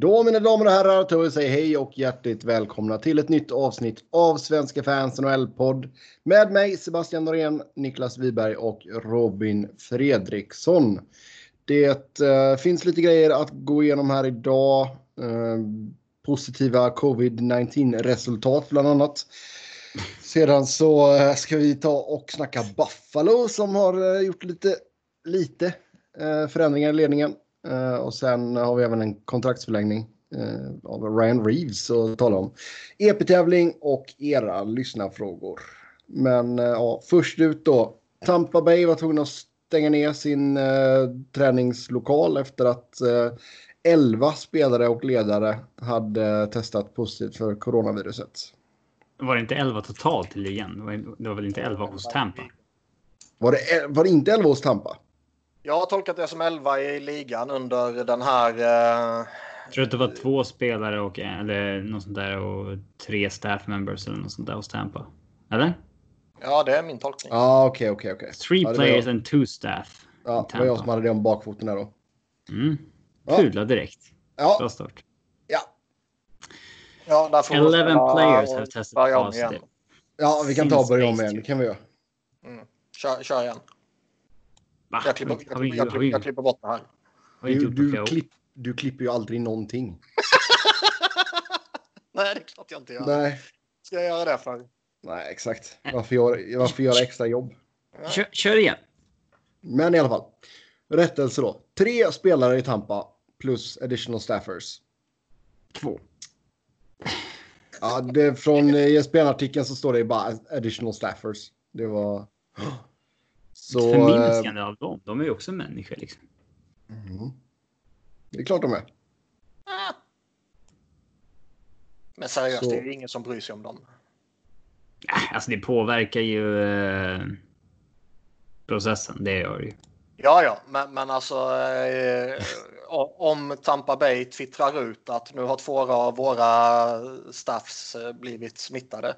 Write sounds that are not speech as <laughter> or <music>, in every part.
Då mina damer och herrar tar vi säga hej och hjärtligt välkomna till ett nytt avsnitt av Svenska fans NHL-podd med mig Sebastian Norén, Niklas Wiberg och Robin Fredriksson. Det eh, finns lite grejer att gå igenom här idag. Eh, positiva covid-19 resultat bland annat. Sedan så eh, ska vi ta och snacka Buffalo som har eh, gjort lite, lite eh, förändringar i ledningen. Uh, och sen har vi även en kontraktsförlängning uh, av Ryan Reeves att tala om. EP-tävling och era lyssnarfrågor. Men uh, ja, först ut då. Tampa Bay var tvungna att stänga ner sin träningslokal efter att 11 spelare och ledare hade testat positivt för coronaviruset. Var det inte 11 totalt i ligan? Det var väl inte 11 hos Tampa? Var det, var det inte 11 hos Tampa? Jag har tolkat det som 11 i ligan under den här... Eh... Jag tror att det var två spelare och eller något sånt där och tre staff members eller något sånt där hos Tampa. Eller? Ja, det är min tolkning. Ja, ah, okej, okay, okej, okay, okej. Okay. Three ja, players and two staff. Ja, det var jag som hade det om bakfoten där då. Mm. Pudla direkt. Ja. Bra start. Ja. Ja, där får 11 players have tested positive. Ja, vi kan ta och börja om igen. Det kan vi göra. Mm. Kör, kör igen. Va? Jag klipper, jag, jag, jag, jag klipper bort det här. Du, du, klipp, du klipper ju aldrig någonting. <laughs> Nej, det är klart jag inte gör. Nej. Ska jag göra det för? Nej, exakt. Varför göra, varför göra extra jobb? Kör, kör igen. Men i alla fall. Rättelse då. Tre spelare i Tampa plus additional staffers. Två. Ja, det, från ESPN-artikeln så står det bara additional staffers. Det var... Så, Förminskande av dem. De är ju också människor liksom. Mm. Det är klart de är. Ah. Men seriöst, så. det är ju ingen som bryr sig om dem. Alltså det påverkar ju eh, processen, det gör det ju. Ja, ja, men, men alltså eh, om Tampa Bay twittrar ut att nu har två av våra staffs eh, blivit smittade.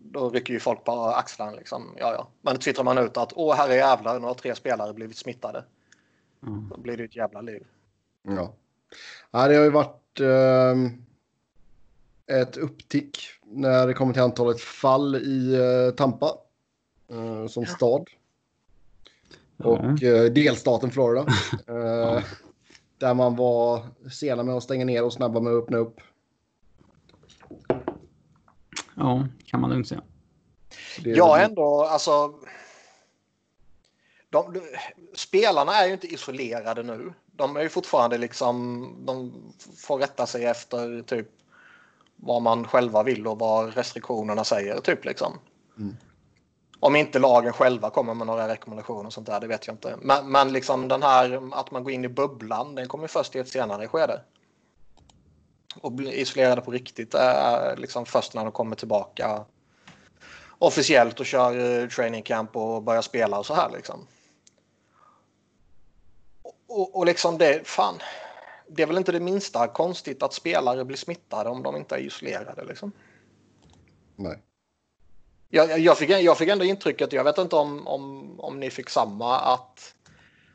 Då rycker ju folk på axlarna liksom. Ja, ja. Men twittrar man ut att åh herre jävlar, nu har tre spelare blivit smittade. Mm. Då blir det ett jävla liv. Ja. ja det har ju varit eh, ett upptick när det kommer till antalet fall i eh, Tampa eh, som stad. Och eh, delstaten Florida. <laughs> ja. Eh, där man var sena med att stänga ner och snabba med att öppna upp. Ja, kan man lugnt säga. Ja, ändå alltså. De, spelarna är ju inte isolerade nu. De är ju fortfarande liksom. De får rätta sig efter typ vad man själva vill och vad restriktionerna säger typ liksom. Mm. Om inte lagen själva kommer med några rekommendationer och sånt där, det vet jag inte. Men, men liksom den här att man går in i bubblan, den kommer först i ett senare skede och bli isolerade på riktigt är liksom först när de kommer tillbaka officiellt och kör eh, training camp och börjar spela och så här liksom. Och, och liksom det, fan, det är väl inte det minsta konstigt att spelare blir smittade om de inte är isolerade liksom. Nej. Jag, jag, fick, jag fick ändå intrycket, jag vet inte om, om, om ni fick samma, att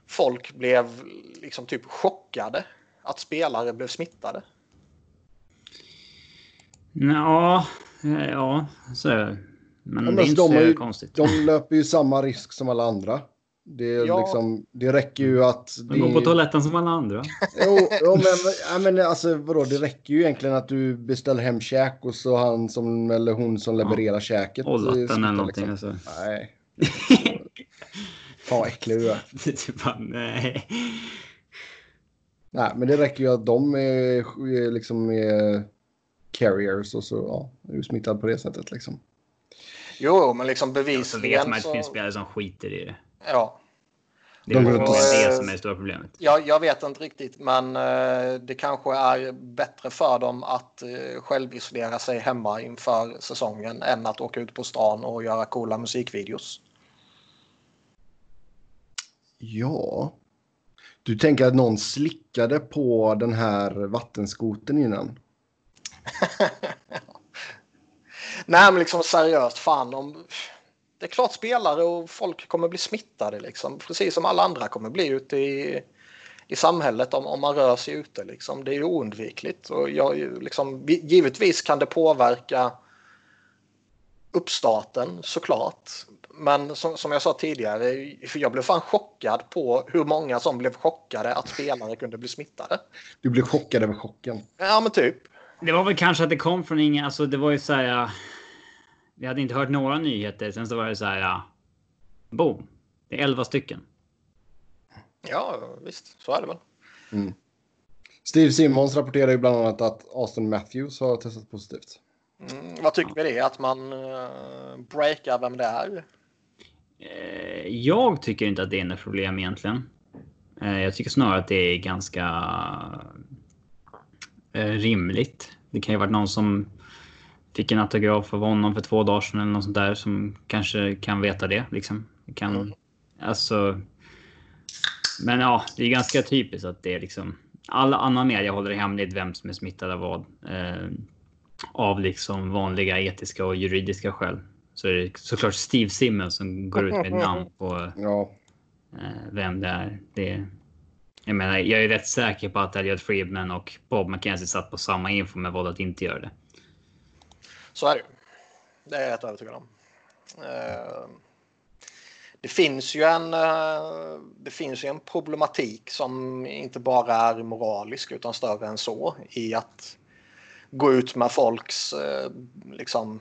folk blev liksom typ chockade att spelare blev smittade. Ja, ja så är det. Men, ja, men det är inte de så ju, konstigt. De löper ju samma risk som alla andra. Det, ja. liksom, det räcker ju att... De går på toaletten som alla andra. Jo, jo men, ja, men alltså vadå, det räcker ju egentligen att du beställer hem käk och så han som, eller hon som levererar ja. käket. Ollatten eller någonting liksom. alltså. Nej. Fan vad äcklig du är. Typ nej. Nej, men det räcker ju att de är, liksom är carriers och så ja, är du smittad på det sättet liksom. Jo, men liksom bevisligen så... vet man att det finns spelare som skiter i det. Ja. Det är de det som är det stora problemet. Ja, jag vet inte riktigt, men uh, det kanske är bättre för dem att uh, självisolera sig hemma inför säsongen än att åka ut på stan och göra coola musikvideos. Ja. Du tänker att någon slickade på den här vattenskoten innan? <laughs> Nej, men liksom seriöst, fan om... Det är klart spelare och folk kommer bli smittade liksom. Precis som alla andra kommer bli ute i, i samhället om, om man rör sig ute. Liksom. Det är ju oundvikligt. Och jag, liksom, givetvis kan det påverka uppstarten såklart. Men som, som jag sa tidigare, jag blev fan chockad på hur många som blev chockade att spelare kunde bli smittade. Du blev chockad över chocken? Ja, men typ. Det var väl kanske att det kom från inga, alltså det var ju så här. Vi hade inte hört några nyheter. Sen så var det så här. Ja, boom. Det är 11 stycken. Ja, visst. Så är det väl. Mm. Steve Simmons rapporterar ju bland annat att Austin Matthews har testat positivt. Mm, vad tycker vi det? Att man uh, breakar vem det är? Eh, jag tycker inte att det är något problem egentligen. Eh, jag tycker snarare att det är ganska rimligt. Det kan ju varit någon som fick en autograf av honom för två dagar sedan eller något sånt där som kanske kan veta det. Liksom. Kan, mm. Alltså. Men ja, det är ganska typiskt att det är liksom. Alla annan media håller hemligt vem som är smittad av vad. Eh, av liksom vanliga etiska och juridiska skäl. Så är det såklart Steve Simmons som går ut med namn på ja. eh, vem det är. Det, jag menar, jag är rätt säker på att Elliot Friedman och Bob McKenzie satt på samma info med vad att inte göra det. Så är det Det är jag helt övertygad om. Eh, det finns ju en, eh, det finns ju en problematik som inte bara är moralisk utan större än så i att gå ut med folks eh, liksom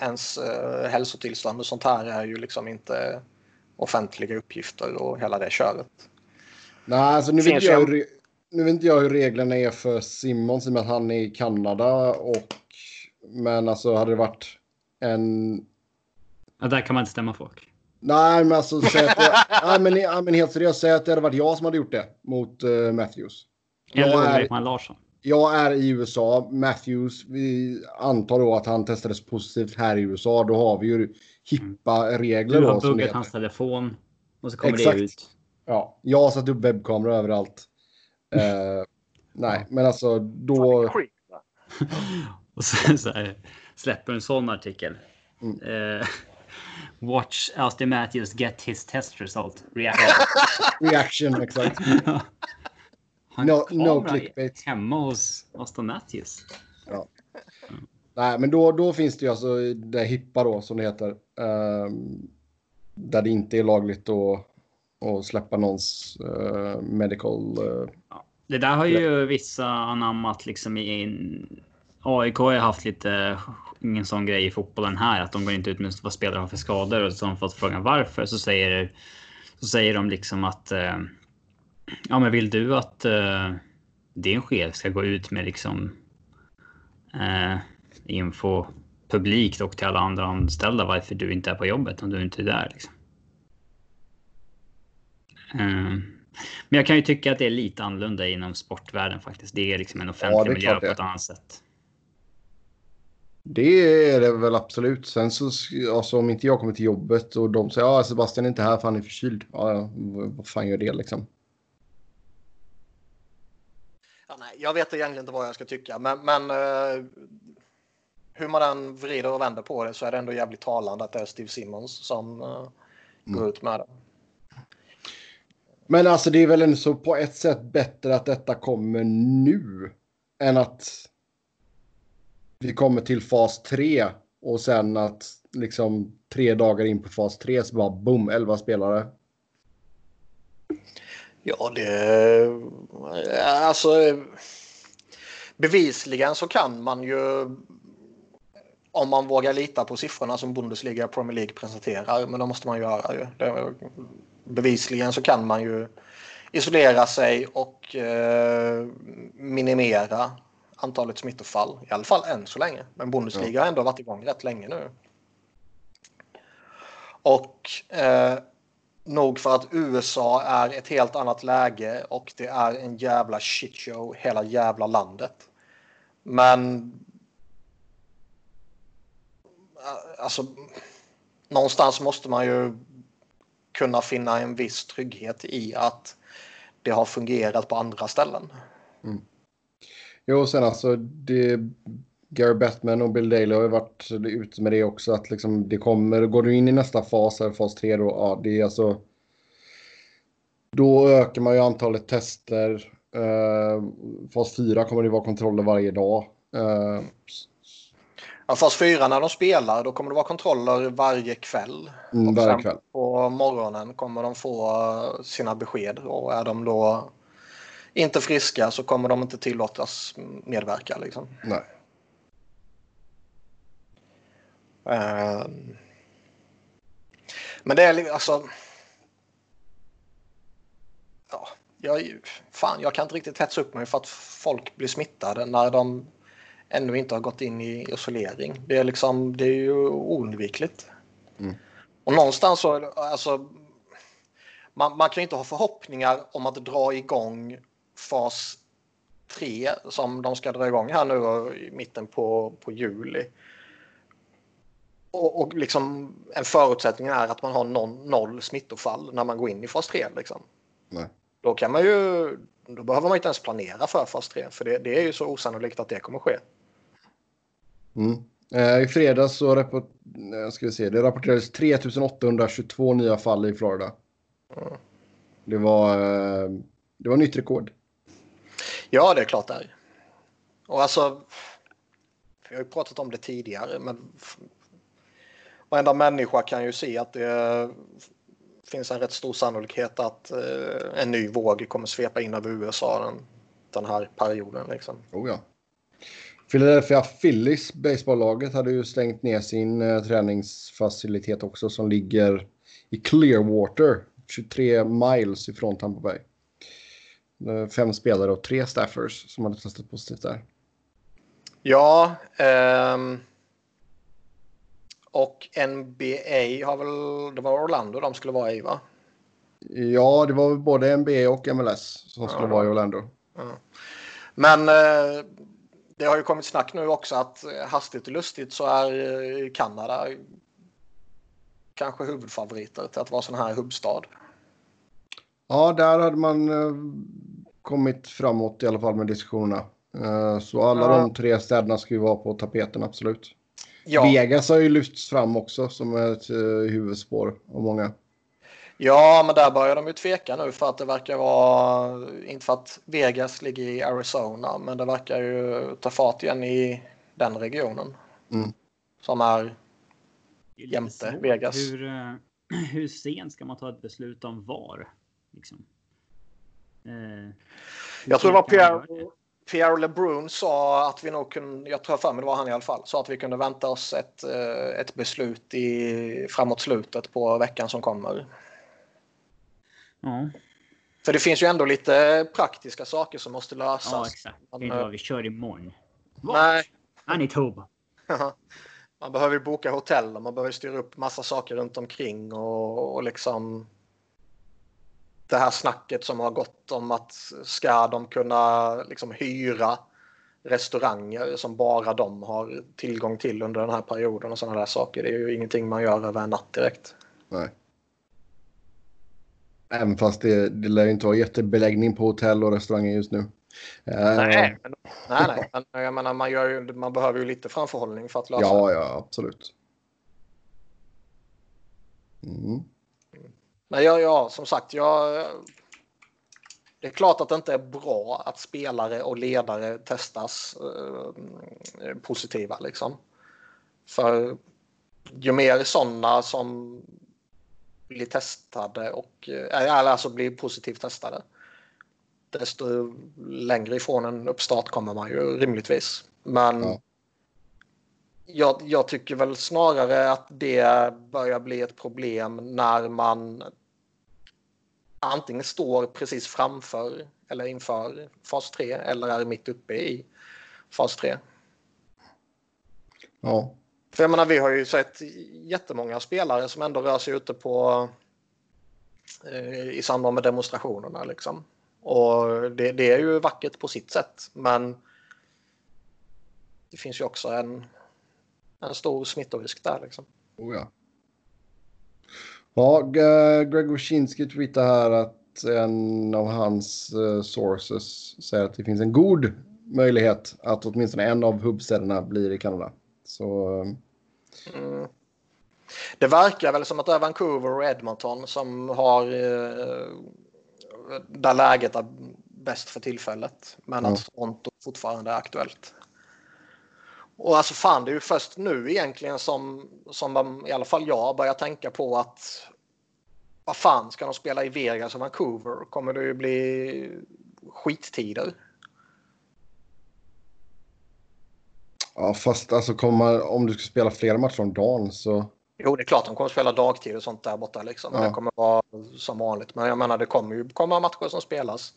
ens hälsotillstånd och sånt här är ju liksom inte offentliga uppgifter och hela det köret. Nej, alltså nu vet, jag, hur, nu vet inte jag hur reglerna är för Simmons i och med att han är i Kanada och men alltså hade det varit en... Ja, där kan man inte stämma folk. Nej, men alltså säg att jag, <laughs> nej, men, men helt seriöst, säg att det hade varit jag som hade gjort det mot uh, Matthews. Eller Ekman Larsson. Jag är i USA. Matthews, vi antar då att han testades positivt här i USA. Då har vi ju hippa regler. Du har buggat hans telefon och så kommer Exakt. det ut. Ja, jag har satt upp webbkamera överallt. uh, <laughs> nej, men alltså då... <laughs> Och så, så här, släpper en sån artikel. Mm. Uh, watch Austin Matthews get his test result. Reaction. <laughs> Reaction, exakt. Han no, no clickbait. hemma hos Austin Matthews. Ja. Mm. Nej, men då, då finns det ju alltså det hippa då som det heter. Um, där det inte är lagligt att, att släppa någons uh, medical. Uh, ja. Det där har ju vissa anammat liksom i AIK har haft lite, ingen sån grej i fotbollen här, att de går inte ut med vad spelare har för skador. Och så har de fått frågan varför så säger, så säger de liksom att eh, ja, men vill du att eh, din chef ska gå ut med liksom eh, info publikt och till alla andra anställda varför du inte är på jobbet om du inte är där. Liksom. Eh, men jag kan ju tycka att det är lite annorlunda inom sportvärlden faktiskt. Det är liksom en offentlig ja, miljö på ett annat sätt. Det är det väl absolut. Sen så alltså, om inte jag kommer till jobbet och de säger att ah, Sebastian är inte här för han är förkyld. Ja, vad fan gör det liksom? Ja, nej, jag vet egentligen inte vad jag ska tycka, men, men uh, hur man än vrider och vänder på det så är det ändå jävligt talande att det är Steve Simmons som uh, går mm. ut med det. Men alltså det är väl ändå så på ett sätt bättre att detta kommer nu än att vi kommer till fas 3 och sen att liksom tre dagar in på fas 3 så bara boom, 11 spelare. Ja, det... Alltså... Bevisligen så kan man ju om man vågar lita på siffrorna som Bundesliga och Premier League presenterar, men då måste man göra ju. Det, bevisligen så kan man ju isolera sig och eh, minimera antalet smittofall. I alla fall än så länge. Men Bundesliga ja. har ändå varit igång rätt länge nu. Och eh, nog för att USA är ett helt annat läge och det är en jävla shitshow hela jävla landet. Men eh, alltså någonstans måste man ju kunna finna en viss trygghet i att det har fungerat på andra ställen. Mm. Jo, sen alltså det, Gary Bettman och Bill Daley har ju varit ute med det också att liksom det kommer, går du in i nästa fas, här, fas 3 då, ja det är alltså Då ökar man ju antalet tester. Uh, fas 4 kommer det vara kontroller varje dag. Uh, ja, fas 4 när de spelar då kommer det vara kontroller varje kväll. Mm, varje kväll. På morgonen kommer de få sina besked och är de då inte friska så kommer de inte tillåtas medverka. Liksom. Nej. Uh, men det är alltså ja, jag, fan, jag kan inte riktigt hetsa upp mig för att folk blir smittade när de ännu inte har gått in i isolering. Det är, liksom, det är ju oundvikligt. Mm. Och någonstans så, alltså, man, man kan inte ha förhoppningar om att dra igång fas 3 som de ska dra igång här nu i mitten på, på juli. Och, och liksom en förutsättning är att man har noll, noll smittofall när man går in i fas 3. Liksom. Nej. Då kan man ju, då behöver man inte ens planera för fas 3 för det, det är ju så osannolikt att det kommer ske. Mm. Eh, I fredags så rapport, eh, ska vi se, det rapporterades 3822 nya fall i Florida. Mm. Det, var, eh, det var nytt rekord. Ja, det är klart det är. Och alltså, vi har ju pratat om det tidigare, men varenda människa kan ju se att det finns en rätt stor sannolikhet att eh, en ny våg kommer svepa in över USA den, den här perioden. Liksom. Oh ja. Philadelphia Phillies, baseballlaget, hade ju stängt ner sin eh, träningsfacilitet också som ligger i Clearwater, 23 miles ifrån Tampa Bay. Fem spelare och tre staffers som hade testat positivt där. Ja, ehm, och NBA har väl, det var Orlando de skulle vara i va? Ja, det var både NBA och MLS som skulle ja. vara i Orlando. Ja. Men eh, det har ju kommit snack nu också att eh, hastigt och lustigt så är eh, Kanada kanske huvudfavoriter till att vara sån här hubbstad. Ja, där hade man kommit framåt i alla fall med diskussionerna. Så alla ja. de tre städerna ska ju vara på tapeten, absolut. Ja. Vegas har ju lyfts fram också som ett huvudspår av många. Ja, men där börjar de ju tveka nu för att det verkar vara, inte för att Vegas ligger i Arizona, men det verkar ju ta fart igen i den regionen. Mm. Som är jämte Vegas. Hur, uh, <clears throat> hur sent ska man ta ett beslut om var? Liksom? Uh, jag tror det var Pierre, Pierre LeBrun sa att vi nog kunde, jag tror för mig det var han i alla fall, sa att vi kunde vänta oss ett, eh, ett beslut i, framåt slutet på veckan som kommer. Ja. För det finns ju ändå lite praktiska saker som måste lösas. Ja, exakt. Det är inte vad vi kör imorgon. Nej. Manitoba. man behöver ju boka hotell och man behöver styra upp massa saker runt omkring och, och liksom det här snacket som har gått om att ska de kunna liksom hyra restauranger som bara de har tillgång till under den här perioden och sådana där saker. Det är ju ingenting man gör över en natt direkt. Nej. Även fast det, det lär inte vara jättebeläggning på hotell och restauranger just nu. Nej, men, nej, nej. Men jag menar, man, ju, man behöver ju lite framförhållning för att lösa ja, det. Ja, absolut. Mm. Men ja, ja, som sagt, jag, det är klart att det inte är bra att spelare och ledare testas eh, positiva. Liksom. För ju mer sådana som blir testade och eh, alltså blir positivt testade desto längre ifrån en uppstart kommer man ju rimligtvis. Men ja. jag, jag, tycker väl snarare att det börjar bli ett problem när man antingen står precis framför eller inför fas 3 eller är mitt uppe i fas 3. Ja. För jag menar, vi har ju sett jättemånga spelare som ändå rör sig ute på eh, i samband med demonstrationerna liksom. Och det, det, är ju vackert på sitt sätt, men det finns ju också en, en stor smittorisk där liksom. Oh ja. Ja, Greg Wyszynski tweetar här att en av hans uh, sources säger att det finns en god möjlighet att åtminstone en av hubbstäderna blir i Kanada. Så... Eh, Mm. Det verkar väl som att det är Vancouver och Edmonton som har uh, där läget är bäst för tillfället. Men Ja. att Toronto fortfarande är aktuellt. Och alltså fan, det är ju först nu egentligen som, som i alla fall jag börjar tänka på att vad fan, ska de spela i Vegas och Vancouver kommer det ju bli skittider. Ja, fast alltså kommer, om du ska spela flera matcher om dagen så... Jo, det är klart de kommer spela dagtid och sånt där borta. Liksom. Ja. Det kommer vara som vanligt. Men jag menar, det kommer ju komma matcher som spelas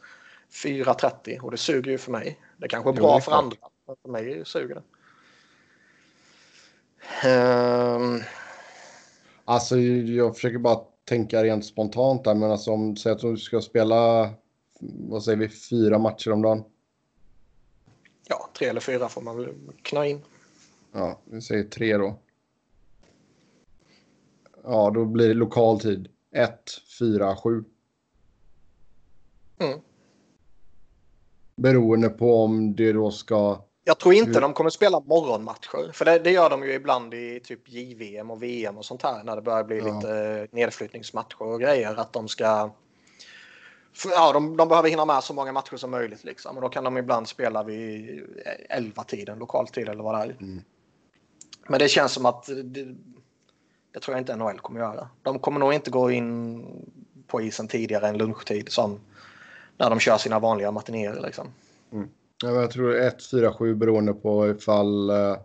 4.30 och det suger ju för mig. Det kanske är Jo, bra det är för andra, men för mig suger det. Ehm, Alltså jag försöker bara tänka rent spontant där, men alltså om säg att du ska spela, vad säger vi, fyra matcher om dagen. Ja, tre eller fyra får man väl knö in. Ja, vi säger tre då. Ja, då blir det lokal tid. 1, 4, 7. Mm. Beroende på om det då ska... Jag tror inte de kommer spela morgonmatcher. För det, det gör de ju ibland i typ JVM och VM och sånt här. När det börjar bli Ja. lite nedflyttningsmatcher och grejer. Att de ska... Ja, de, de behöver hinna med så många matcher som möjligt. Liksom. Och då kan de ibland spela vid 11-tiden, lokaltid eller vad det är. Mm. Men det känns som att det, det tror jag inte NHL kommer göra. De kommer nog inte gå in på isen tidigare än lunchtid som när de kör sina vanliga matinéer. Liksom. Ja, men jag tror 1, 4, 7 beroende på ifall... Uh,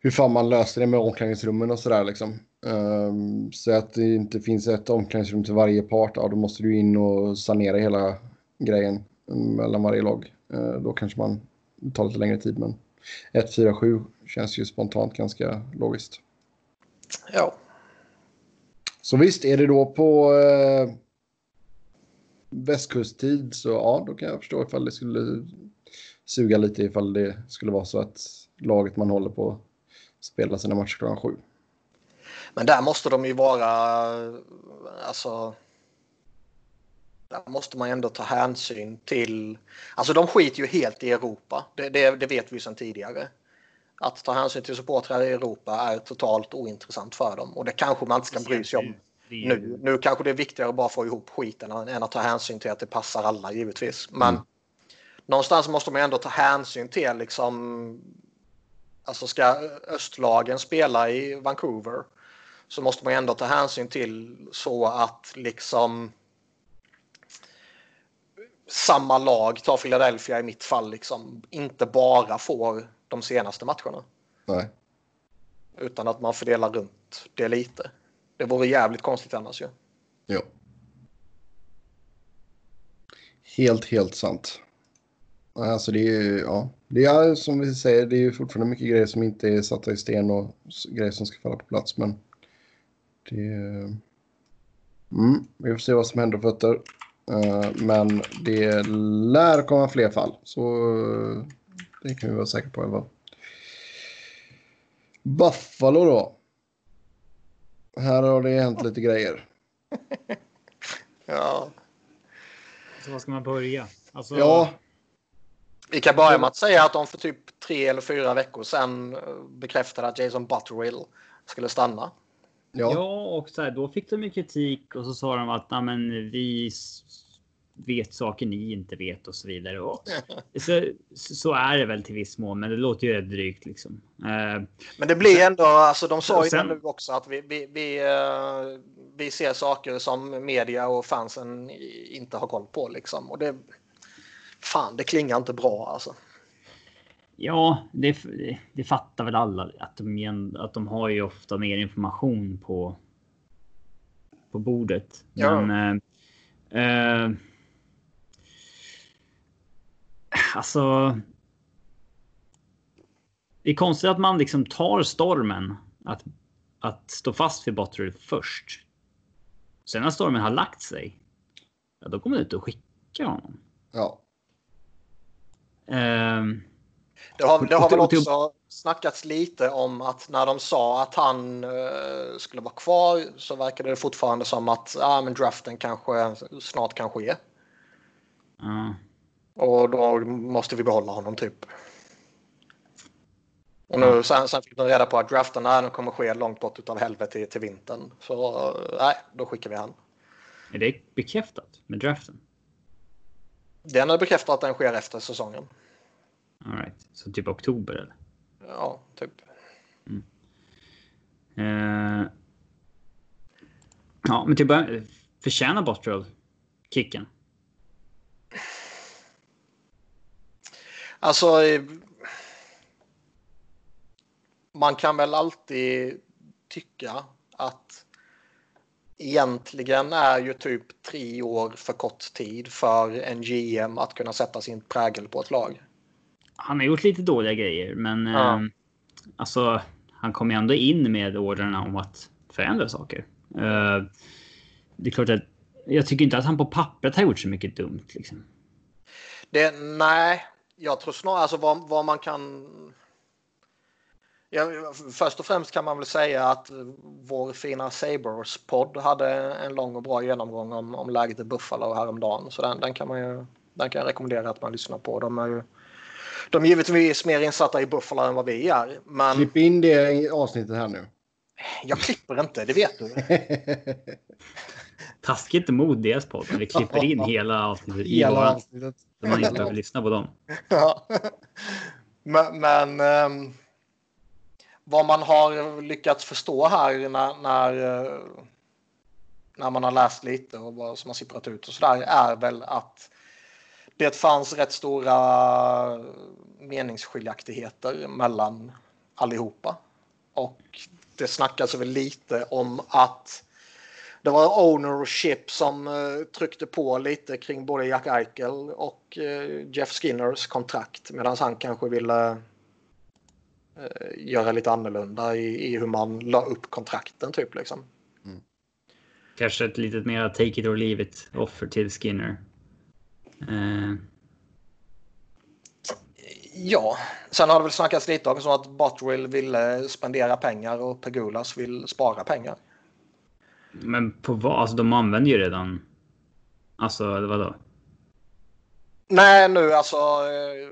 hur fan man löser det med omklädningsrummen och sådär liksom. Um, så att det inte finns ett omklädningsrum till varje part, ja, då måste du in och sanera hela grejen mm, mellan varje lag. Eh, då kanske man tar lite längre tid, men 1, 4, 7 känns ju spontant ganska logiskt. Ja. Så visst, är det då på eh, västkusttid så ja, då kan jag förstå ifall det skulle suga lite ifall det skulle vara så att laget man håller på spelar sina matcher klockan sju. Men där måste de ju vara, alltså. Där måste man ändå ta hänsyn till, alltså de skiter ju helt i Europa. Det, det, det vet vi sedan tidigare. Att ta hänsyn till supportrar i Europa är totalt ointressant för dem och det kanske man inte ska bry sig om nu. Nu kanske det är viktigare att bara få ihop skiten än att ta hänsyn till att det passar alla givetvis. Men Mm. någonstans måste man ändå ta hänsyn till liksom. Alltså ska östlagen spela i Vancouver så måste man ändå ta hänsyn till så att liksom samma lag, ta Philadelphia i mitt fall, liksom inte bara får de senaste matcherna. Nej. Utan att man fördelar runt det lite. Det vore jävligt konstigt annars ju. Jo. Helt, helt sant. Alltså det är ju, ja. Det är som vi säger, det är ju fortfarande mycket grejer som inte är satta i sten och grejer som ska falla på plats, men det... Mm, vi får se vad som händer på fötter. Eh, men det lär komma fler fall, så eh, det kan vi vara säkra på i alla fall. Buffalo då. Här har det hänt lite grejer. <laughs> Ja. Så vad ska man börja? Alltså, Ja, Vi kan börja med att säga att de för typ tre eller fyra veckor sedan eh, bekräftade att Jason Butterill skulle stanna. Ja. Ja, och så här, då fick de ju kritik och så sa de att "Nej, men vi vet saker ni inte vet och så vidare. Och, <laughs> så, så är det väl till viss mån, men det låter ju rätt drygt liksom. Eh, Men det blir ändå, alltså de sa ju Sen- det nu också att vi, vi, vi, eh, vi ser saker som media och fansen inte har koll på liksom. Och det, fan, det klingar inte bra alltså. Ja, det, det fattar väl alla att de, att de har ju ofta mer information på. På bordet. Ja. Men. Eh, eh, alltså. Det är konstigt att man liksom tar stormen att att stå fast vid Botterill först. Sen när stormen har lagt sig. Ja, då kommer det ut och skicka honom. ja. Ehm, Det har, det har väl också snackats lite om att när de sa att han eh, skulle vara kvar så verkade det fortfarande som att ah, men draften kanske snart kan ske. ja. Och då måste vi behålla honom typ. Och nu, sen, sen fick de reda på att draften den kommer ske långt bort utav helvete till, till vintern. Så eh, nej, då skickar vi han. Är det bekräftat med draften? Den är bekräftat att den sker efter säsongen. All right. Så typ oktober eller? Ja, typ. Eh, ja, men typ förtjänar Bottrell kicken? Alltså. eh, Man kan väl alltid tycka att egentligen är ju typ tre år för kort tid för en GM att kunna sätta sin prägel på ett lag. Han har gjort lite dåliga grejer, men Ja. eh, alltså, han kom ju ändå in med orderna om att förändra saker. Eh, det är klart att jag tycker inte att han på pappret har gjort så mycket dumt. Liksom. Det, nej, jag tror snarare alltså vad, vad man kan. Ja, först och främst kan man väl säga att vår fina Sabres-podd hade en lång och bra genomgång om, om läget i Buffalo häromdagen. Så den, den, kan man ju, den kan jag rekommendera att man lyssnar på. De är ju de är givetvis mer insatta i Buffalo än vad vi är. Men Klipp in det i avsnittet här nu. jag klipper inte, det vet du. <laughs> Taskigt emot deras podd. Vi klipper in hela avsnittet i Hela avsnittet. Så man inte behöver lyssna på dem. <laughs> Ja. Men, men ehm, vad man har lyckats förstå här när, när, eh, när man har läst lite och vad som har sipprat ut och sådär är väl att det fanns rätt stora meningsskiljaktigheter mellan allihopa. Och det snackas väl lite om att det var ownership som eh, tryckte på lite kring både Jack Eichel och eh, Jeff Skinners kontrakt medan han kanske ville eh, göra lite annorlunda i, i hur man la upp kontrakten typ liksom. Mm. Kanske ett litet mer take it or leave it offer till Skinner. Eh, Ja, sen har det väl snackats lite om att Botterill ville spendera pengar och Pegulas vill spara pengar. men på vad? Alltså de använder ju redan. Alltså vadå? Nej, nu alltså. eh,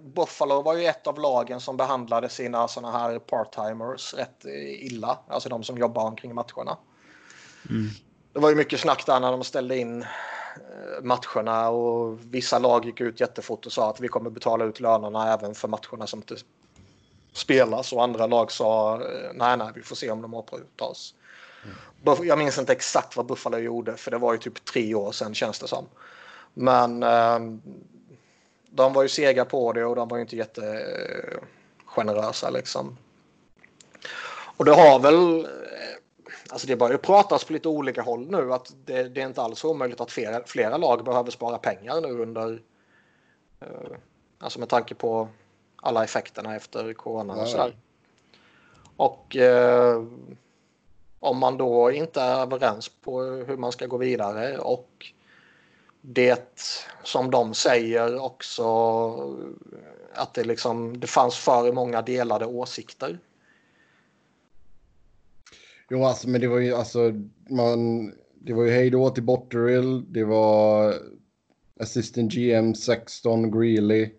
Buffalo var ju ett av lagen som behandlade sina såna här part-timers rätt eh, illa. Alltså de som jobbar omkring matcherna. Mm. Det var ju mycket snack där när de ställde in matcherna och vissa lag gick ut jättefort och sa att vi kommer betala ut lönerna även för matcherna som inte spelas och andra lag sa eh, nej, nej, vi får se om de återupptas. Buff- Jag minns inte exakt vad Buffalo gjorde för det var ju typ tre år sedan känns det som. Men eh, de var ju sega på det och de var ju inte jättegenerösa liksom. Och det har väl eh, Alltså det börjar pratas på lite olika håll nu att det, det är inte alls omöjligt att flera, flera lag behöver spara pengar nu under eh, Alltså med tanke på alla effekterna efter corona och ja. sådär. Och eh, om man då inte är överens på hur man ska gå vidare och det som de säger också att det liksom det fanns för många delade åsikter. Jo, alltså, men det var ju alltså man. Det var ju hej då till Botterill. Det var assistant GM 16 Greeley.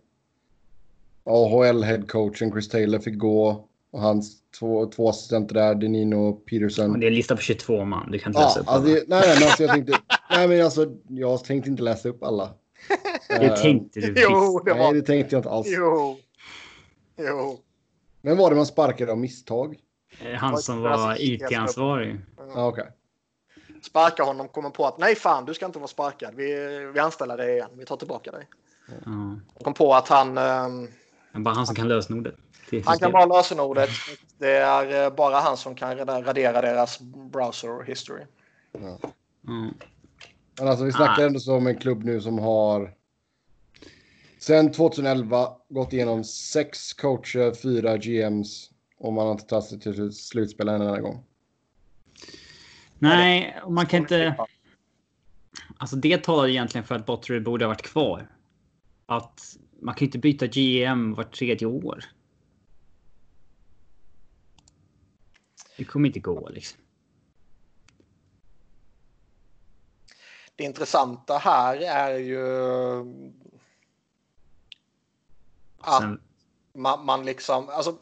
AHL headcoachen Chris Taylor fick gå och hans två, två assistenter där, Denino och Peterson. Det är en lista på 22 man. Du kan inte Ja, läsa upp alltså, alla. det- nej, nej, men alltså jag tänkte, nej, men alltså, jag tänkte inte läsa upp alla. Det Eh, tänkte du Jo, visst. det Nej, var... det tänkte jag inte alls. Jo. Jo. Vem var det man sparkade av misstag? Eh, Han som var IT-ansvarig. Ja, okej. Sparka honom, kommer på att nej fan, du ska inte vara sparkad. Vi, vi anställer dig igen. Vi tar tillbaka dig. Ja. Kom på att han, Men Bara han som kan lösenordet. han kan bara lösenordet. Det är eh, bara han som kan radera deras browser history. Ja. Ja. Men alltså vi snackar Ah. ändå så om en klubb nu som har sen 2011 gått igenom sex coacher, fyra GMs och man har inte tagit sig till slutspel en enda gång. Nej, och man kan inte... Alltså det talar egentligen för att Bottery borde ha varit kvar. Att man kan inte byta GM vart tredje år. Det kommer inte gå liksom. Det intressanta här är ju att man, man liksom, alltså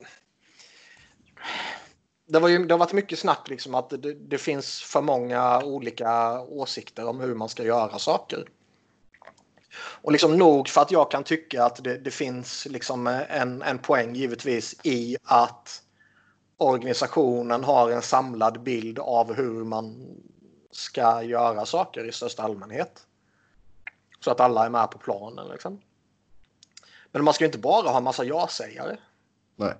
det, var ju, det har varit mycket snack liksom att det, det, finns för många olika åsikter om hur man ska göra saker. Och liksom nog för att jag kan tycka att det, det finns liksom en, en poäng givetvis i att organisationen har en samlad bild av hur man ska göra saker i största allmänhet. Så att alla är med på planen. Liksom. Men man ska inte bara ha massa ja-sägare. Nej.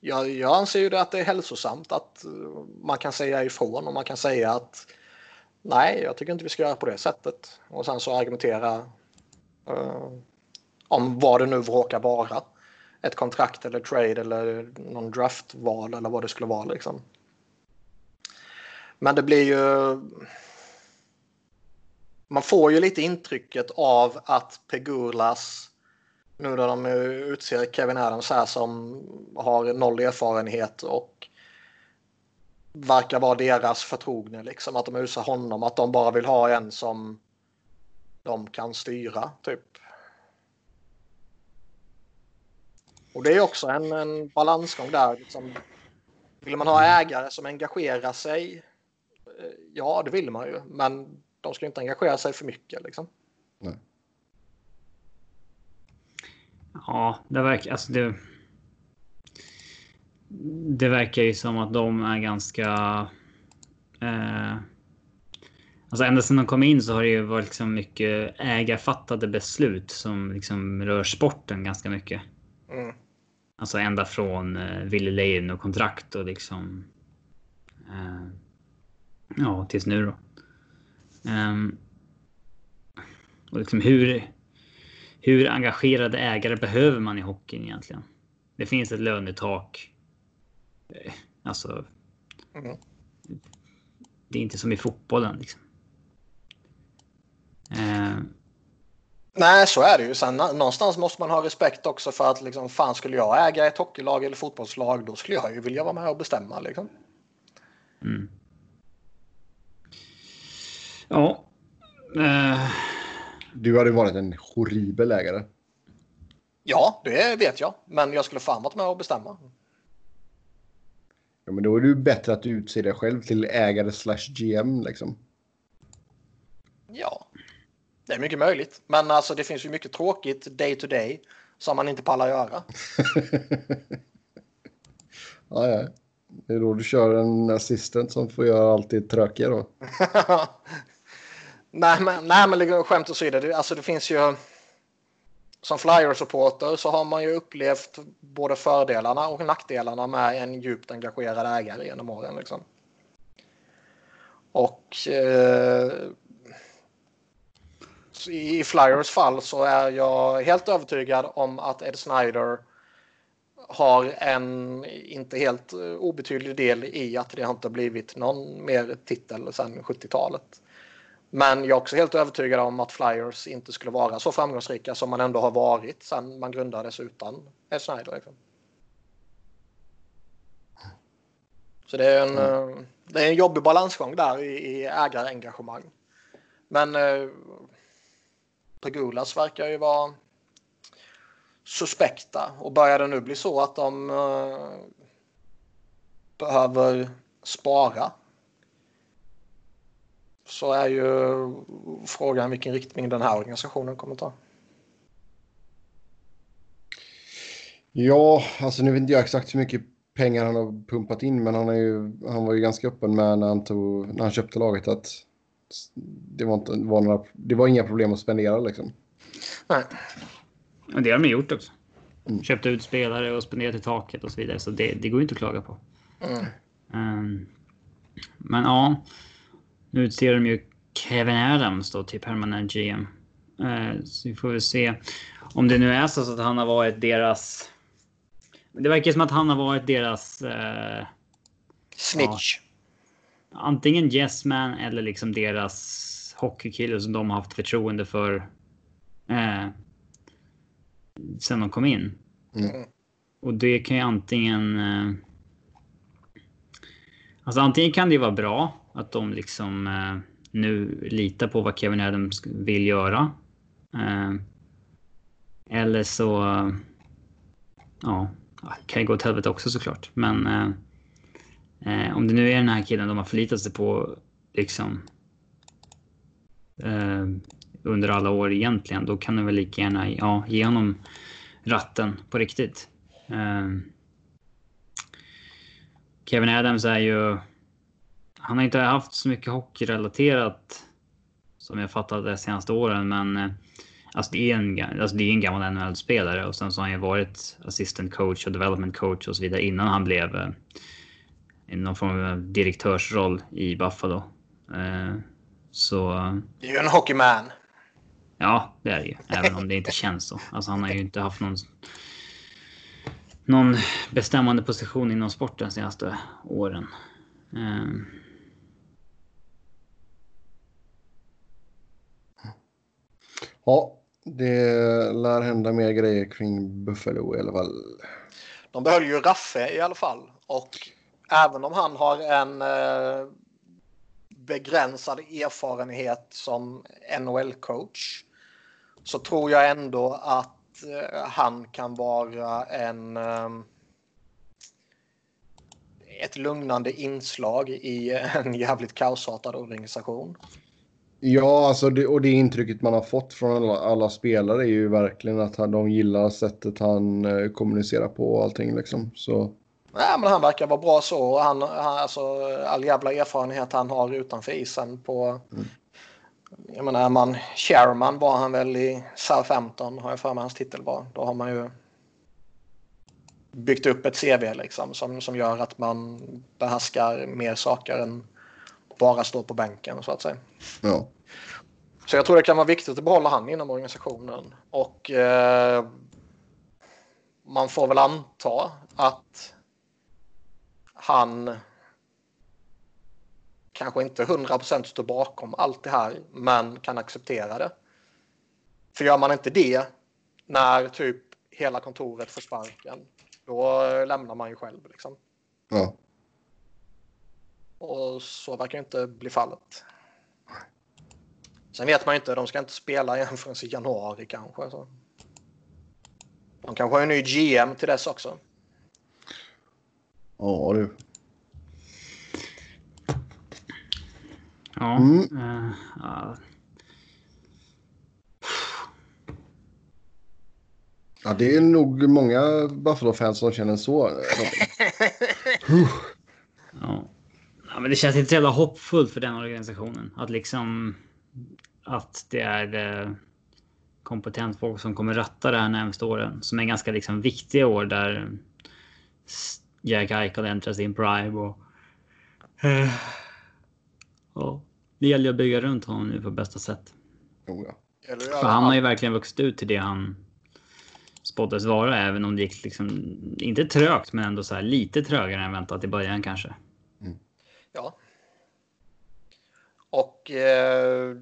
Jag, jag anser ju det att det är hälsosamt att eh, man kan säga ifrån och man kan säga att nej, jag tycker inte vi ska göra på det sättet. Och sen så argumentera eh, om vad det nu råkar vara. Ett kontrakt eller trade eller någon draftval eller vad det skulle vara liksom. Men det blir ju man får ju lite intrycket av att Pegulas, nu när de utser Kevin Adams här som har noll erfarenhet och verkar vara deras förtrogne, liksom att de utser honom, att de bara vill ha en som de kan styra, typ. Och det är också en, en balansgång där. Liksom. Vill man ha ägare som engagerar sig? Eh, ja, det vill man ju, men de ska inte engagera sig för mycket. Liksom. Nej. Ja, det verkar... Alltså det, det verkar ju som att de är ganska... Eh, alltså ända sedan de kom in så har det ju varit liksom mycket ägarfattade beslut som liksom rör sporten ganska mycket. Mm. Alltså ända från eh, Ville Lejon och kontrakt och liksom... Eh, ja, tills nu då. Um, och liksom hur, hur engagerade ägare behöver man i hockeyn egentligen? Det finns ett lönetak. Eh, alltså. Mm. Det är inte som i fotbollen. Liksom. Uh, Nej, så är det ju. Sen någonstans måste man ha respekt också för att liksom, fan skulle jag äga ett hockeylag eller fotbollslag då skulle jag ju vilja vara med och bestämma liksom. Mm. Ja. Uh... Du hade varit en horribel ägare. Ja, det vet jag. Men jag skulle fan varit med och bestämma. Ja, men då är det ju bättre att du utser dig själv till ägare slash GM liksom. Ja, det är mycket möjligt. Men alltså det finns ju mycket tråkigt day to day som man inte pallar göra. <laughs> ja, ja. Det är då du kör en assistent som får göra allt det tråkiga då. <laughs> Nej, men, nej, men liksom, skämt åsido, det, alltså det finns ju... Som flyer-supporter så har man ju upplevt både fördelarna och nackdelarna med en djupt engagerad ägare genom åren. Liksom. Och eh, i Flyers fall så är jag helt övertygad om att Ed Snyder har en inte helt eh, obetydlig del i att det inte blivit någon mer titel sedan 70-talet. Men jag är också helt övertygad om att Flyers inte skulle vara så framgångsrika som man ändå har varit sedan man grundades utan Ed Snyder. Liksom. Så det är en, mm. det är en jobbig balansgång där i, i ägarengagemang. Men eh, Pegulas verkar ju vara suspekta och börjar det nu bli så att de eh, behöver spara så är ju frågan vilken riktning den här organisationen kommer ta. Ja, alltså nu vet inte jag exakt hur mycket pengar han har pumpat in, men han, är ju, han var ju ganska öppen med när han, tog, när han köpte laget att det var, inte, var några, det var inga problem att spendera liksom. Nej. Men det har de gjort också. Mm. Köpt ut spelare och spenderat i taket och så vidare, så det, det går inte att klaga på. Mm. Um, men ja, nu utser de ju Kevin Adams då till permanent GM. Eh, så vi får väl se om det nu är så att han har varit deras. Det verkar som att han har varit deras. Eh, Snitch. Ja, antingen yes man eller liksom deras hockeykille som de har haft förtroende för. Eh, sen de kom in. Mm. Och det kan ju antingen. Eh, alltså antingen kan det ju vara bra att de liksom eh, nu litar på vad Kevin Adams vill göra. Eh, eller så ja, kan ju gå åt helvete också såklart. Men eh, eh, om det nu är den här killen de har förlitat sig på liksom eh, under alla år egentligen, då kan de väl lika gärna ja, ge honom ratten på riktigt. Eh, Kevin Adams är ju... Han har inte haft så mycket hockeyrelaterat som jag fattat de senaste åren, men eh, alltså det är en, alltså det är en gammal NHL-spelare och sen så har han ju varit assistant coach och development coach och så vidare innan han blev eh, i någon form av direktörsroll i Buffalo. Eh, så... Det är ju en hockeyman. Ja, det är det ju. Även om det inte känns så. Alltså han har ju inte haft någon någon bestämmande position inom sporten de senaste åren. Um. Ja, det lär hända mer grejer kring Buffalo i alla fall. De behöll ju Raffe i alla fall och även om han har en eh, begränsad erfarenhet som NHL-coach så tror jag ändå att Eh, han kan vara en eh, ett lugnande inslag i en jävligt kaosartad organisation. Ja, alltså det, och det intrycket man har fått från alla, alla, spelare är ju verkligen att han, de gillar sättet han eh, kommunicerar på och allting liksom. Så. Nej, men han verkar vara bra så. Han, han, alltså, all jävla erfarenhet han har utanför isen på mm jag menar, man, chairman var han väl i Southampton, har jag för mig hans titel var. Då har man ju byggt upp ett CV liksom som, som gör att man behärskar mer saker än bara stå på bänken så att säga. Ja. Så jag tror det kan vara viktigt att behålla han inom organisationen. Och eh, man får väl anta att han kanske inte 100% står bakom allt det här, men kan acceptera det. För gör man inte det när typ hela kontoret får sparken, då lämnar man ju själv. Liksom. Ja. Och så verkar inte bli fallet. Sen vet man ju inte, de ska inte spela igen förrän i januari kanske. Så. De kanske har en ny GM till dess också. Ja du. Ja. Mm. Uh, uh. Ja, det är nog många Buffalo-fans som känner så. <laughs> ja. Ja. men det känns inte så jävla hoppfullt för den organisationen. Att liksom... Att det är eh, kompetent folk som kommer ratta det här närmaste åren. Som är ganska liksom viktiga år där Jack Eichel äntrar sin prime och... Uh, och det gäller att bygga runt honom nu på bästa sätt. Oh ja. För han har ju verkligen vuxit ut till det han spåddes vara, även om det gick liksom inte trögt, men ändå så här lite trögare än väntat i början kanske. Ja. Och eh,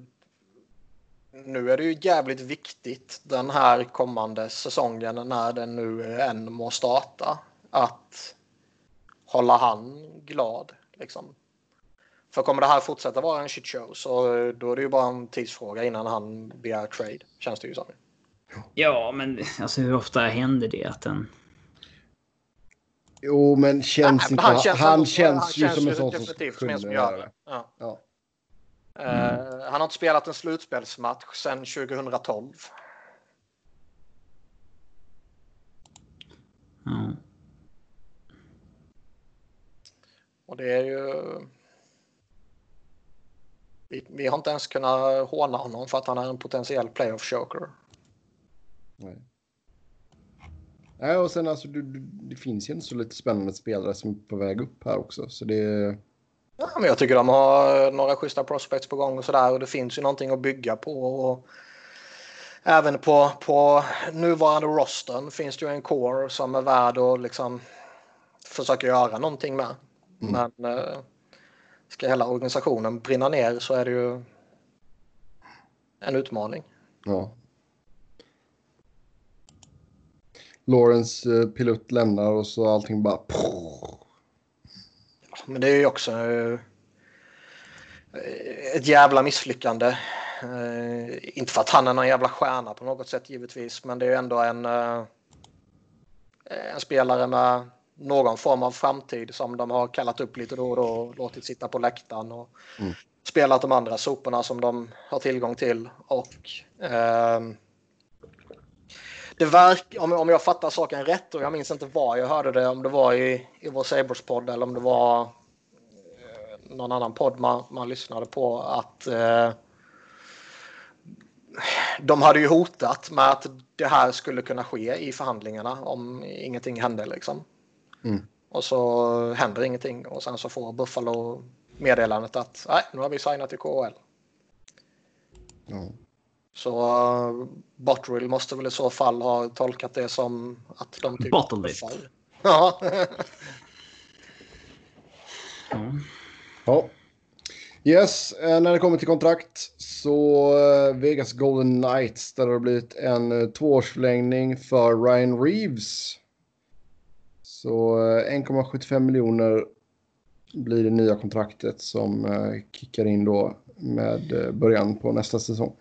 nu är det ju jävligt viktigt den här kommande säsongen när den nu än må starta att hålla han glad. Liksom. För kommer det här fortsätta vara en shitshow så då är det ju bara en tidsfråga innan han begär trade. Känns det ju som. Ja, men alltså hur ofta händer det att en... Jo, men känns Nej, inte... Han känns, han, han känns han ju känns som en sån som skulle som gör det. Ja. Ja. Mm. Uh, han har inte spelat en slutspelsmatch sedan 2012. Mm. Och det är ju... Vi, vi, har inte ens kunnat håna honom för att han är en potentiell playoff choker. Nej. Nej, och sen alltså du, du, det finns ju en så lite spännande spelare som är på väg upp här också. Så det... Ja, men jag tycker de har några schyssta prospects på gång och sådär och det finns ju någonting att bygga på. Och även på, på nuvarande rosten finns det ju en core som är värd att liksom försöka göra någonting med. Mm. Men eh, ska hela organisationen brinna ner så är det ju en utmaning. Ja. Lawrence eh, pilot lämnar och så allting bara... Men det är ju också eh, ett jävla misslyckande. Eh, inte för att han är någon jävla stjärna på något sätt givetvis, men det är ju ändå en eh, en spelare med någon form av framtid som de har kallat upp lite då och då och låtit sitta på läktaren och mm. spelat de andra soporna som de har tillgång till. Och eh, det verk, om, om jag fattar saken rätt och jag minns inte var jag hörde det, om det var i, i vår Sabres-podd eller om det var eh, någon annan podd man, man lyssnade på att eh, de hade ju hotat med att det här skulle kunna ske i förhandlingarna om ingenting hände. Liksom. Mm. Och så händer ingenting och sen så får Buffalo meddelandet att nej, nu har vi signat i KHL. Mm. Så uh, Botterill måste väl i så fall ha tolkat det som att de typ... Bottlelit. <laughs> Ja. mm. ja. Yes, eh, när det kommer till kontrakt så eh, Vegas Golden Knights där det har blivit en tvåårsförlängning för Ryan Reeves. Så 1,75 miljoner blir det nya kontraktet som kickar in då med början på nästa säsong.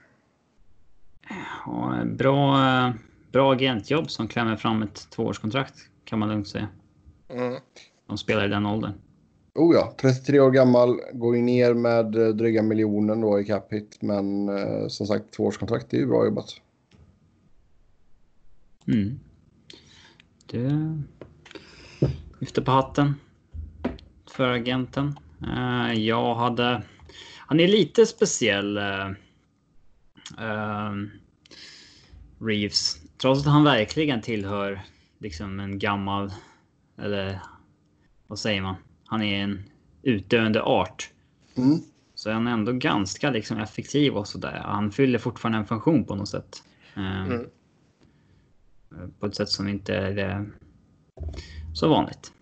Ja, bra, bra agentjobb som klämmer fram ett tvåårskontrakt kan man lugnt säga. Mm. De spelar i den åldern. Oh ja, 33 år gammal, går ju ner med eh, dryga miljonen då i cap hit. Men eh, som sagt, tvåårskontrakt är ju bra jobbat. Mm. Det lyfter på hatten för agenten. Uh, jag hade... Han är lite speciell. Uh, Reeves. Trots att han verkligen tillhör liksom en gammal... Eller vad säger man? han är en utdöende art. Mm. Så han är ändå ganska liksom effektiv och sådär. Han fyller fortfarande en funktion på något sätt. Eh, mm. På ett sätt som inte är eh, så vanligt.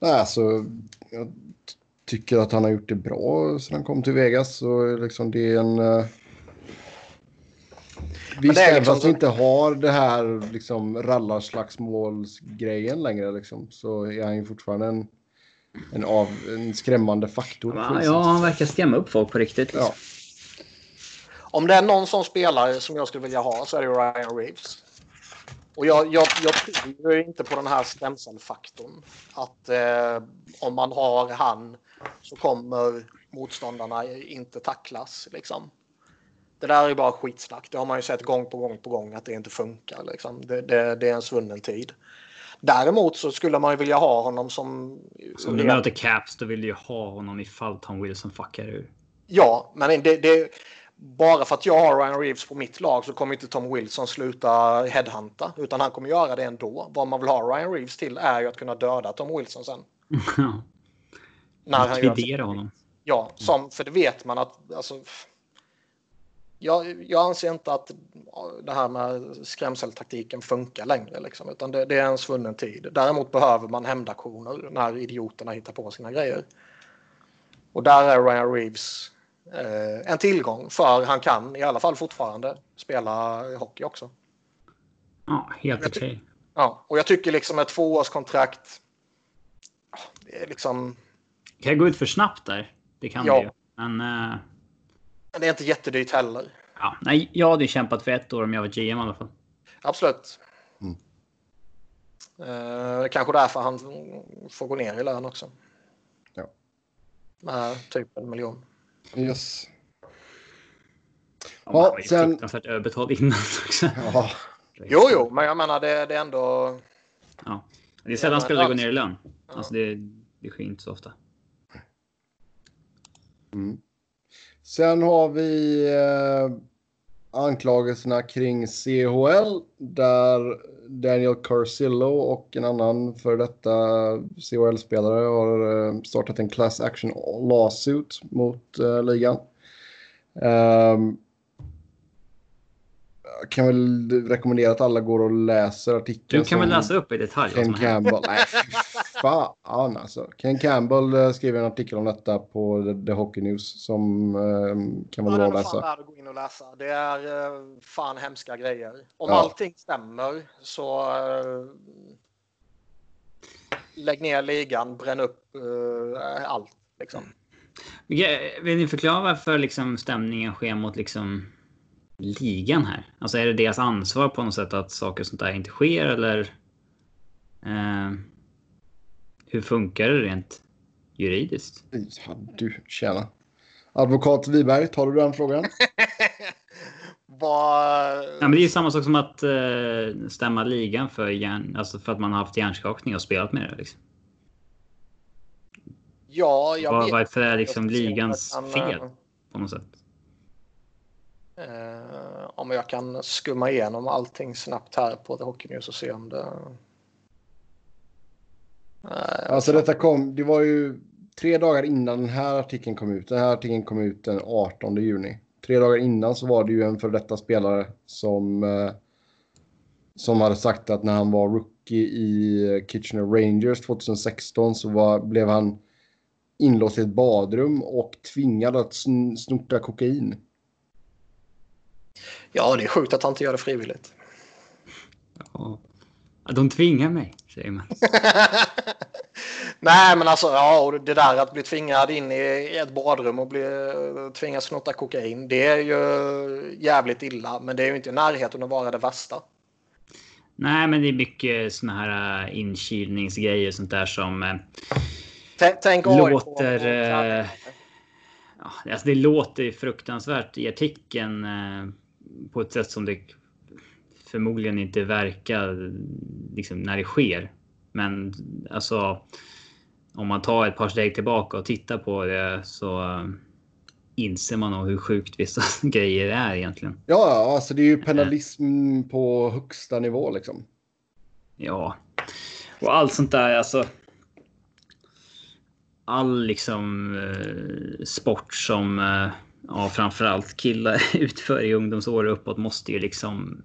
Nej, alltså, jag tycker att han har gjort det bra sedan han kom till Vegas. Så liksom det är en... Uh Visst, även liksom fast vi inte har det här liksom rallarslagsmålsgrejen längre liksom, så är han ju fortfarande en, en, av, en skrämmande faktor. Ja, ja, han verkar skrämma upp folk på riktigt. Liksom. Ja. Om det är någon som spelare som jag skulle vilja ha så är det Ryan Reeves. Och jag, jag, jag tror inte på den här skrämselfaktorn. Att eh, om man har han så kommer motståndarna inte tacklas. Liksom. Det där är bara skitsnack. Det har man ju sett gång på gång på gång att det inte funkar. Liksom. Det, det, det är en svunnen tid. Däremot så skulle man ju vilja ha honom som... Som du möter Caps, då vill du ju ha honom ifall Tom Wilson fuckar ur. Ja, men det, det, bara för att jag har Ryan Reeves på mitt lag så kommer inte Tom Wilson sluta headhunta. Utan han kommer göra det ändå. Vad man vill ha Ryan Reeves till är ju att kunna döda Tom Wilson sen. <laughs> <laughs> När han gör honom. Ja, som, för det vet man att alltså, jag, jag anser inte att det här med skrämseltaktiken funkar längre. Liksom, utan det, det, är en svunnen tid. Däremot behöver man hämndaktioner när idioterna hittar på sina grejer. Och där är Ryan Reeves eh, en tillgång för han kan i alla fall fortfarande spela hockey också. Ja, helt okej. Okay. Ja, och jag tycker liksom ett tvåårskontrakt. Är liksom. Det kan gå ut för snabbt där. Det kan ja. det ju. Men eh, men det är inte jättedyrt heller. Ja, nej, jag hade kämpat för ett år om jag var GM i alla fall. Absolut. Mm. Eh, kanske därför han får gå ner i lön också. Ja. Med typ en miljon. Yes. Ja, ja sen... Fruktansvärt överbetald innan också. <laughs> Ja. Jo, jo, men jag menar det, det är ändå... Ja. Det är sällan spelare går ner i lön. Ja. Alltså det, det sker inte så ofta. Mm. Sen har vi eh, anklagelserna kring CHL där Daniel Carcillo och en annan för detta CHL-spelare har eh, startat en class action lawsuit mot eh, ligan. Um, kan väl rekommendera att alla går och läser artikeln. Du kan väl läsa upp i detalj Ken Campbell. Nej, fan alltså. Ken Campbell eh, skriver en artikel om detta på The Hockey News som um, kan vara bra att läsa. Fan att gå in och läsa. Det är uh, fan hemska grejer. Om ja. allting stämmer så lägg ner ligan, bränn upp allt. Liksom. Vill ni förklara varför liksom, stämningen sker mot liksom ligan här? Alltså är det deras ansvar på något sätt att saker och sånt där inte sker eller? Hur funkar det rent juridiskt? Ja, du, tjena. Advokat Wiberg, tar du den frågan? <laughs> Vad... Ja, men det är ju samma sak som att eh, stämma ligan för, hjärn, alltså för att man har haft hjärnskakning och spelat med det. Liksom. Ja, jag Var, vet. varför är liksom ligans kan, fel eh, på något sätt? Eh, om jag kan skumma igenom allting snabbt här på The Hockey News och se om det... Nej, Alltså detta kom, det var ju tre dagar innan den här artikeln kom ut. Den här artikeln kom ut den 18 juni. Tre dagar innan så var det ju en för detta spelare som, eh, som hade sagt att när han var rookie i Kitchener Rangers 2016 så var, blev han inlåst i ett badrum och tvingad att sn- snorta kokain. Ja, det är sjukt att han inte gör det frivilligt. Ja, De tvingar mig, säger man. <laughs> Nej, men alltså ja, och det där att bli tvingad in i ett badrum och bli tvingad snotta kokain. Det är ju jävligt illa, men det är ju inte i närheten att vara det värsta. Nej, men det är mycket såna här äh, inkilningsgrejer och sånt där som äh, T- Tänk låter... och- Äh, ja, alltså det låter fruktansvärt i artikeln på ett sätt som det förmodligen inte verkar liksom, när det sker. Men alltså, om man tar ett par steg tillbaka och tittar på det så äh, inser man nog hur sjukt vissa <laughs> grejer är egentligen. Ja, alltså det är ju penalism på högsta nivå liksom. Ja, och allt sånt där alltså. All liksom eh, sport som eh, ja, framförallt killar <laughs> utför i ungdomsår och uppåt måste ju liksom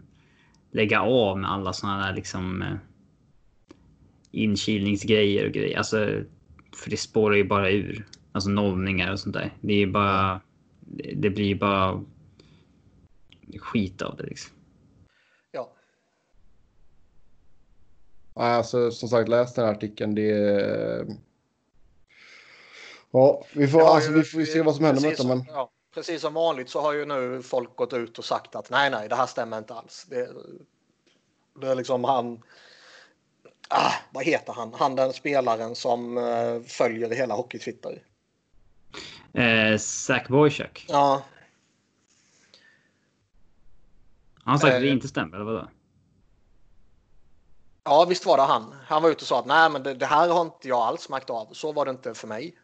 lägga av med alla såna där liksom eh, inkilningsgrejer och grejer. Alltså, för det spårar ju bara ur. Alltså nollningar och sånt där. Det är ju bara. Det, blir ju bara skit av det liksom. Ja. Nej, Alltså, som sagt, läs den här artikeln. Det är... Ja, vi får, alltså, vi får se vad som händer med detta. Men... Ja, precis som vanligt så har ju nu folk gått ut och sagt att nej, nej, det här stämmer inte alls. Det, det är liksom han. Ah, vad heter han? Han den spelaren som eh, följer hela hockey-Twitter. Eh, Zach Boychuk. Ja, Han har sagt att det Eh. inte stämmer, eller vadå? ja, visst var det han. Han var ute och sa att nej, men det, det här har inte jag alls märkt av. Så var det inte för mig.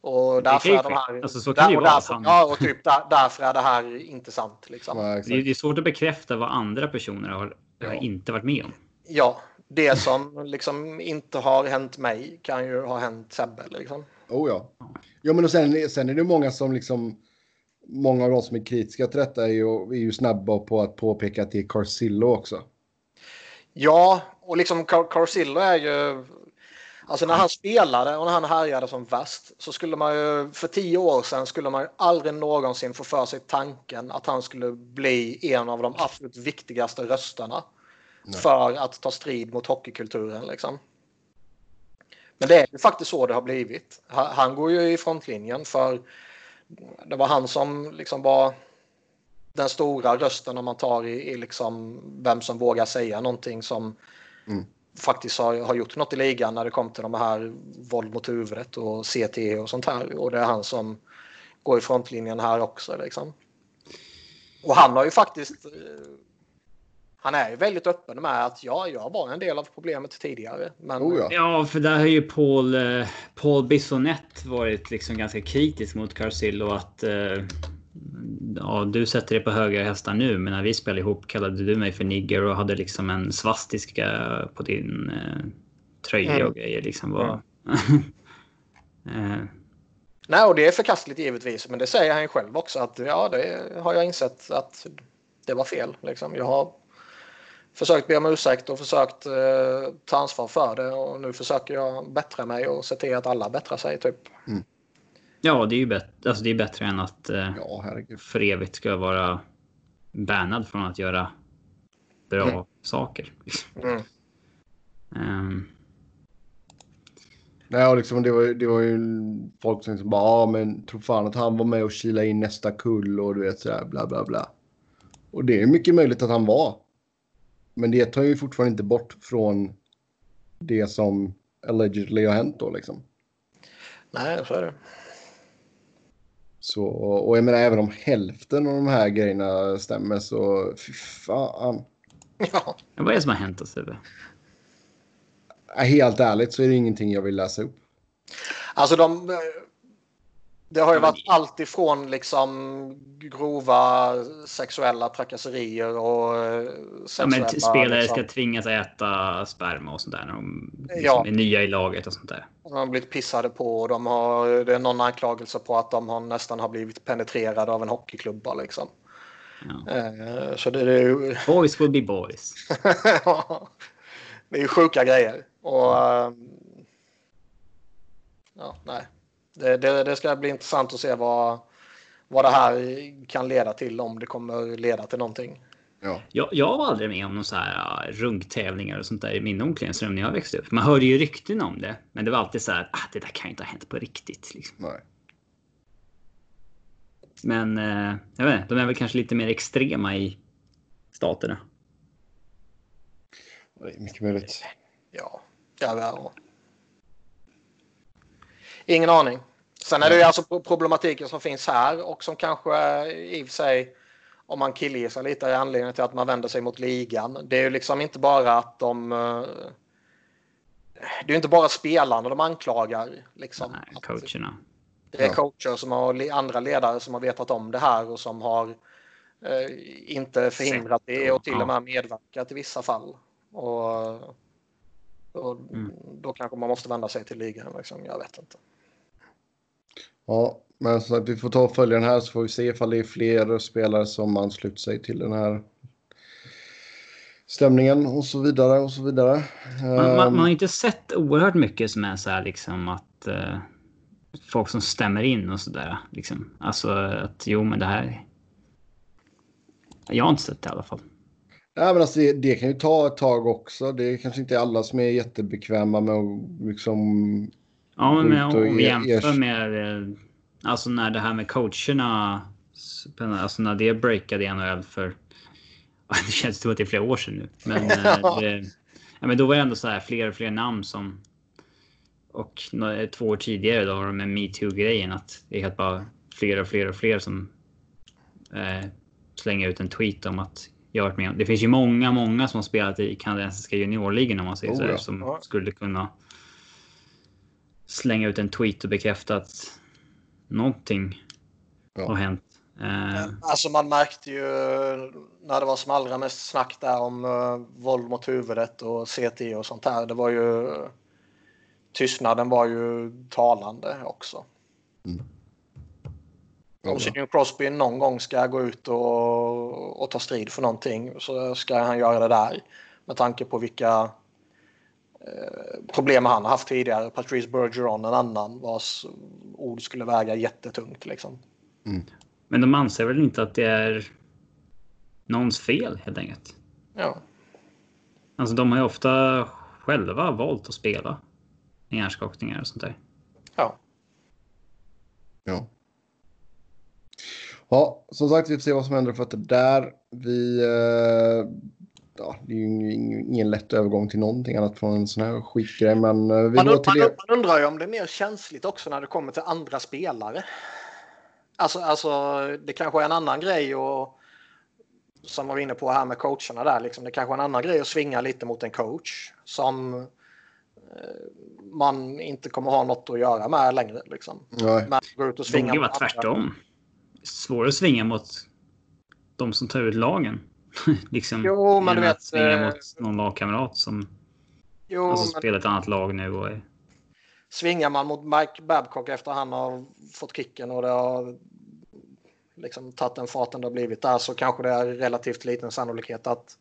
Och därför är de här. Alltså, så kan det ju och därför. Ja, och typ där, därför är det här inte sant. Liksom. Ja, Det är, exakt. det är svårt att bekräfta vad andra personer har, har Ja. inte varit med om. Ja, det som liksom inte har hänt mig kan ju ha hänt Sebbe. Liksom. Oh ja. Ja, men och sen, sen är det många som liksom... Många av de som är kritiska till detta är ju, är ju snabba på att påpeka att det är Carcillo också. Ja, och liksom Car- Carcillo är ju... Alltså när han spelade och när han härjade som värst så skulle man ju för tio år sedan skulle man ju aldrig någonsin få för sig tanken att han skulle bli en av de absolut viktigaste rösterna Nej. för att ta strid mot hockeykulturen. Liksom. Men det är ju faktiskt så det har blivit. Ha- Han går ju i frontlinjen för det var han som liksom var den stora rösten om man tar i, i liksom vem som vågar säga någonting som Mm. Faktiskt har, har gjort något i ligan när det kom till de här våld mot huvudet och CT och sånt här. Och det är han som går i frontlinjen här också. Liksom. Och han har ju faktiskt eh, han är ju väldigt öppen med att ja, jag var en del av problemet tidigare. Men Oh ja. Ja, för där har ju Paul, eh, Paul Bissonette varit liksom ganska kritisk mot Carcillo att eh, ja, du sätter dig på höga hästar nu, men när vi spelade ihop kallade du mig för nigger och hade liksom en svastika på din eh, tröja Mm. och grejer. Liksom var, <laughs> eh, Nej, och det är förkastligt givetvis, men det säger han ju själv också att ja, det har jag insett att det var fel. Liksom. Jag har försökt be om ursäkt och försökt eh, ta ansvar för det och nu försöker jag bättra mig och se till att alla bättrar sig. Typ. Ja, det är ju bättre, alltså det är bättre än att eh, Ja, herregud. för evigt ska vara bannad från att göra bra Mm. saker. Mm. Ehm, Nej, och liksom, det, var, ju- det var ju folk som liksom bara, ja men tro fan att han var med och kila in nästa kull och du vet sådär bla bla bla. Och Och det är mycket möjligt att han var. Men det tar ju fortfarande inte bort från det som allegedly har hänt då liksom. Nej, så är det. Så, och jag menar även om hälften av de här grejerna stämmer så fy fan. Ja. Vad är det som har hänt oss? Sebbe? Helt ärligt så är det ingenting jag vill läsa upp. Alltså de... Det har ju Ja, men- varit allt ifrån liksom grova sexuella trakasserier och eh, Ja, sexuella... men spelare liksom, ska tvingas äta sperma och sånt där när de liksom Ja. är nya i laget och sånt där. De har blivit pissade på och de har, det är någon anklagelse på att de har nästan har blivit penetrerade av en hockeyklubba liksom. Ja. Eh, Så det, det är ju... Boys will be boys. <laughs> det är ju sjuka grejer. Och... ehm, Ja, nej. Det, det, det ska bli intressant att se vad, vad det här kan leda till om det kommer leda till någonting. Ja. Jag, jag var aldrig med om någon så här runktävlingar och sånt där i min omklädningsrum när jag växte upp. Man hörde ju rykten om det, men det var alltid så här. Ah, det där kan ju inte ha hänt på riktigt. Liksom. Nej. Men eh, jag vet inte, de är väl kanske lite mer extrema i staterna. Det är mycket möjligt. Ja, ja, ja. Ingen aning. Sen är det ju alltså pro- problematiken som finns här och som kanske eh, i och för sig om man killgissar lite är anledningen till att man vänder sig mot ligan. Det är ju liksom inte bara att de... eh, Det är ju inte bara spelarna de anklagar. Liksom. Nej, coacherna. Det är coacher som har andra ledare som har vetat om det här och som har eh, inte förhindrat det och- till och med medverkat i vissa fall. Och, och Mm. Då kanske man måste vända sig till ligan. Liksom. Jag vet inte. Ja, men så att vi får ta och följa den här så får vi se ifall det är fler spelare som ansluter sig till den här stämningen och så vidare och så vidare. Man, man, man har Ehm, inte sett oerhört mycket som är så här liksom att eh, folk som stämmer in och sådär. Liksom. Alltså att jo, men det här. Jag har inte sett det i alla fall. Nej, men alltså det, det kan ju ta ett tag också. Det är kanske inte alla som är jättebekväma med att liksom... Ja, men med, om vi jämför med eh, alltså när det här med coacherna. Alltså när det breakade i NHL för. <laughs> Det känns som att det är flera år sedan nu, men, <laughs> eh, det, ja, men då var det ändå så här fler och fler namn som. Och två år tidigare då var det med metoo grejen att det är helt bara fler och fler och fler som. Eh, slänger ut en tweet om att jag varit med om. Det finns ju många, många som har spelat i kanadensiska juniorligan om man säger Oh, så ja. som Ja. skulle kunna slänga ut en tweet och bekräfta att någonting Ja. har hänt. Eh, Alltså man märkte ju när det var som allra mest snack där om uh, våld mot huvudet och CT och sånt här. Det var ju tystnaden var ju talande också. Ja, Om Sidney Crosby någon gång ska gå ut och, och ta strid för någonting så ska han göra det där. Med tanke på vilka eh, problem han har haft tidigare. Patrice Bergeron en annan vars ord skulle väga jättetungt. Liksom. men de anser väl inte att det är någons fel helt enkelt. Ja. Alltså de har ju ofta själva valt att spela hjärnskakningar och sånt där. ja. Ja. Ja, som sagt, vi får se vad som händer för att det där. Vi... Eh, ja, det är ju ingen, lätt övergång till någonting annat från en sån här skitgrej, men eh, vi Man, går till man, det. man undrar ju om det är mer känsligt också när det kommer till andra spelare. Alltså, alltså det kanske är en annan grej och som var inne på här med coacherna där. Liksom, det kanske är en annan grej att svinga lite mot en coach som eh, man inte kommer ha något att göra med längre. Liksom. Nej. Men gå ut och Det svinga borde vara tvärtom. Svårare att svinga mot de som tar ut lagen. <laughs> liksom, Jo, men du vet, att svinga eh, mot någon lagkamrat som Jo, alltså, men spelar ett annat lag nu. Och är, svingar man mot Mike Babcock efter han har fått kicken och det har liksom tagit den farten det har blivit där så kanske det är relativt liten sannolikhet att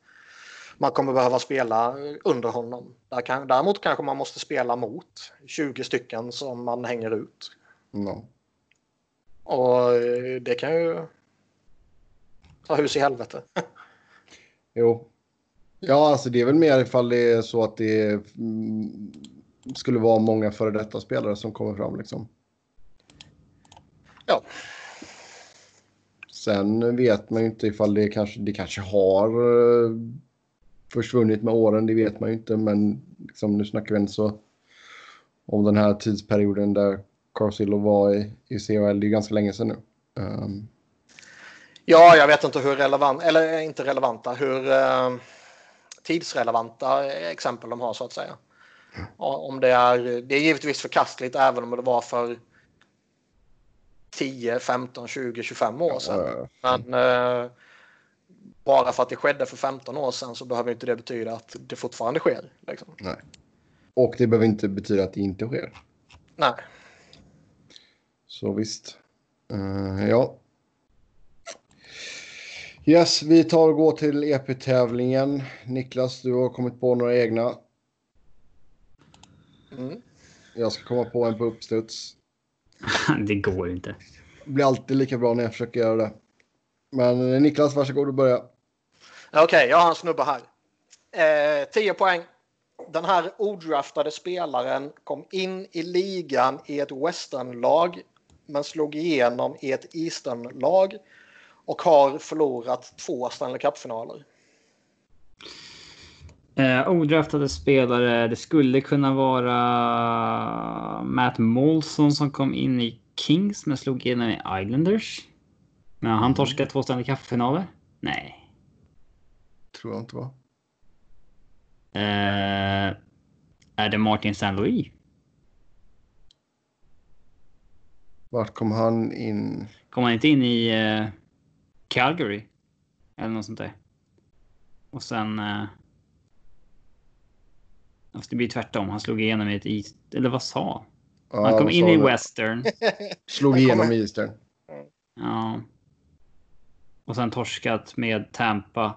man kommer behöva spela under honom. Där kan, däremot kanske man måste spela mot 20 stycken som man hänger ut. Ja. Och eh, det kan ju ta hus i helvete. <laughs> Jo. Ja, alltså det är väl mer ifall det är så att det mm, skulle vara många före detta spelare som kommer fram liksom. Ja. Sen vet man ju inte ifall det kanske, det kanske har eh, försvunnit med åren. Det vet man ju inte. Men liksom, nu snackar vi inte så om den här tidsperioden där Carcillo var i, i CHL. Det är ganska länge sedan nu. Um, Ja, jag vet inte hur relevant, eller inte relevanta, hur eh, tidsrelevanta exempel de har så att säga. Om det är, det är givetvis förkastligt även om det var för 10, 15, 20, 25 år sedan. Men eh, bara för att det skedde för 15 år sedan så behöver inte det betyda att det fortfarande sker. Liksom. nej. Och det behöver inte betyda att det inte sker. Nej. Så visst. Eh, ja. Yes, vi tar och går till EP-tävlingen. Niklas, du har kommit på några egna. Mm. Jag ska komma på en på uppstuds. <laughs> det går inte. Det blir alltid lika bra när jag försöker göra det. Men eh, Niklas, varsågod och börja. Okej, jag har en snubbe här. Eh, 10 poäng. Den här odraftade spelaren kom in i ligan i ett westernlag men slog igenom i ett easternlag och har förlorat två Stanley Cup-finaler. Eh, odraftade spelare. Det skulle kunna vara Matt Molson som kom in i Kings men slog igenom i Islanders. Men han torskade två Stanley Cup-finaler. Nej. Tror jag inte va? Eh, är det Martin St. Louis? Vart kom han in? Kom han inte in i eh, Calgary? Eller något sånt där. Och sen... Eh, fast det blir tvärtom. Han slog igenom i ett East... Eller vad sa? Ja, Han kom in sa i? Western. <laughs> Slog igenom kommer- Eastern. Ja. Och sen torskat med Tampa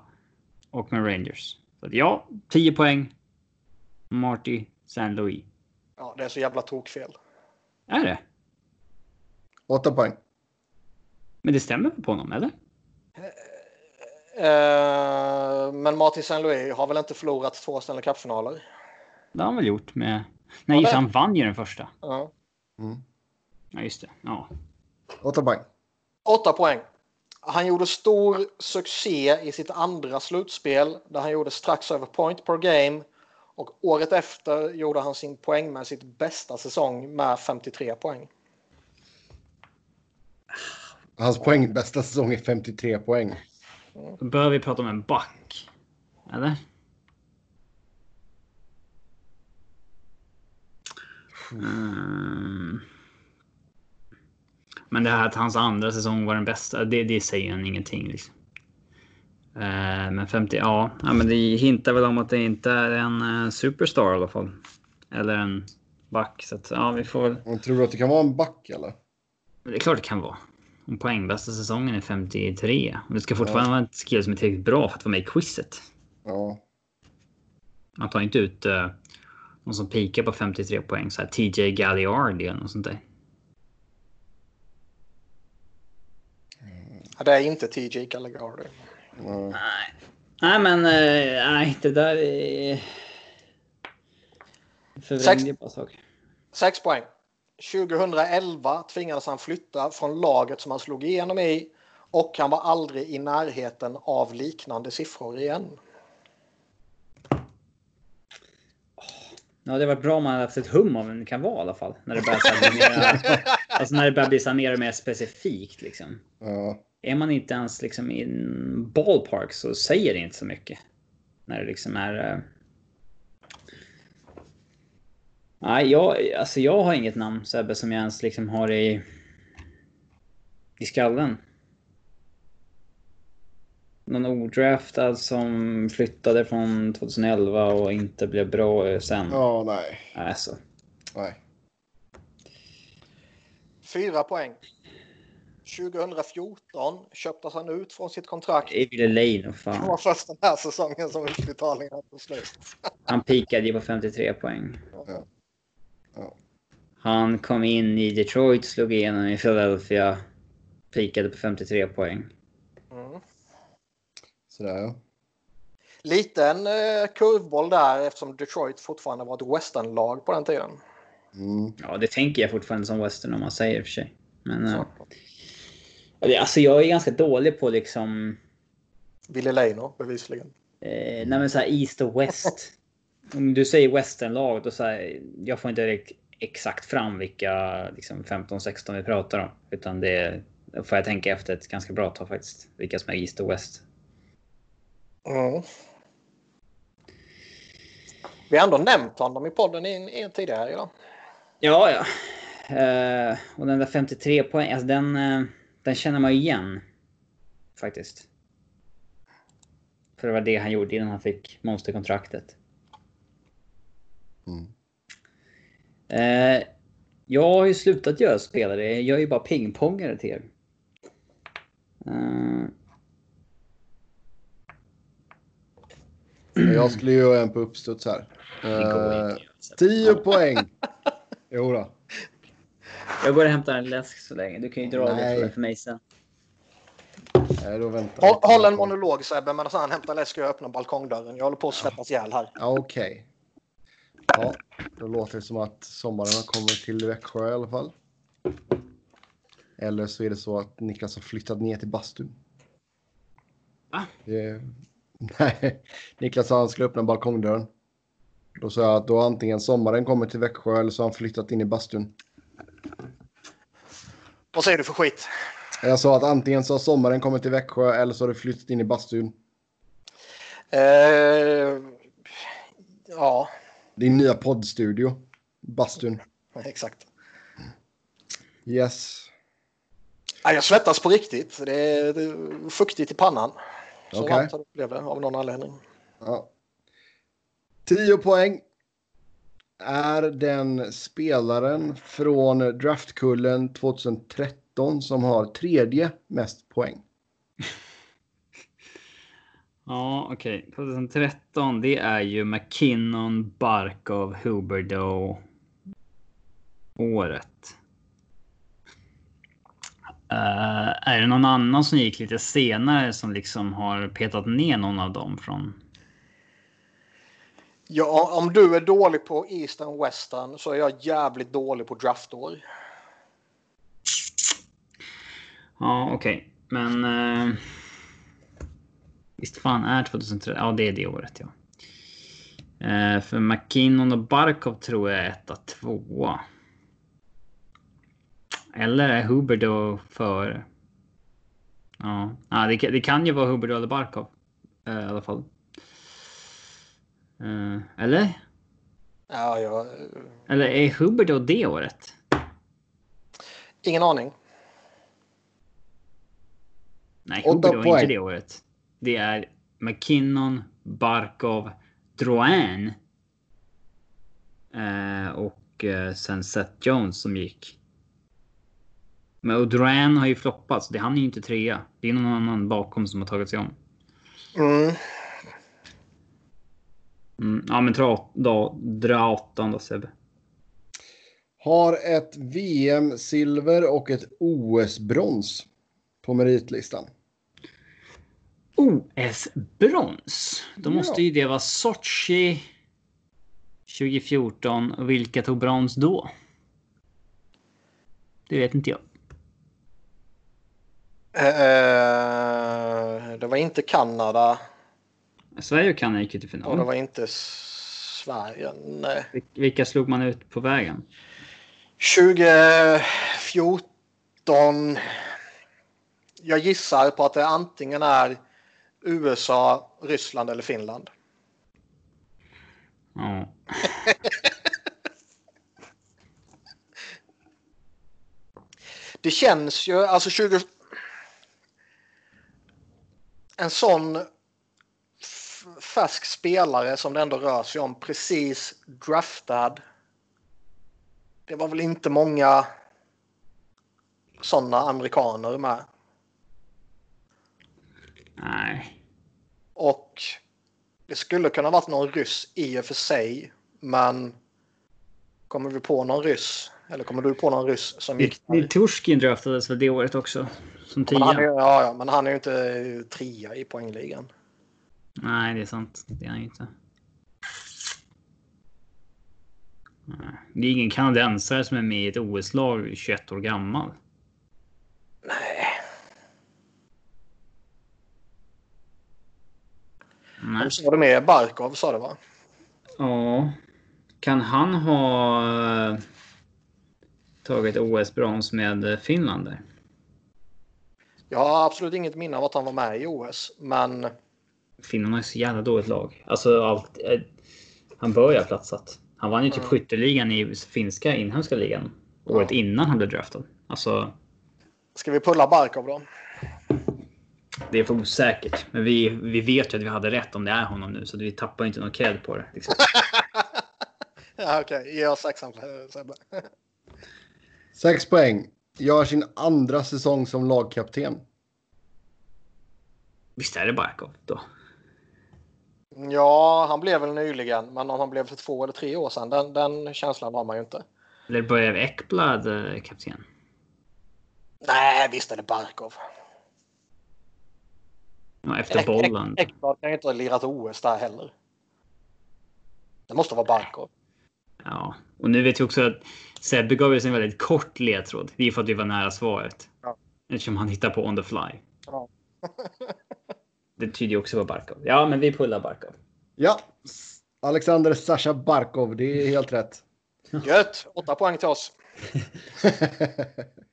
och med Rangers. Så att ja, 10 poäng. Marty St. Louis. Ja, det är så jävla tokfel. Är det? Åtta poäng. Men det stämmer på honom, eller? Eh, men Martin St. Louis har väl inte förlorat två Stanley Cup-finaler? Det har han väl gjort med... Nej, Ja, just han vann ju den första. Ja. Mm. Ja, just det. Ja. Åtta poäng. 8 poäng. Han gjorde stor succé i sitt andra slutspel där han gjorde strax över point per game. Och året efter gjorde han sin poängmässigt bästa säsong med 53 poäng. Hans poäng, bästa säsong är 53 poäng. Då bör vi prata om en back. Eller? Mm. Men det här att hans andra säsong var den bästa, det, det säger han ingenting. Liksom. Eh, men 50, ja, ja, men det hintar väl om att det inte är en eh, superstar i alla fall. Eller en back. Så att, ja, vi får väl. Men tror du att det kan vara en back eller? Det är klart det kan vara. Poängbästa säsongen är 53. Och det ska fortfarande vara en skill som är tillräckligt bra för att vara med i quizet. Ja. Man tar inte ut uh, någon som pikar på 53 poäng. Så här TJ Galliardi eller något sånt där. Ja, Det är inte TJ Gallagher. ja. Nej. Nej men eh, nej, det där är... Förvrängde bara saker. 6 poäng. 2011 tvingades han flytta från laget som han slog igenom i och han var aldrig i närheten av liknande siffror igen. Ja, det var bra om man hade haft ett hum om vem det kan vara i alla fall. När det börjar, mer, <laughs> alltså när det börjar bli mer och mer specifikt liksom. ja. Är man inte ens liksom i en ballpark så säger det inte så mycket. När det liksom är... eh, Nej, jag, alltså jag har inget namn Sebbe som jag ens liksom har i... I skallen. Någon odraftad som flyttade från 2011 och inte blev bra sen. Ja, nej. Alltså. Nej. 4 poäng. 2014 köptes han ut från sitt kontrakt. Evil Lane och Det fan. var först den här säsongen som utbetalningen tog slut. Han pikade ju på 53 poäng. Ja. Ja. Han kom in i Detroit, slog igenom i Philadelphia. Pikade på 53 poäng. Mm. Sådär ja. Liten eh, kurvboll där eftersom Detroit fortfarande var ett westernlag på den tiden. Mm. Ja, det tänker jag fortfarande som western om man säger i och för sig. Men... eh, Så. Alltså jag är ganska dålig på liksom... Ville Leino bevisligen. Eh, nej men så här East och West. Om du säger westernlag då så här, jag får inte direkt exakt fram vilka liksom 15-16 vi pratar om. Utan det får jag tänka efter ett ganska bra tag faktiskt. Vilka som är East och West. Mm. Vi har ändå nämnt honom i podden i, i tidigare idag. Ja, ja. Uh, och den där 53 poäng, alltså den, uh, den känner man ju igen. Faktiskt. För det var det han gjorde innan han fick monsterkontraktet. Mm. Uh, jag har ju slutat göra spelare. Jag gör ju bara pingpongare till er. Jag skulle göra en på uppstuds här. Uh, 10 poäng. Jo då. Jag går och hämtar en läsk så länge. Du kan ju dra Nej. det för mig sen. Nej, då väntar håll, håll en monolog Sebbe medan han hämtar läsk och jag öppnar balkongdörren. Jag håller på att svettas ihjäl här. Okej. Ja, då låter det som att sommaren har kommit till Växjö i alla fall. Eller så är det så att Niklas har flyttat ner till bastun. Va? <laughs> Nej, Niklas sa han skulle öppna balkongdörren. Då sa jag att då antingen sommaren kommer till Växjö eller så har han flyttat in i bastun. Vad säger du för skit? Jag sa att antingen så har sommaren kommit till Växjö eller så har du flyttat in i bastun. Uh, ja. Din nya poddstudio. Bastun. Exakt. Yes. jag svettas på riktigt. Det är, det är fuktigt i pannan. Så okay. varmt blev det av någon anledning. Ja. 10 poäng är den spelaren från draftkullen 2013 som har tredje mest poäng. Ja, okej. Okay. 2013, det är ju McKinnon, Barkov, Huberdo året. Uh, är det någon annan som gick lite senare som liksom har petat ner någon av dem från Ja, om du är dålig på Eastern Western så är jag jävligt dålig på draftår. Ja, okej. Okay. Men... Eh, visst fan är 2003? Ja, det är det året, ja. Eh, för McKinnon och Barkov tror jag är etta, tvåa. Eller är Huber då för... Ja, ja det, det kan ju vara Huber eller Barkov. Eh, I alla fall. Uh, eller? Ja, ja. Eller är Hubbard då det året? Ingen aning. Nej, Hubbard var inte det året. Det är McKinnon, Barkov, Drouin. Uh, och uh, sen Seth Jones som gick. Men och Drouin har ju floppat, så det han är ju inte trea. Det är någon annan bakom som har tagit sig om. Mm. Mm, ja, men dra, då, dra åttan då Sebbe. Har ett VM-silver och ett OS-brons på meritlistan. OS-brons? Då måste ju det vara Sochi 2014. Och vilka tog brons då? Det vet inte jag. Uh, det var inte Kanada. Sverige och Kanada gick ju till final. Och det var inte Sverige, nej. Vilka slog man ut på vägen? 2014. Jag gissar på att det antingen är USA, Ryssland eller Finland. Ja. <laughs> det känns ju, alltså 20... En sån färsk spelare som det ändå rör sig om. Precis draftad. Det var väl inte många sådana amerikaner med. Nej. Och det skulle kunna varit någon ryss i och för sig. Men kommer vi på någon ryss? Eller kommer du på någon ryss som gick? Turskin draftades väl det året också? Som tia? Ja, ja, men han är ju inte trea i poängligan. Nej, det är sant. Det är han inte. Det är ingen kanadensare som är med i ett OS-lag 21 år gammal. Nej. Nej. Så var det med Barkov sa det va? Ja. Kan han ha eh, tagit OS-brons med Finland där? Jag har absolut inget minne av att han var med i OS, men Finland har ju så jävla dåligt lag. Alltså allt. Eh, han bör ju ha platsat. Han vann ju typ Mm. skytteligan i finska inhemska ligan. Året Ja. innan han blev draftad. Alltså, ska vi pulla Barkov då? Det är för osäkert. Men vi, vi vet ju att vi hade rätt om det är honom nu. Så vi tappar inte någon cred på det. Liksom. <laughs> ja, Okej, ge oss sexan Sebbe. <laughs> Sex poäng. Gör sin andra säsong som lagkapten. Visst är det Barkov då? Ja, han blev väl nyligen, men om han blev för två eller tre år sedan, den, den känslan har man ju inte. Eller börjar Ekblad eh, kapten? Nej, visst är det Barkov. Ja, efter bollen. Ekblad kan ju inte ha lirat OS där heller. Det måste vara Barkov. Ja, och nu vet vi också att Sebbe gav oss en väldigt kort ledtråd. Det är för att vi var nära svaret. Ja. Eftersom han hittar på on the fly. Ja. <laughs> Det tyder ju också på Barkov. Ja, men vi pullar Barkov. Ja, Alexander Sasha Barkov. Det är helt rätt. Gött! Åtta poäng till oss. <laughs>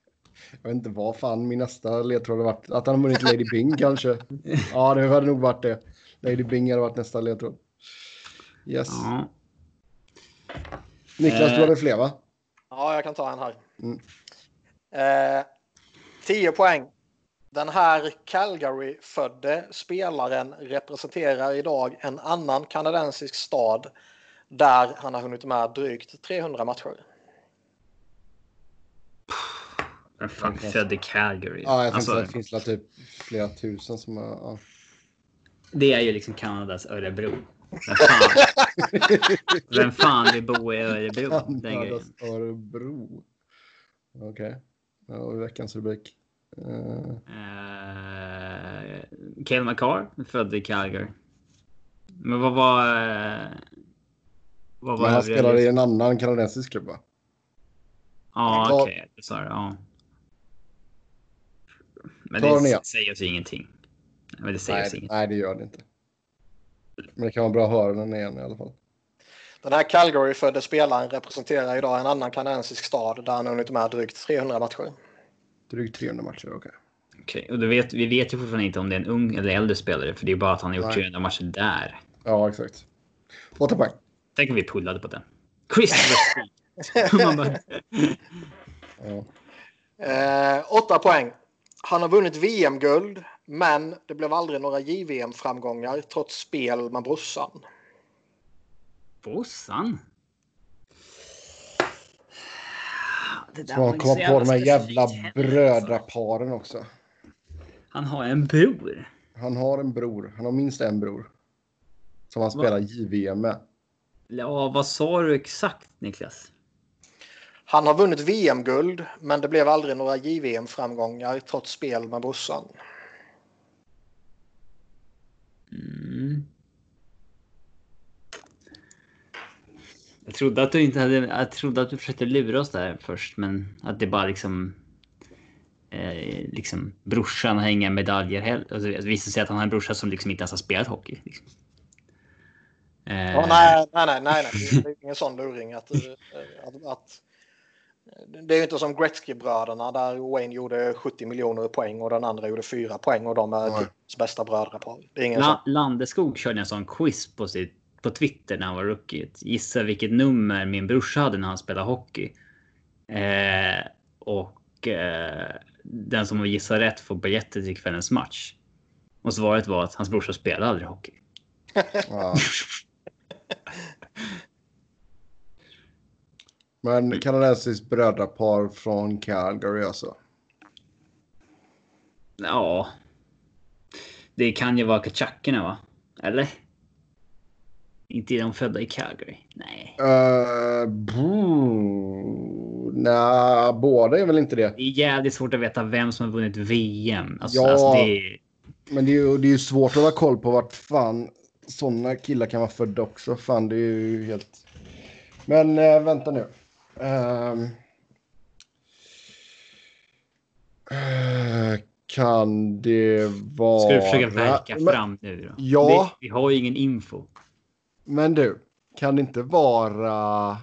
Jag vet inte vad fan min nästa ledtråd har varit. Att han har vunnit Lady Bing kanske. Ja, det hade nog varit det. Lady Bing hade varit nästa ledtråd. Yes. Ja. Niklas, du Eh. hade fler va? Ja, jag kan ta en här. Mm. Eh, 10 poäng. Den här Calgary-födde spelaren representerar idag en annan kanadensisk stad där han har hunnit med drygt 300 matcher. Men fan, född i Calgary. Ja, jag tänkte alltså, att det finns typ flera tusen som har... Ja. det är ju liksom Kanadas Örebro. Vem fan, <laughs> vem fan vill bo i Örebro? Kanadas Örebro. Okej. Ja, och veckans rubrik. Uh, Uh, Cale Makar, född i Calgary. Men vad var... eh, vad var men han spelar i en annan kanadensisk klubb va? Ja, okej. det sa du, Ja. Men det igen. säger oss ingenting. Men det säger Nej, oss ingenting. nej, det gör det inte. Men det kan vara bra att höra den igen i alla fall. Den här Calgary-födde spelaren representerar idag en annan kanadensisk stad där han har hunnit med drygt 300 matcher. Drygt 300 matcher, okej. Okej, och du vet, vi vet ju fortfarande inte om det är en ung eller äldre spelare. För det är bara att han har gjort Nej. 300 matcher där. Ja, exakt. Åtta poäng. Tänk om vi pullade på den. Christopher Street. <laughs> Man bara, Ja. Eh, 8 poäng. Han har vunnit VM-guld, men det blev aldrig några JVM-framgångar trots spel med brorsan. Bossan? Det där Så var han kom på de här jävla specifikt. brödraparen också. Han har en bror. Han har en bror. Han har minst en bror. Som han spelar JVM med. Ja, vad sa du exakt Niklas? Han har vunnit VM-guld, men det blev aldrig några JVM-framgångar trots spel med brorsan. Mm. Jag trodde att du inte hade. Jag trodde att du försökte lura oss där först, men att det bara liksom. Eh, liksom brorsan har inga medaljer heller. Alltså, det visade sig att han har en brorsa som liksom inte ens har spelat hockey. Liksom. Eh, Ja, nej, nej, nej, nej, nej. Det är ingen sån luring att, eh, att, att det är ju inte som Gretzky-bröderna där Wayne gjorde 70 miljoner poäng och den andra gjorde 4 poäng och de är Nej. tidens bästa brödrapar. Det är ingen La-. Landeskog körde en sån quiz på, sitt, på Twitter när han var rookie. Gissa vilket nummer min brorsa hade när han spelade hockey. Eh, och eh, den som gissar rätt får biljetter till kvällens match. Och svaret var att hans brorsa spelade aldrig hockey. <laughs> Men kanadensiskt brödrapar från Calgary alltså. Ja. Det kan ju vara Kachakerna va? Eller? Inte är de födda i Calgary? Nej. Uh, Nej, båda är väl inte det. Det är jävligt svårt att veta vem som har vunnit VM. Alltså, Ja. alltså det är... Men det är ju det är ju svårt att hålla koll på vart fan sådana killar kan vara födda också. Fan, det är ju helt... Men eh, vänta nu. Eh, Kan det vara... Ska du försöka verka Men- fram nu då? Ja. Vi, vi har ju ingen info. Men du, kan det inte vara...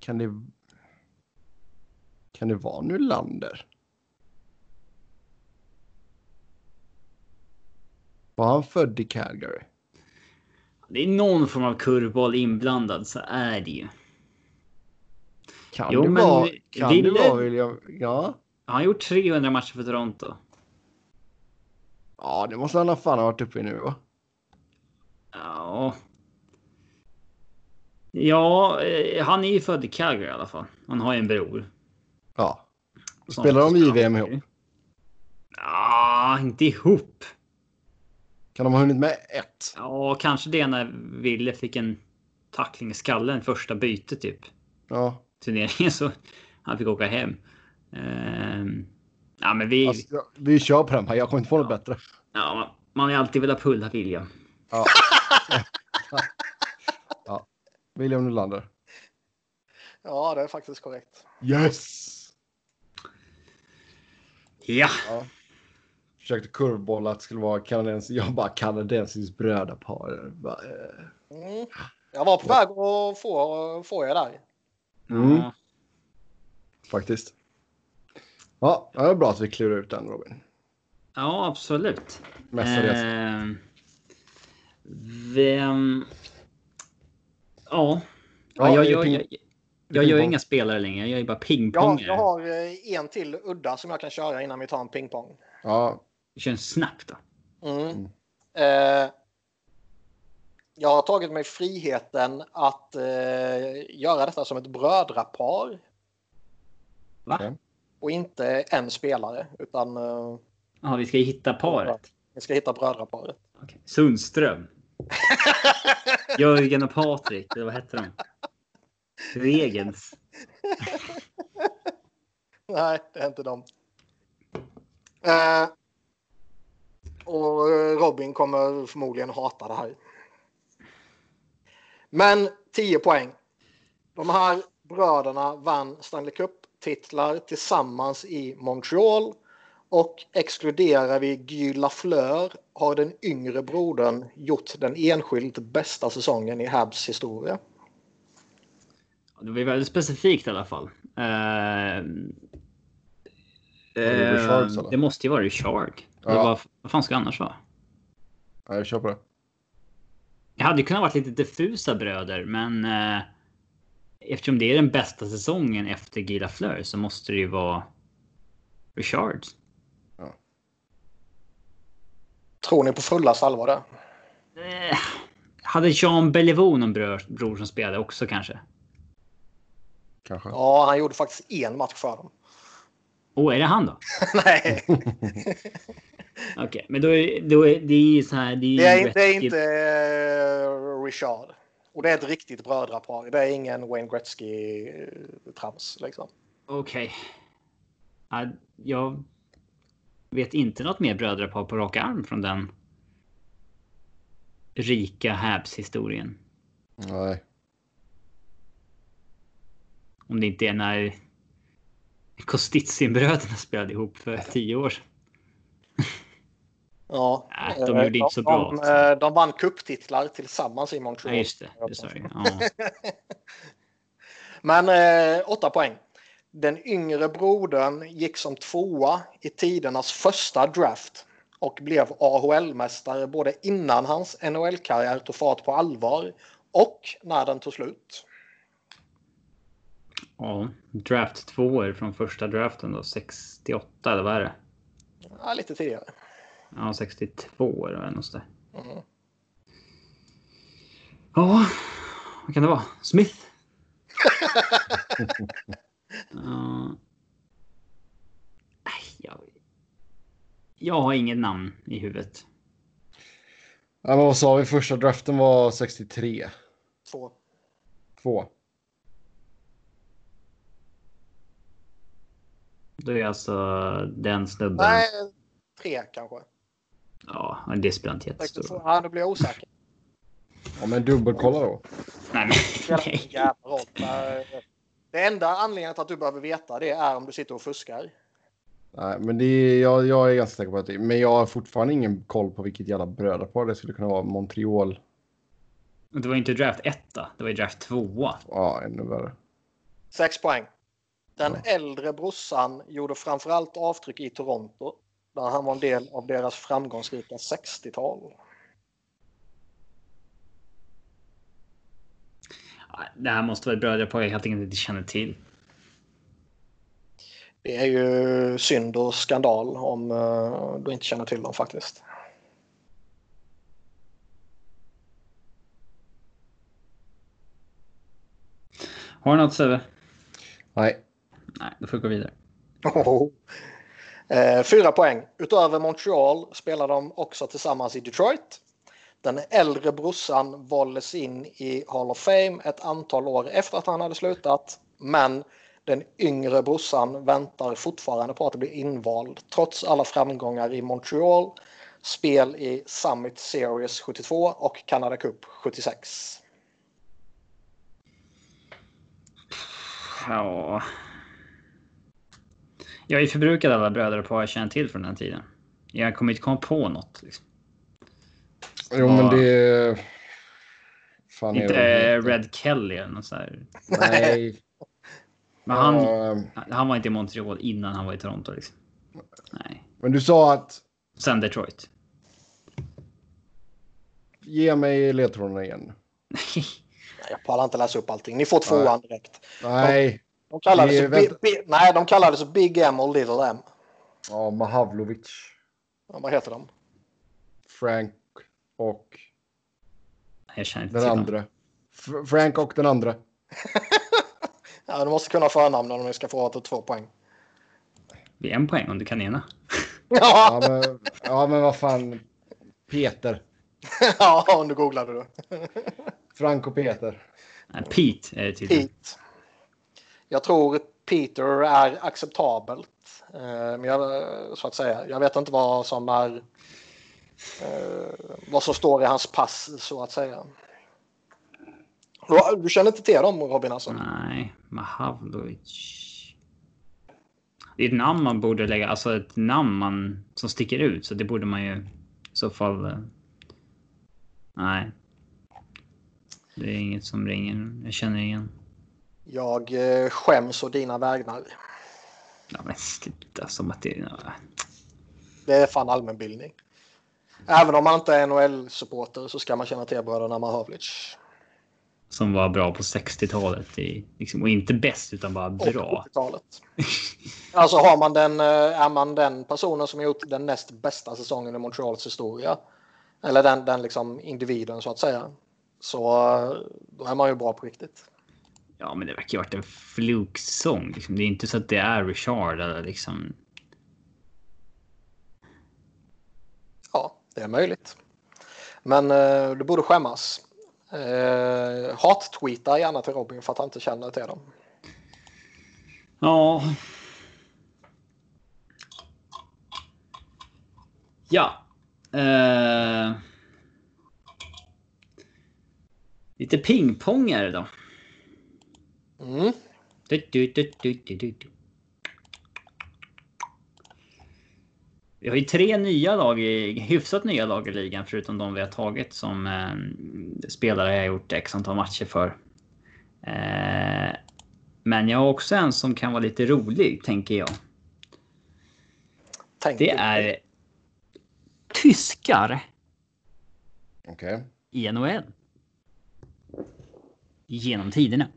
Kan det... Kan det vara Nylander? Var han född i Calgary? Det är någon form av kurvboll inblandad, så är det ju. Kan Jo, det men vara... Kan Ville- det vara William... Ja. Har han gjort 300 matcher för Toronto? Ja, det måste han ha fan ha varit uppe i nu va? Ja. Ja, eh, han är ju född i Calgary i alla fall. Han har ju en bror. Ja. Spelar de JVM ihop? Ja, inte ihop. Kan de ha hunnit med ett? Ja, kanske det när Ville fick en tackling i skallen första bytet typ. Ja. Turneringen <laughs> så han fick åka hem. Ehm, ja, men vi. Alltså, ja, vi kör på den här. Jag kommer inte få något bättre. Ja, man har ju alltid velat pulla William. Ja. <laughs> ja. William Nylander. Ja, det är faktiskt korrekt. Yes! Ja, Ja. Försökte kurvbolla att det skulle vara kanadensiskt. Jag bara kanadensiskt brödrapar. Bara, eh. Mm. Jag var på väg att få, få er där. Mm. ja. Faktiskt. Ja, det är bra att vi klurar ut den Robin. ja absolut. Mestadels. Ehm, vem? Ja, ja, Ja, jag, jag, jag, jag gör pingpong. inga spelare längre. Jag är bara Jag, pingpongare. jag har eh, en till udda som jag kan köra innan vi tar en pingpong. Ja, kör en snabbt då. Mm. Mm. Eh, jag har tagit mig friheten att eh, göra detta som ett brödrapar. Va? Och inte en spelare, utan eh, Ja, vi ska ju hitta paret. vi ska hitta brödraparet. Okej. Sundström. <laughs> Jörgen och Patrik. Eller vad hette de? Regens. <laughs> Nej, det är inte dem. Eh, och eh, Robin kommer förmodligen hata det här. Men 10 poäng. De här bröderna vann Stanley Cup-titlar tillsammans i Montreal. Och exkluderar vi Guy Lafleur har den yngre brodern gjort den enskilt bästa säsongen i Habs historia. Det var ju väldigt specifikt i alla fall. Ehm, det Richard, ehm, eller? det måste ju vara Richard. Ja. Vad, vad fan ska det annars vara? ja, jag kör på det. Det hade ju kunnat vara lite diffusa bröder, men eh, eftersom det är den bästa säsongen efter Gila Fleur så måste det ju vara Richard. Tror ni på fulla allvar där? Eh, hade Jean Beliveau någon bror, bror som spelade också kanske? Kanske. Ja, han gjorde faktiskt en match för dem. Åh, är det han då? <laughs> Nej, <laughs> Okej, men då är, då är det är ju så här. Det är, det är, det är inte eh, Richard. Och det är ett riktigt brödrapar. Det är ingen Wayne Gretzky-trams. Liksom. Okej. Ja, Jag vet inte något mer brödrapar på rak arm från den rika Habs-historien. Nej. Om det inte är när Kostitsin-bröderna spelade ihop för tio år sedan. Ja. Nej, de gjorde inte så bra. De, de, de vann cuptitlar tillsammans i Montreal. Ja, just det. det sa jag. Ja. <laughs> Men eh, åtta poäng. Den yngre brodern gick som tvåa i tidernas första draft och blev AHL-mästare både innan hans NHL-karriär tog fart på allvar och när den tog slut. ja. Draft två år från första draften då. 68 eller vad är det? Ja, lite tidigare. Ja, 62 eller något sådär. Mm. Ja, vad kan det vara? Smith? <laughs> Nej, jag... jag har inget namn i huvudet. Ja, men vad sa vi? Första draften var 63. Två. Två. Då är alltså den snubben. Nej, tre kanske. Ja, det spelar inte jättestor roll. Ja, blir jag osäker. Ja, men dubbelkolla då. Nej, men nej. Det enda anledningen till att du behöver veta det är om du sitter och fuskar. Nej, men det är, jag, jag är ganska säker på att det Men jag har fortfarande ingen koll på vilket jävla brödrapar det skulle kunna vara. Montreal. Det var inte draft 1 det var ju draft 2. Ja, ännu värre. Sex poäng. Den äldre brorsan gjorde framförallt avtryck i Toronto där han var en del av deras framgångsrika 60-tal. Det här måste vara ett brödrapar jag helt enkelt inte känner till. Det är ju synd och skandal om uh, du inte känner till dem faktiskt. Har du något Sebbe? Nej. Nej, då får vi gå vidare. Oh. <laughs> Eh, fyra poäng. Utöver Montreal spelar de också tillsammans i Detroit. Den äldre brorsan valdes in i Hall of Fame ett antal år efter att han hade slutat. Men den yngre brorsan väntar fortfarande på att bli invald trots alla framgångar i Montreal, spel i Summit Series 72 och Canada Cup 76. Ja. Jag har ju förbrukat alla bröder på jag känner till från den tiden. Jag kommer inte komma på något. Liksom. Jo, men det... Fan inte är Red Kelly eller något så här. Nej. <laughs> Men han, uh, han var inte i Montreal innan han var i Toronto. Liksom. Nej. Men du sa att... Sen Detroit. Ge mig ledtrådarna igen. <laughs> Nej. Jag pallar inte läsa upp allting. Ni får tvåan direkt. Nej. De, de kallades, Bi, Bi, nej, de kallades Big M och Little M. Ja, Mahavlovic. Ja, vad heter de? Frank och... Jag känner inte den andra. Frank och den andra. <laughs> ja, du måste kunna förnamnen om ni ska få åt två poäng. Det är en poäng om du kan ena. ja, men, ja, men vad fan. Peter. <laughs> ja, om du googlade du. Frank och Peter. Nej, Pete är det tydligen. Pete. Jag tror Peter är acceptabelt. Eh, men jag, så att säga. Jag vet inte vad som är eh, vad som står i hans pass så att säga. Du känner inte till dem Robin alltså? Nej, Mahavlovic. Det är ett namn man borde lägga, alltså ett namn man, som sticker ut. Så det borde man ju i så fall... Eh, nej. Det är inget som ringer. Jag känner ingen. Jag eh, skäms å dina vägnar. Ja, men sluta som att det... Det är fan allmänbildning. Även om man inte är NHL-supporter så ska man känna till bröderna Mahavlic. Som var bra på 60-talet. Liksom, och inte bäst utan bara bra. Och 70-talet. alltså har man den, eh, är man den personen som har gjort den näst bästa säsongen i Montreals historia. Eller den, den liksom individen så att säga. Så då är man ju bra på riktigt. Ja, men det verkar ju ha varit en fluksång. Liksom. Det är inte så att det är Richard eller liksom. Ja, det är möjligt. Men eh, du borde skämmas. Eh, Hat-tweeta gärna till Robin för att han inte känner till dem. Ja. Ja. Eh. Lite pingpongare då. Mm. Du, du, du, vi har ju tre nya lag, i, hyfsat nya lag i ligan förutom de vi har tagit som eh, spelare jag gjort x antal matcher för. Eh, men jag har också en som kan vara lite rolig, tänker jag. Tänk det är tyskar. Okej. Okay. I NHL genom tiderna.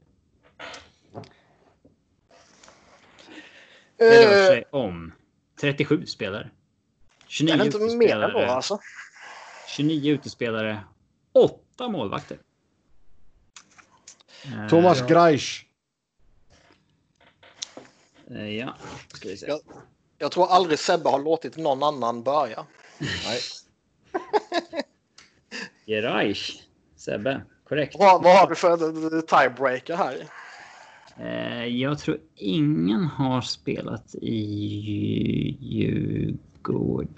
Det rör sig om 37 spelare. 29 är inte mer än då, alltså. 29 utespelare. 8 målvakter. Thomas ja. Greisch. Eh, ja, ska vi se. Jag, jag, tror aldrig Sebbe har låtit någon annan börja. Nej. <laughs> Greisch. Sebbe. Korrekt. Vad, vad har vi för tiebreaker här? Eh, jag tror ingen har spelat i Djurgården.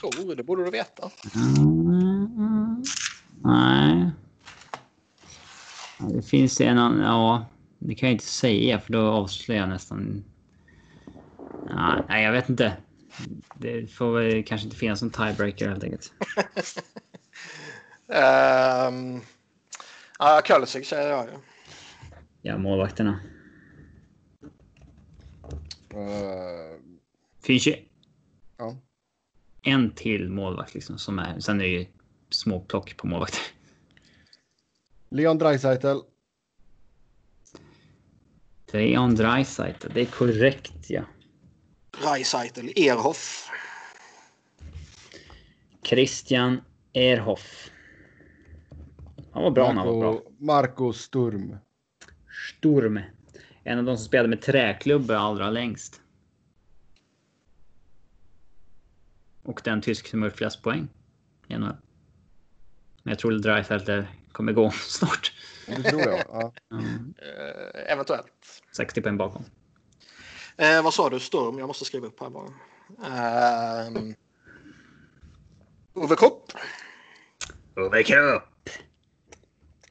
Tror det borde du veta. Mm, nej. Det finns en annan, ja. Det kan jag inte säga för då avslöjar jag nästan. Ja, nej, jag vet inte. Det får väl kanske inte finnas någon tiebreaker helt enkelt. Um, <laughs> ja, Kulisic säger jag ju. Ja, målvakterna. Uh, Finns ju ja. en till målvakt liksom som är. Sen är det ju små plock på målvakter. Leon Draisaitl. Leon Draisaitl, det är korrekt ja. Dreisaitl, Erhoff. Christian Erhoff. Han var bra när han var bra. Marco, Marco Sturm. Sturm. En av de som spelade med träklubbor allra längst. Och den tysk som har gjort flest poäng. Men jag tror Dreisaitl kommer gå <laughs> snart. Det tror jag. Ja. Mm, Eh, eventuellt. 60 poäng bakom. Eh, vad sa du? Storm? Jag måste skriva upp här bara. Um, Ove. Overcup!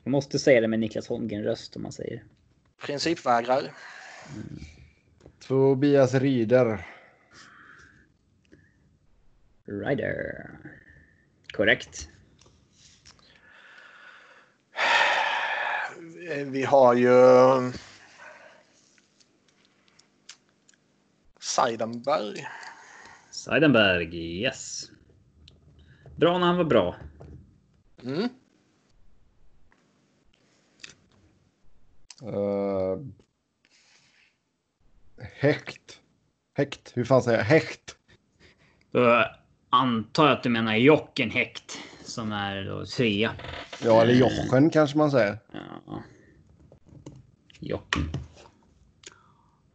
Jag måste säga det med Niklas Holmgren-röst om man säger. Principvägrar. Tobias Rieder. Rider. Korrekt. Vi har ju Seidenberg. Seidenberg, yes. Bra när han var bra. Mm. Uh, häkt. Häkt. Hur fan säger jag? Häkt. Då antar jag att du menar Jocken Häkt som är då trea. Ja, eller Jochen kanske man säger. Ja. Jocken.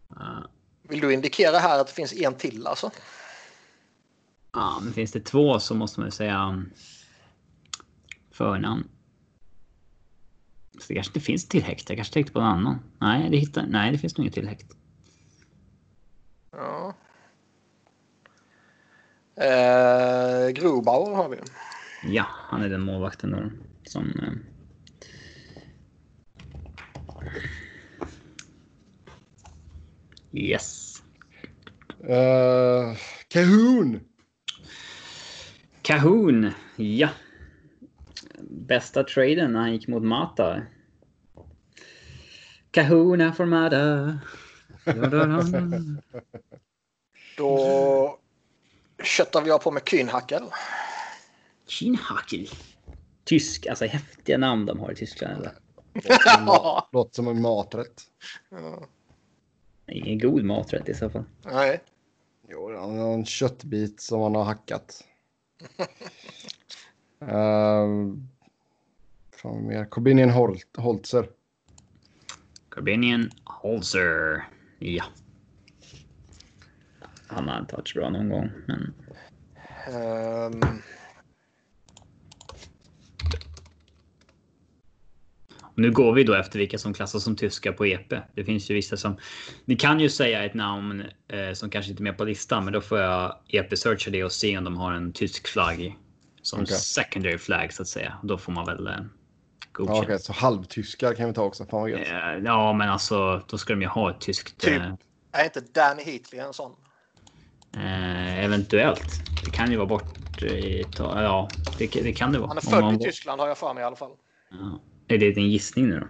Ja, Vill du indikera här att det finns en till alltså? Ja, men finns det två så måste man ju säga um, förnamn. Så det kanske inte finns till häkt. Jag kanske tänkte på en annan. Nej, det hittar. Nej, det finns nog inget till häkt. Ja. Eh, Grobauer har vi. Ja, han är den målvakten då. Som... Eh... Yes. Uh, Cahoon. Cahoon. Ja. Bästa traden när han gick mot Mata. Kahuna for Mata. <laughs> Då köttar vi av på med Kühnhackel. Kinhakel. Tysk, alltså häftiga namn de har i Tyskland. Eller? <laughs> Låter som en maträtt. Ja. Ingen god maträtt i så fall. Nej. Jo, han har en köttbit som han har hackat. uh, <laughs> fan mer. Corbinian Holt, Holzer. Corbinian Holzer. Ja. Han har en touch bra någon gång, men Ehm, Nu går vi då efter vilka som klassas som tyska på EP. Det finns ju vissa som... Ni kan ju säga ett namn eh, som kanske inte är med på listan, men då får jag EP-searcha det och se om de har en tysk flagg som Okej. secondary flag så att säga. Då får man väl eh, Ja, godkänt. Okej, så halvtyskar kan vi ta också. Fan vad gött. Eh, Ja, men alltså då ska de ju ha ett tyskt. Typ. Eh, är inte Danny Heatley en sån? eh, eventuellt. Det kan ju vara bort i ett tag. Ja, det, det kan det vara. Han är född man- i Tyskland har jag för mig i alla fall. Ja. Är det en gissning nu då?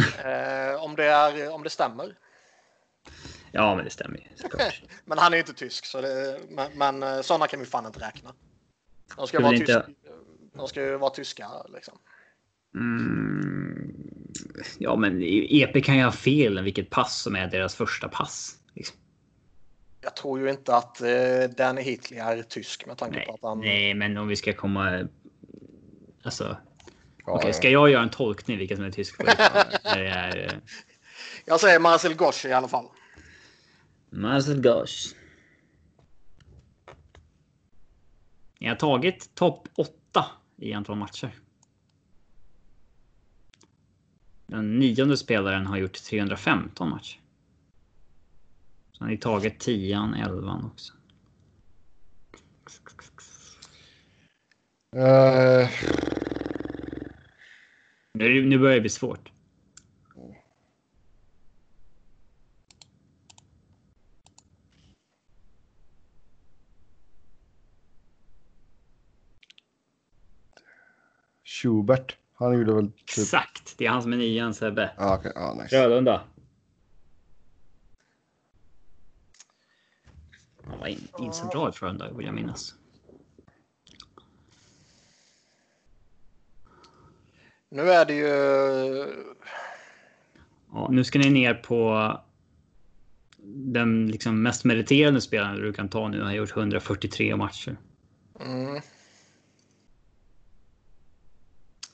<laughs> Eh, om, det är, om det stämmer. Ja, men det stämmer ju. <laughs> Men han är ju inte tysk, så det, men, men eh, sådana kan vi fan inte räkna. De ska, vara, inte- tysk, de ska ju vara tyska liksom. Mm. Ja, men EP kan ju ha fel vilket pass som är deras första pass. Liksom. Jag tror ju inte att eh, Danny Heatley är tysk med tanke på Nej, att han... nej, men om vi ska komma... Alltså, Ja, okej, ja. ska jag göra en tolkning vilka som är tysk på? När det är eh, Jag säger Marcel Gosch i alla fall. Marcel Gosh. Jag har tagit topp 8 i antal matcher. Den nionde spelaren har gjort 315 matcher. Så han är taget tian, elvan också. Uh... Nu, nu börjar det bli svårt. Schubert. Han gjorde väl typ... Exakt, det är han som är nian Sebbe. Ja, okej. Ja, nice. Frölunda. Han var in, incentral i Frölunda vill jag minnas. Nu är det ju... Ja, nu ska ni ner på den liksom mest meriterande spelaren du kan ta nu. Han har gjort 143 matcher. Mm.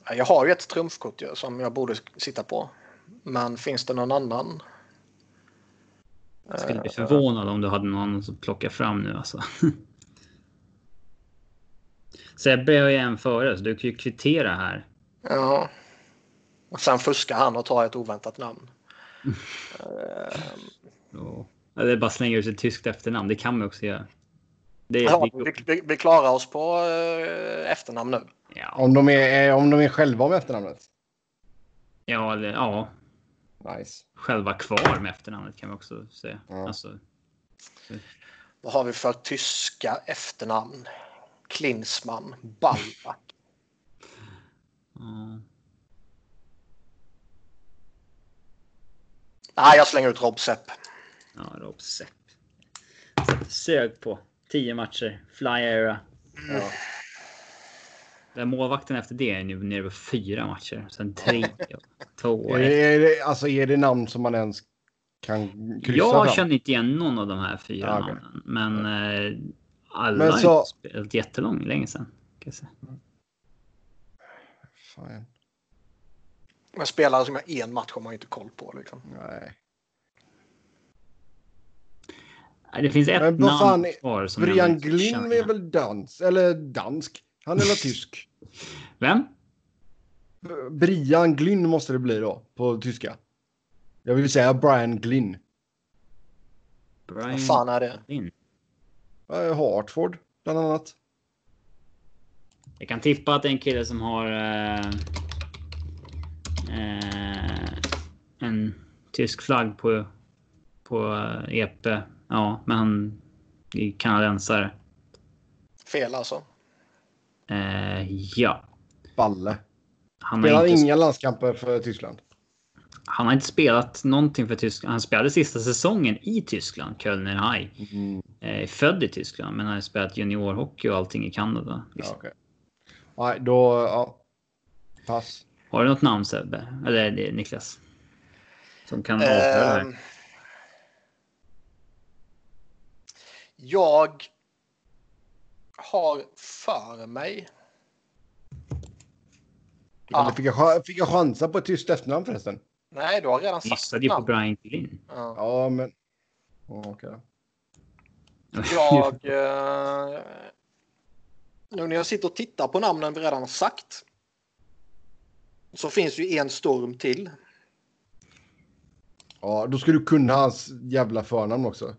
Ja, Jag har ju ett trumfkort ju, som jag borde sitta på. Men finns det någon annan? Jag skulle bli förvånad om du hade någon som plockar fram nu alltså. <laughs> Sebbe har ju en före så du kan ju kvittera här. Ja. Och sen fuskar han och tar ett oväntat namn. <laughs> Ja. Eller bara slänga ut ett tyskt efternamn. Det kan man också göra. Det, ja, det, vi, vi, vi klarar oss på eh, efternamn nu. Ja, Om de, är, om de är själva med efternamnet. ja, eller, ja, Nice. själva kvar med efternamnet kan vi också säga. Ja. Alltså, Vad har vi för tyska efternamn? Klinsmann, Ballback. <laughs> ja. Nej, jag slänger ut Rob Sepp. Ja, Rob Sepp. Sög på. 10 matcher. Fly era. Ja. Den målvakten efter det är nu nere på fyra matcher. Sen <laughs> tre. två. Är, det, är, det, alltså, är det namn som man ens kan kryssa Jag fram? känner inte igen någon av de här fyra Ja, okej. namnen. Men eh, alla Men har så- inte spelat jättelång länge sedan. Kan jag säga. Fan, Men spelare som har en match har man inte koll på. Liksom. nej. Det finns ett namn kvar Brian Glynn är väl dans? Eller dansk? Han är väl tysk? Vem? Brian Glynn måste det bli då, på tyska. Jag vill säga Brian Glynn. Brian Vad fan är det? Glynn. Hartford, bland annat. Jag kan tippa att det är en kille som har eh, eh, en tysk flagg på, på eh, EP. Ja, men han är kanadensare. Fel alltså. Eh, ja. Balle. Han Spelar inte, inga landskamper för Tyskland. han har inte spelat någonting för Tyskland. Han spelade sista säsongen i Tyskland, Kölner High. Mm. Eh, född i Tyskland, men han har spelat juniorhockey och allting i Kanada. Ja, Liksom. okej. Nej, då... Ja. Pass. Har du något namn Sebbe? Eller är det Niklas? Som kan avgöra det här? Ehm, jag har för mig. Eller fick, jag, fick jag chansa på ett tyskt efternamn förresten? Nej, du har redan sagt Gissade ju på namn. Brian Glynn. Ja. Ja, men... Ja, Okej. Jag... Eh, nu när jag sitter och tittar på namnen vi redan har sagt. Så finns ju en storm till. Ja, då skulle du kunna hans jävla förnamn också.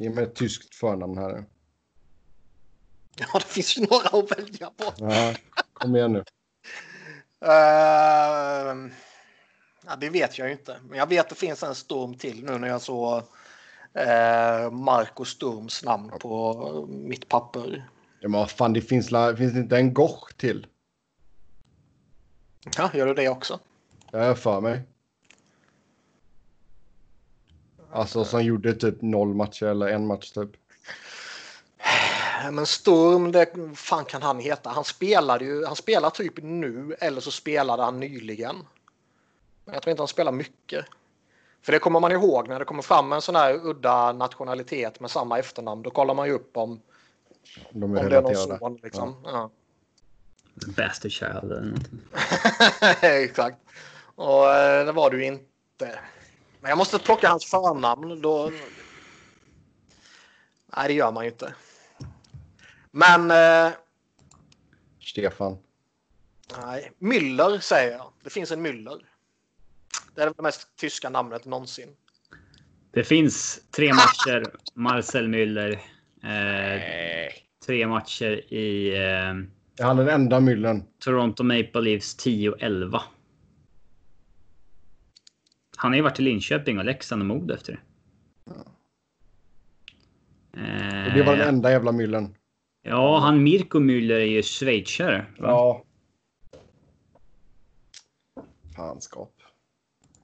Ge mig ett tyskt förnamn här. Ja, det finns ju några att välja på. Ja, kom igen nu. Ehm, ja, det vet jag ju inte. Men jag vet att det finns en storm till nu när jag såg uh, Marco Sturms namn på mitt papper. Ja, men fan, det finns, finns det inte en Goch till? Ja, gör du det också? Jag har för mig. Alltså som gjorde typ noll matcher eller en match typ. Men Sturm, det fan kan han heta? Han spelade ju, han spelar typ nu eller så spelade han nyligen. Men jag tror inte han spelar mycket. För det kommer man ihåg när det kommer fram en sån här udda nationalitet med samma efternamn. Då kollar man ju upp om, De är om det är någon son. Liksom. Ja. Bastard child eller. <laughs> Exakt. Och eh, det var ju inte. Men jag måste plocka hans förnamn. Då... Nej, det gör man ju inte. Men eh, Stefan. nej, Müller säger jag. Det finns en Müller. Det är det mest tyska namnet någonsin. Det finns tre matcher. Marcel Müller. Eh, tre matcher i eh, Är han den enda myllen? Toronto Maple Leafs 10-11. Han har ju varit i Linköping och Leksand och Modo efter det. Och det var den Eh, enda jävla myllen. Ja, han Mirko Müller är ju schweizare. va? Ja. Fanskap.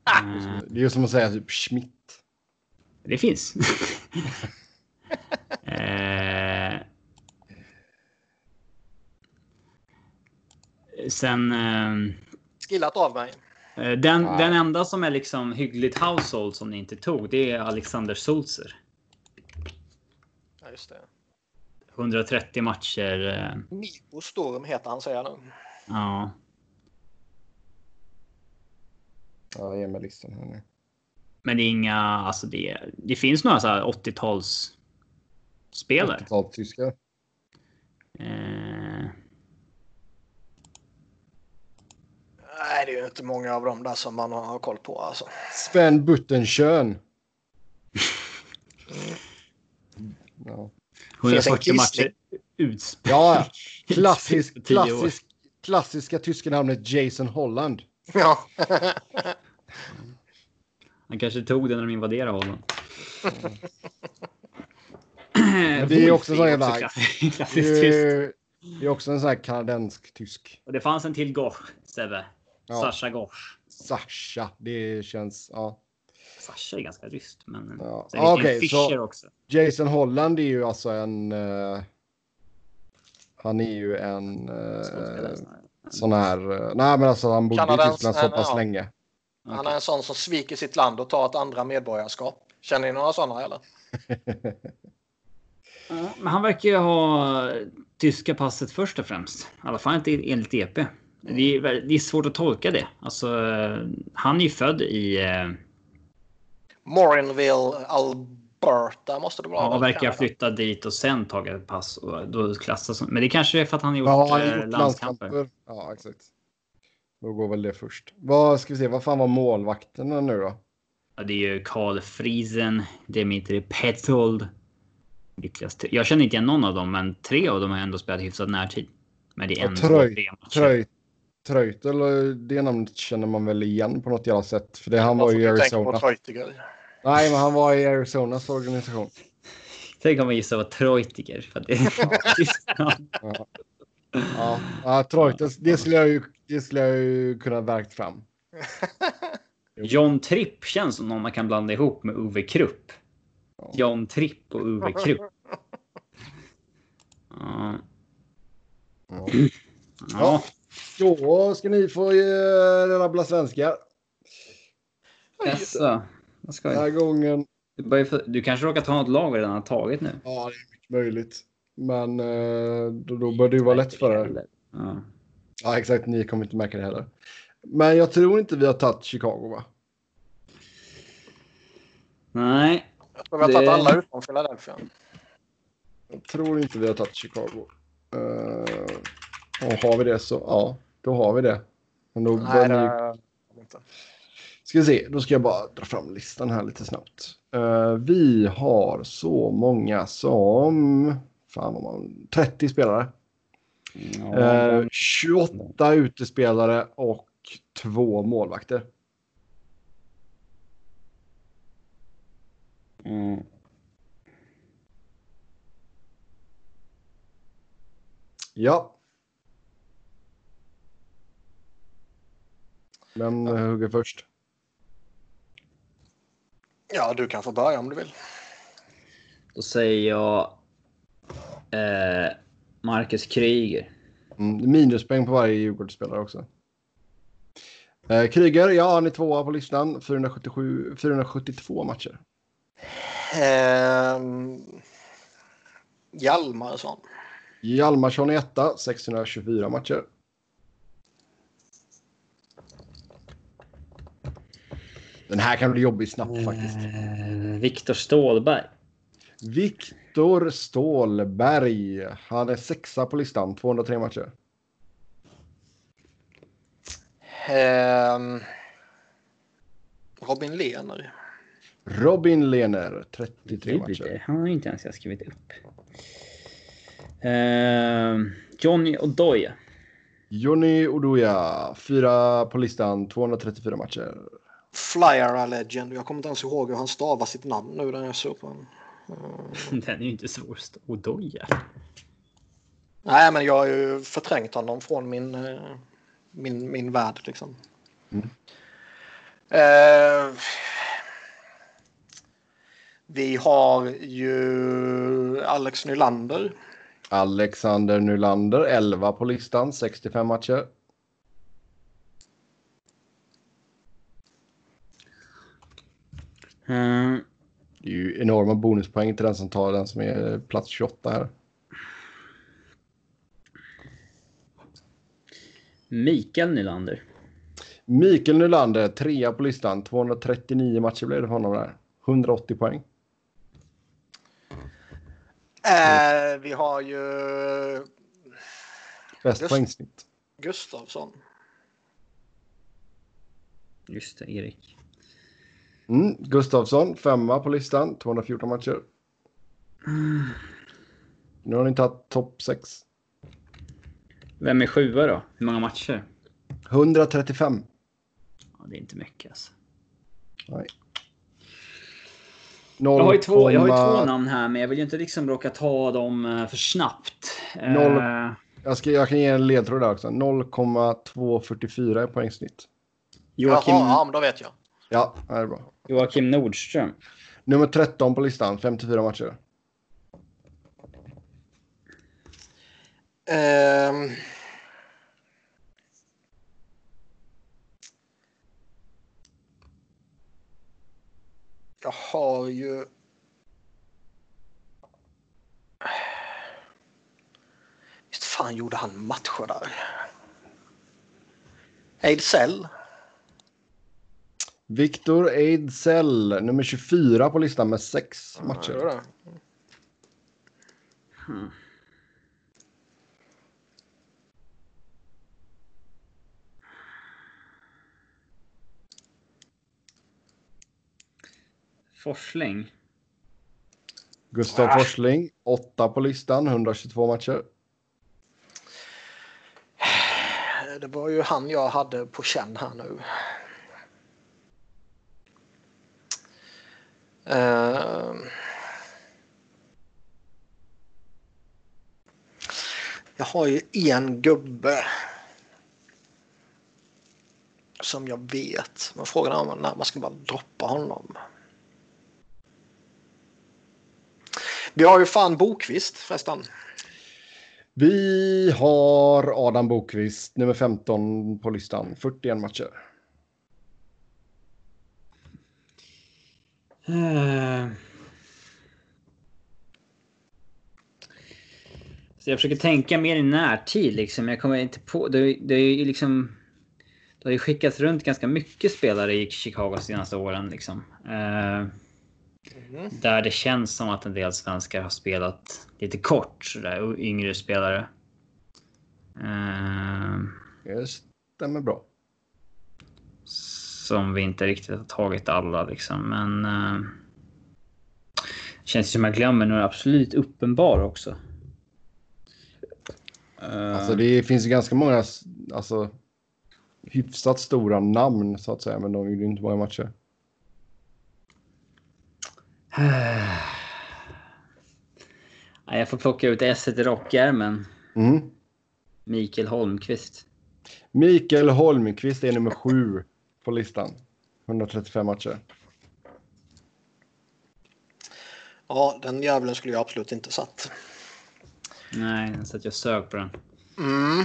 Eh, Det är ju som att säga typ Schmidt. Det finns. <laughs> eh, sen... Eh, Skillat av mig. Eh, Den, Nej. den enda som är liksom hyggligt household som ni inte tog, det är Alexander Sulzer. Ja, just det. 130 matcher. eh, Mikko Storm heter han säger jag nu. Ja. Ja, ge mig listan här nu. Men det är inga, alltså det, det finns några så här 80-tals spelare. 80-tal tyskar. Eh, Nej, det är ju inte många av dem där som man har koll på alltså. Sven Buttenschön. Ja. 140 gissning. matcher ut. ja, klassisk, <laughs> klassisk, klassiska tyska namnet Jason Holland. Ja. <laughs> Han kanske tog det när de invaderade Holland. Men <clears throat> det är också så jävla- <laughs> klassisk Det klassisk är, tyst. ju- det är också en sån här kanadensk tysk. Och det fanns en till Gosh, Sebbe. Ja. Sasha Gosh. Sasha, det känns, ja. Sasha är ganska ryskt, men... Ja. Sen Fischer så- också. Jason Holland är ju alltså en... eh, han är ju en uh, sån här... eh, nej men alltså han bodde i Tyskland så pass ja. länge. Han är en sån som sviker sitt land och tar ett andra medborgarskap. Känner ni några sådana eller? <laughs> Men han verkar ju ha tyska passet först och främst. I alla fall inte enligt EP. Det är, det är svårt att tolka det. Alltså, eh, han är ju född i... eh, Morinville, Alberta måste det vara. Ja, verkar ha flyttat dit och sen tagit ett pass. Och då klassas. Men det kanske är för att han har gjort, Ja, han eh, har gjort landskamper. landskamper. Ja, exakt. Då går väl det först. Vad ska vi se, vad fan var målvakterna nu då? Ja, det är ju Karl Friesen, Dimitri Petzold, Niklas Jag känner inte igen någon av dem, men tre av dem har ändå spelat hyfsat närtid. Men det är en, Tröj- tre matcher. Tröj, Tröjtel, det namnet känner man väl igen på något jävla sätt. För det, han var ju i Arizona. Nej, men han var i Arizonas organisation. Tänk om man gissar vad Treutiger. För att det är Tyskland. Ja, ja Treutel, det skulle jag ju, det skulle jag ju kunna verkt fram. <laughs> John Tripp känns som någon man kan blanda ihop med Uwe Krupp. Ja. John Tripp och Uwe Krupp. Ja. Ja. Ja. Då ska ni få eh, rabbla svenska. Jaså. Vad ska Den här gången. Du, få- du kanske råkar ta något lag vi redan har tagit nu? Ja, det är mycket möjligt. Men eh, då, då bör det ju vara lätt för er. Ja. Ja, exakt. Ni kommer inte märka det heller. Men jag tror inte vi har tagit Chicago, va? Nej. Jag tror vi har tagit Det- alla utom Philadelphia. Jag tror inte vi har tagit Chicago. Uh, och har vi det så, ja, då har vi det. Men då Nej, det inte. Ska vi se, då ska jag bara dra fram listan här lite snabbt. Eh, vi har så många som fan man, 30 spelare. Ja. Eh, 28 utespelare och två målvakter. Mm. Ja. Vem eh, hugger först? Ja, du kan få börja om du vill. Då säger jag eh, Marcus Kryger. Mm, minuspoäng på varje Djurgårdsspelare också. Eh, Kryger, ja han är tvåa på listan. 477, 472 matcher. Ehm... Hjalmarsson. Hjalmarsson är etta, 624 matcher. Den här kan bli jobbig snabbt faktiskt. Eh, Viktor Stålberg. Viktor Stålberg. Han är sexa på listan, 203 matcher. Ehm... Robin Lehner. Robin Lehner, 33 Det blir matcher. det. Han har inte ens jag skrivit upp. Eh, Johnny Odoja. Johnny Oduya, fyra på listan, 234 matcher. Flyer Legend. Jag kommer inte ens ihåg hur han stavar sitt namn nu när jag såg på honom. <laughs> Den är ju inte svår. Odoja. Nej, men jag har ju förträngt honom från min, eh, min, min värld liksom. Mm. Eh, vi har ju Alex Nylander. Alexander Nylander, 11 på listan, 65 matcher. Eh, Det är ju enorma bonuspoäng till den som tar den som är plats 28 här. Mikael Nylander. Mikael Nylander, trea på listan, 239 matcher blev det för honom där. 180 poäng. Eh, vi har ju Bäst Just- poängsnitt. Gustavsson. Just det, Erik. Mm. Gustavsson, femma på listan, 214 matcher. Nu har ni tagit topp 6. Vem är sjua då? Hur många matcher? 135. Ja, det är inte mycket alltså. Nej. Jag har, ju två, jag har ju 0,- två namn här, men jag vill ju inte liksom råka ta dem eh, för snabbt. Noll. Eh, Jag, ska, jag kan ge en ledtråd där också. 0,244 är poängsnitt. Joakim, Jaha, ja, men då vet jag. Ja, det är bra. Joakim Nordström. Nummer 13 på listan, 54 matcher. Ehm. Jag har ju... Visst fan gjorde han matcher där. Ejdsell. Victor Ejdsell, nummer 24 på listan med 6 Ja, det matcher. var det. Forsling. Gustav Ah. Forsling, 8 på listan, 122 matcher. Det var ju han jag hade på känn här nu. Eh, jag har ju en gubbe. Som jag vet. Men frågan är om när man ska bara droppa honom. Vi har ju fan Bokvist förresten. Vi har Adam Bokvist, nummer 15 på listan, 41 matcher. Eh. Så jag försöker tänka mer i närtid liksom. Jag kommer inte på. Det, det är ju liksom. Det har ju skickats runt ganska mycket spelare i Chicago de senaste åren liksom. Eh, Mm. där det känns som att en del svenskar har spelat lite kort sådär, yngre spelare. Eh, Det stämmer bra. Som vi inte riktigt har tagit alla liksom, men. Eh, känns som jag glömmer några absolut uppenbara också. Eh, Alltså det finns ju ganska många alltså, hyfsat stora namn så att säga, men de gjorde inte många matcher. <sighs> Jag får plocka ut S i rockärmen. Mm. Mikael Holmqvist. Mikael Holmqvist är nummer 7 på listan. 135 matcher. Ja, den jäveln skulle jag absolut inte satt. Nej, så att jag sög på den. Mm.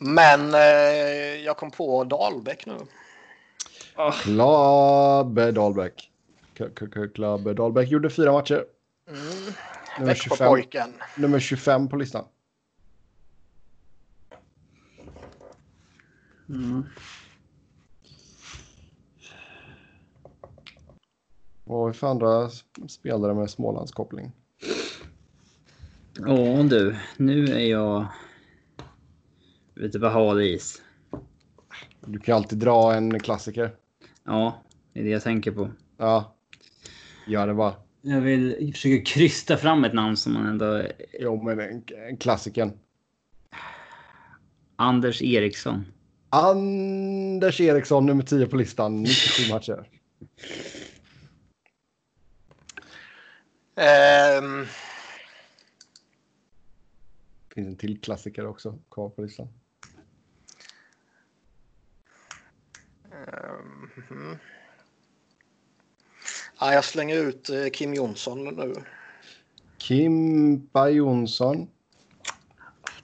Men eh, jag kom på Dahlbäck nu. Klabbe Dahlbäck. Klabbe Dahlbäck gjorde fyra matcher. Mm. Nummer 25, Växjöpojken. nummer 25 på listan. Mm. Vad för andra spelare med Smålandskoppling? Ja du, nu är jag ute på hal is. Du kan alltid dra en klassiker. Ja, det är det jag tänker på. Ja, gör det bara. Jag vill försöka krysta fram ett namn som man ändå... Jo, men en, en klassiken. Anders Eriksson. Anders Eriksson, nummer 10 på listan, 97 matcher. Ehm, finns en till klassiker också kvar på listan. Um, ja, jag slänger ut eh, Kim Jonsson nu. Kimpa Jonsson.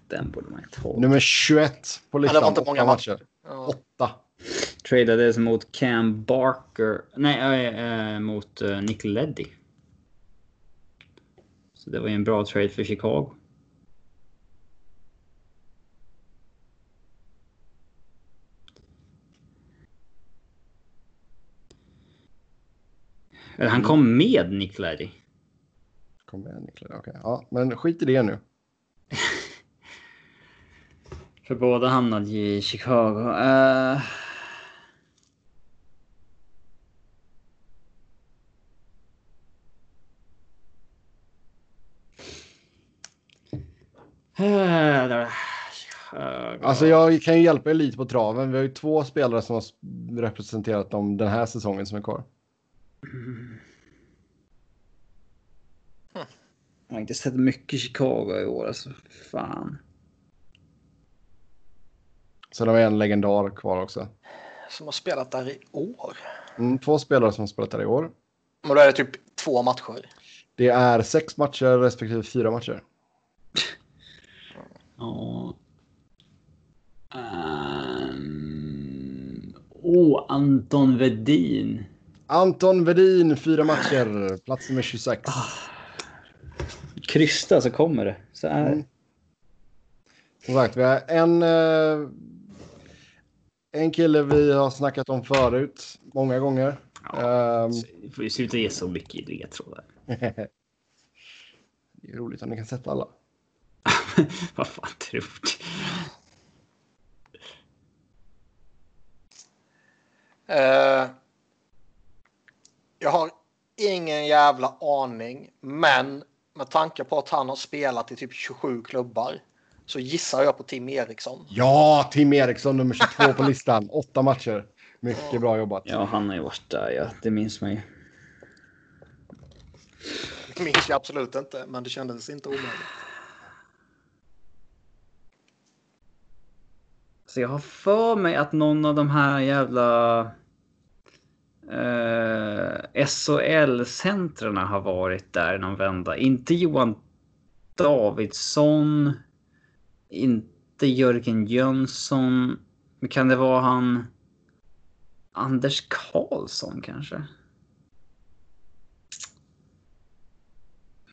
Den borde man inte ha. Nummer 21 på listan. Ja, det var inte Åtta många matcher. Ja. Åtta. Tradades mot Cam Barker. Nej, äh, äh, mot äh, Nick Leddy. Så det var ju en bra trade för Chicago. Eller han kom med Nick Leddy. Kom igen Niklas. Okej. Ja, men skit i det nu. <laughs> För båda hamnade i Chicago. Uh... Alltså jag kan ju hjälpa er lite på traven. Vi har ju två spelare som har representerat dem den här säsongen som är kvar. Jag har inte sett mycket Chicago i år, alltså. Fan. Sen har vi en legendar kvar också. Som har spelat där i år. Mm, två spelare som har spelat där i år. Men då är det typ två matcher. Det är sex matcher respektive fyra matcher. Ja. Um... Oh, Anton Vedin. Anton Vedin, fyra matcher, plats nummer 26. Krysta så kommer det. Så är Mm. Som sagt, vi har en, eh, en kille vi har snackat om förut, många gånger. Ja. Ehm, Vi får ju sluta ge så mycket ledtrådar. <laughs> det är roligt om ni kan sätta alla. <laughs> Vad fan tror du? Eh, jag har ingen jävla aning, men med tanke på att han har spelat i typ 27 klubbar så gissar jag på Tim Eriksson. Ja, Tim Eriksson nummer 22 på listan. <laughs> Åtta matcher. Mycket bra jobbat. Ja, han har ju varit där, ja. Det minns man ju. Det minns jag absolut inte, men det kändes inte omöjligt. Så jag har för mig att någon av de här jävla eh, SHL-centrarna har varit där någon vända. Inte Johan Davidsson. Inte Jörgen Jönsson. Men kan det vara han Anders Karlsson kanske?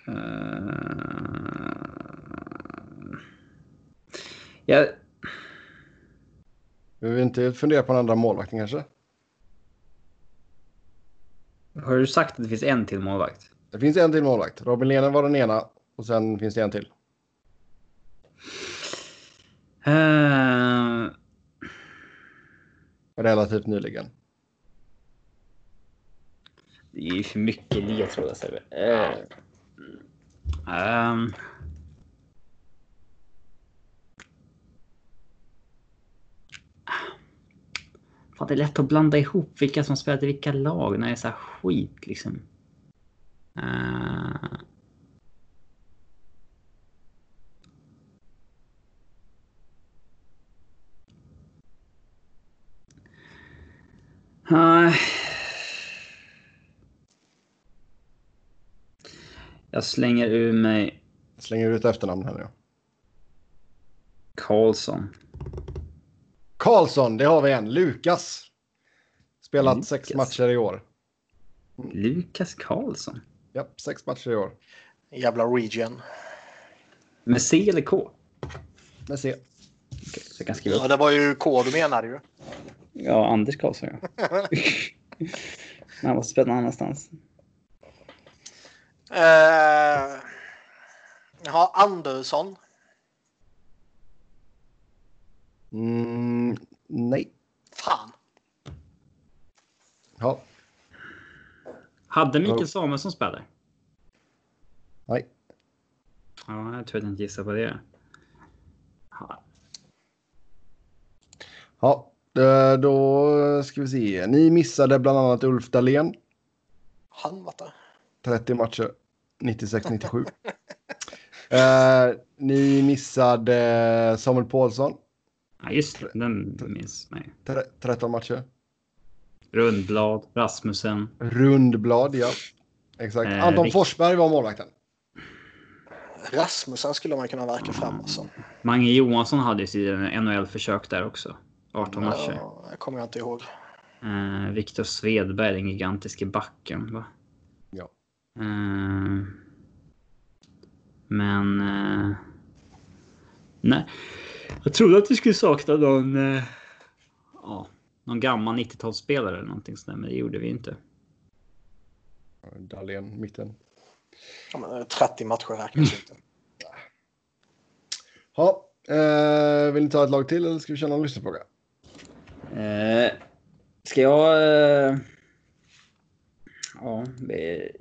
Eh, jag, vi vill inte fundera på en andra målvakten kanske? Har du sagt att det finns en till målvakt? Det finns en till målvakt. Robin Lehner var den ena och sen finns det en till. Uh, Relativt nyligen. det är ju för mycket ledtrådar Sebbe. Uh, um, fan, det är lätt att blanda ihop vilka som spelat i vilka lag när det är så här skit liksom. Uh. Jag slänger ur mig Slänger ut efternamn här nu. Karlsson. Karlsson, det har vi en. Lukas. Spelat Lukas. sex matcher i år. Lukas Karlsson. Ja, sex matcher i år. Jävla region. Med C eller K? Men se. Okej, så jag kan skriva Ja, det var ju K du menade ju. Ja, Anders Karlsson ja. Men <laughs> han måste spela någon annanstans. Uh, jag har Andersson. Mm, nej. Fan. Ja, Hade Mikael Samuelsson spelat där? nej. Ja, jag tror att jag inte gissar på det. Ja, Ja, eh, då ska vi se. Ni missade bland annat Ulf Dahlén. Han var där. 30 matcher. 96-97. <laughs> Eh, ni missade Samuel Paulsson. Ja, just det. Den minns mig. Tre- 13 matcher. Rundblad, Rasmussen. Rundblad, ja. Exakt. Eh, Anton Rick- Forsberg var målvakten. Rasmussen skulle man kunna verka fram alltså. Mange Johansson hade ju sin NHL-försök där också. 18 matcher. Ja, det kommer jag inte ihåg. Eh, Viktor Svedberg, den gigantiske backen. Va? Ja. Eh, men... Eh, nej. Jag trodde att vi skulle sakna någon... Eh, ja, någon gammal 90-talsspelare eller någonting sådär, men det gjorde vi inte. Dahlén, mitten. Ja, men 30 matcher räknas inte. Ja, eh, vill ni ta ett lag till eller ska vi köra någon lyssnarfråga? Eh, ska jag... Eh, ja, vi-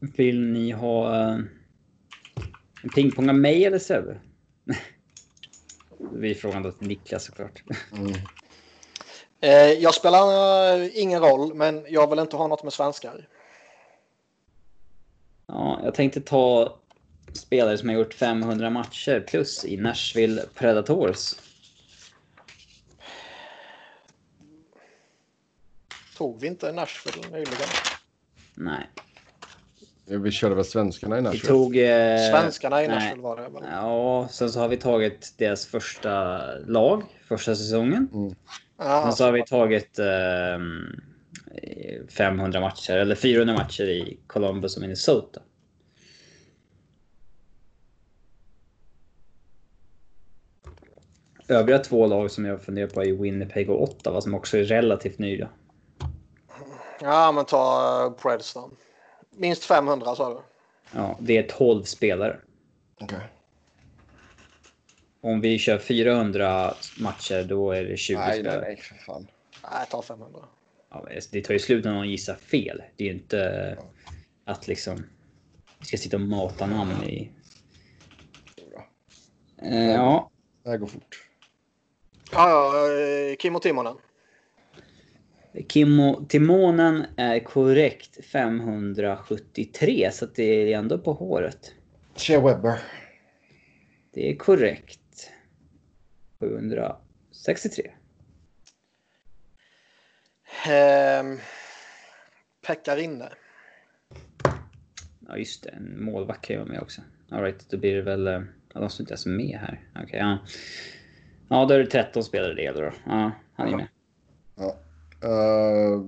vill ni ha eh, en pingpong av mig eller Sebbe? Det blir frågan då till Niklas såklart. Eh, jag spelar eh, ingen roll, men jag vill inte ha något med svenskar. Ja, jag tänkte ta spelare som har gjort 500 matcher plus i Nashville Predators. Tog vi inte Nashville nyligen? Nej, Vi körde väl svenskarna i vi Nashville? tog... Eh, Svenskarna i nej. Nashville var det. väl? Ja, sen så har vi tagit deras första lag, första säsongen. Ja, Sen så har vi tagit ehm, 500 matcher, eller 400 matcher i Columbus och Minnesota. Övriga två lag som jag funderar på är Winnipeg och Ottawa som också är relativt nya. ja, men ta uh, Preds då. Minst 500 sa du? Ja, det är 12 spelare. Okej. Om vi kör 400 matcher då är det 20 Nej, nej, spelare. nej, för fan. Nej, ta 500. Ja, det tar ju slut när någon gissar fel. Det är ju inte att liksom vi ska sitta och mata namn i... Eh, ja, Det här går fort. Ja, ja, eh, Kimmo Timonen. Kimmo Timonen är korrekt 573 så att det är ändå på håret. Shea Webber. Det är korrekt. 763. Ehm, Pekka Rinne. Ja just det, en målvakt kan ju vara med också. Alright, då blir det väl... eh, Ja, de står inte ens med här. Okej, ja. Ja, då är det 13 spelare det gäller då. Ja, han är med. Ja. Uh,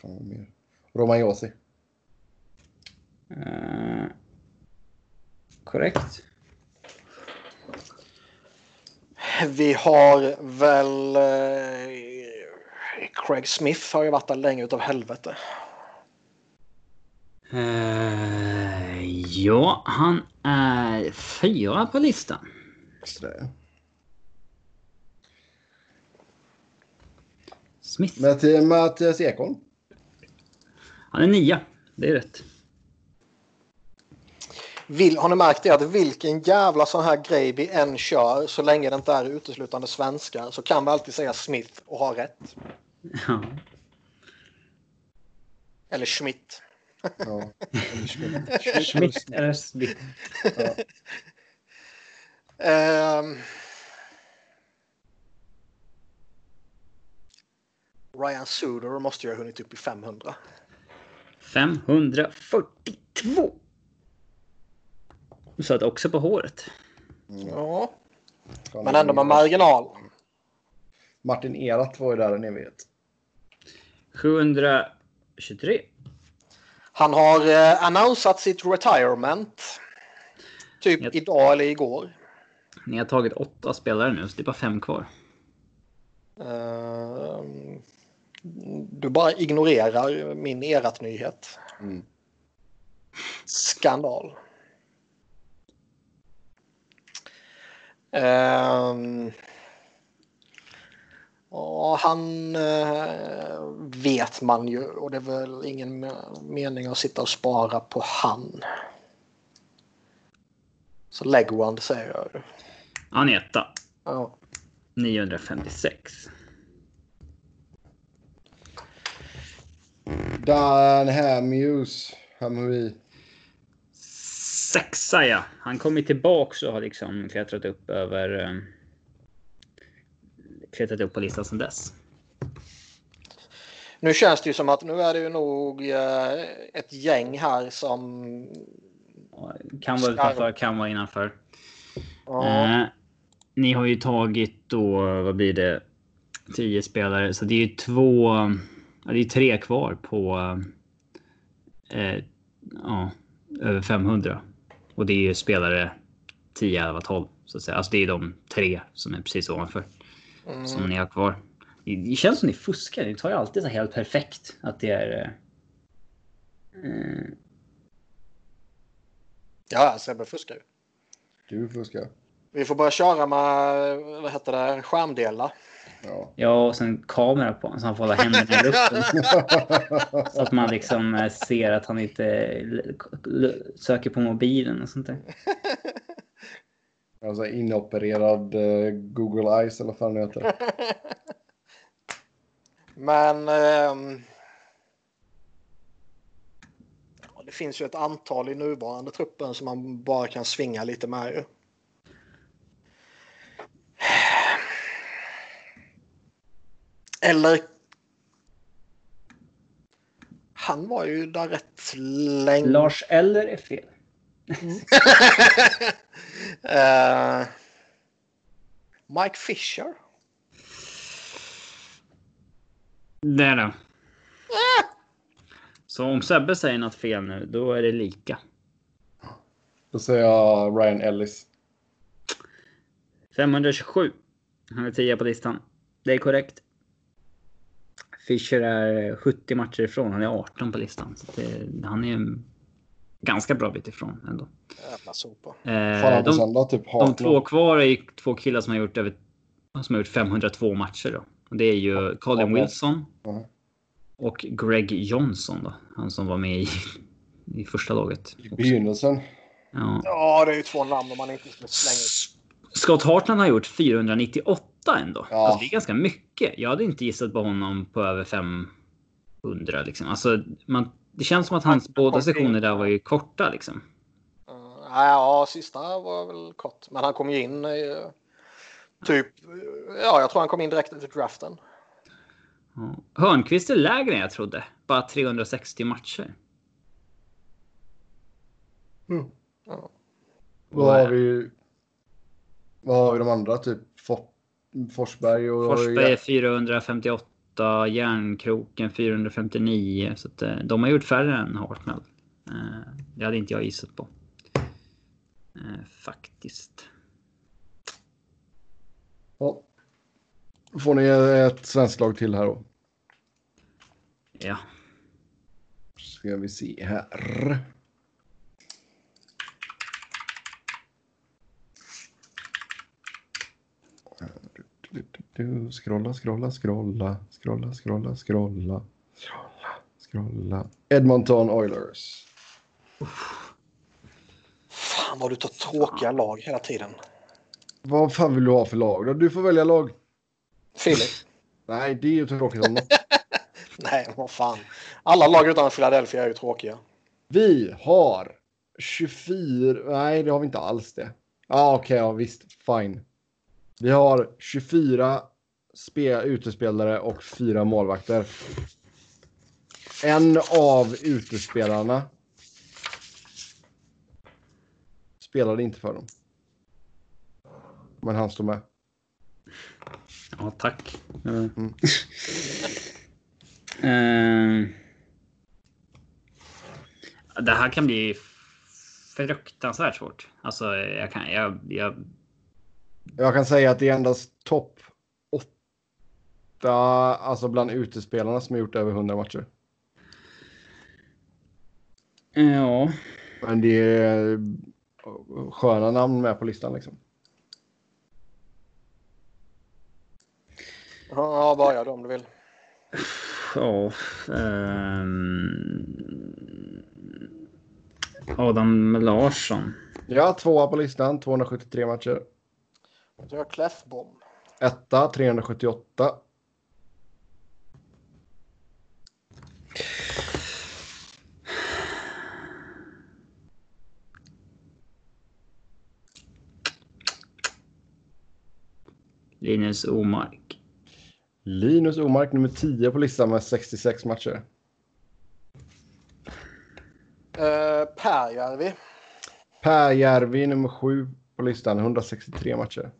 fan vad mer? Roman Josi. Eh, korrekt. Vi har väl... Eh, Craig Smith har ju varit där länge utav helvete. Eh, ja, han är fyra på listan. Sådär. Smith. Mattias Ekholm. Han är nia. Det är rätt. Vil, har ni märkt det att vilken jävla sån här grej vi än kör så länge det inte är uteslutande svenskar så kan vi alltid säga Smith och ha rätt. Ja. Eller Schmidt. Ja. Eller Schmidt. Smith eller Smith. <laughs> Ehm. Ryan Suder måste ju ha hunnit upp i 500. 542. Du sa att också på håret. Ja, Fan, men ändå med marginal. Martin Erat var ju där en evighet. 723. Han har eh, annonsat sitt retirement. Typ Yep. idag eller igår. Ni har tagit åtta spelare nu, så det är bara fem kvar. Ehm, du bara ignorerar min erat-nyhet. Mm. Skandal. Ehm, ja, han eh, vet man ju och det är väl ingen me- mening att sitta och spara på han. Så Legwand säger jag. Han är etta. Ja. 956. Dan Hamhus. Hamhui. sexa ja. Han kommer tillbaks och har liksom klättrat upp över... Eh, klättrat upp på listan sedan dess. Nu känns det ju som att nu är det ju nog eh, ett gäng här som... Kan vara utanför, kan vara innanför. Ja. Eh, ni har ju tagit då, vad blir det? 10 spelare, så det är ju två, ja, det är tre kvar på eh, ja, över 500. Och det är ju spelare 10, 11, 12 så att säga. Alltså det är de tre som är precis ovanför Mm. som ni har kvar. Det, det känns som ni fuskar. Ni tar ju alltid så här helt perfekt att det är. Eh, eh, Ja, Sebbe fuskar ju. Du fuskar. Vi får börja köra med, vad heter det, skärmdelar. Ja. ja, och sen kamera på honom så han får hålla händerna i luften. <laughs> Så att man liksom eh, ser att han inte l- söker på mobilen och sånt där. <laughs> Alltså inopererad eh, Google Eyes eller vad fan det heter. <laughs> Men... ja, det finns ju ett antal i nuvarande truppen som man bara kan svinga lite med ju. Eller... Han var ju där rätt länge. Lars Eller är fel. Eh, Mike Fisher. Det är det. Så om Sebbe säger något fel nu, då är det lika. Då säger jag Ryan Ellis. 527. Han är 10 på listan. Det är korrekt. Fischer är 70 matcher ifrån. Han är 18 på listan. Så det, han är en ganska bra bit ifrån ändå. Jävla sopa. Eh, de, söndag typ de två kvar är ju två killar som har gjort över som har gjort 502 matcher då. Och det är ju Colin Ja. Wilson Ja. och Greg Johnson då. Han som var med i, <laughs> i första laget. I begynnelsen. Ja. Ja, det är ju två namn om man inte skulle slänga ut. Scott Hartland har gjort 498 ändå. Ja. Alltså, det är ganska mycket. Jag hade inte gissat på honom på över 500 liksom. Alltså, man, det känns som att hans Han- båda sektioner där var ju korta liksom. Uh, ja, sista var väl kort. Men han kom ju in i, typ, ja, jag tror han kom in direkt efter draften. Ja. Hörnqvist är lägre än jag trodde. Bara 360 matcher. Ja. Vad har vi? Vad har vi de andra? Typ For, Forsberg och... Forsberg är 458, Järnkroken 459. Så att, eh, de har gjort färre än Hartnell. Eh, Det hade inte jag gissat på. Eh, Faktiskt. Ja. Får ni ett svenskt lag till här då. Ja. Ska vi se här. Scrolla, scrolla, scrolla, scrolla, scrolla, scrolla, scrolla, scrolla. Edmonton Oilers. Fan vad du tar tråkiga lag hela tiden. Vad fan vill du ha för lag då? Du får välja lag. Filip? <laughs> Nej, det är ju tråkigt om. <laughs> Nej, vad fan. Alla lag utan Philadelphia är ju tråkiga. Vi har 24. Nej, det har vi inte alls det. Ja, ah, okej, ja visst. Fine. Vi har 24 spe, utespelare och fyra målvakter. En av utespelarna spelade inte för dem. Men han står med. Ja, tack. Mm. <laughs> Eh, det här kan bli fruktansvärt svårt. Alltså, jag kan... Jag, jag, Jag kan säga att det är endast topp åtta, alltså bland utespelarna som har gjort över 100 matcher. ja, Men det är sköna namn med på listan liksom. Ja, börja då om du vill. ja. ehm, Adam Larsson. Ja, tvåa på listan, 273 matcher. Jag tror jag Clefbom. Etta, 378. Linus Omark. Linus Omark nummer 10 på listan med 66 matcher. Eh, uh, Pärjärvi. Pärjärvi nummer 7 på listan, 163 matcher.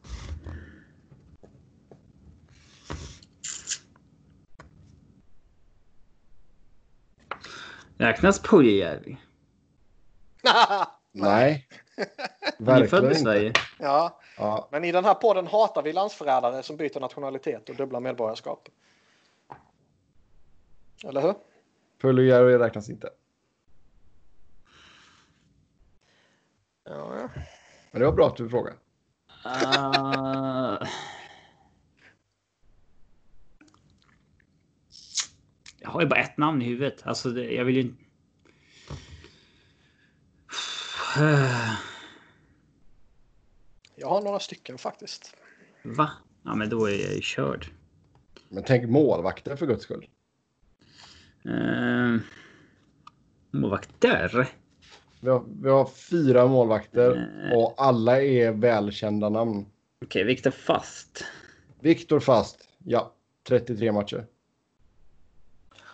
Räknas Puljujärvi? <laughs> Nej. <laughs> Född Verkligen i inte. Sverige. Ja, Ja, men i den här podden hatar vi landsförrädare som byter nationalitet och dubbla medborgarskap. Eller hur? Puljujärvi räknas inte. Ja, ja. Men det var bra att du frågade. Uh... Jag har ju bara ett namn i huvudet. Alltså, det, jag vill ju inte... Jag har några stycken faktiskt. Va? Ja, men då är jag ju körd. Men tänk målvakter för guds skull. Uh... Målvakter? Vi har, vi har fyra målvakter Eh. och alla är välkända namn. Okej, Viktor Fast. Viktor Fast, ja, 33 matcher.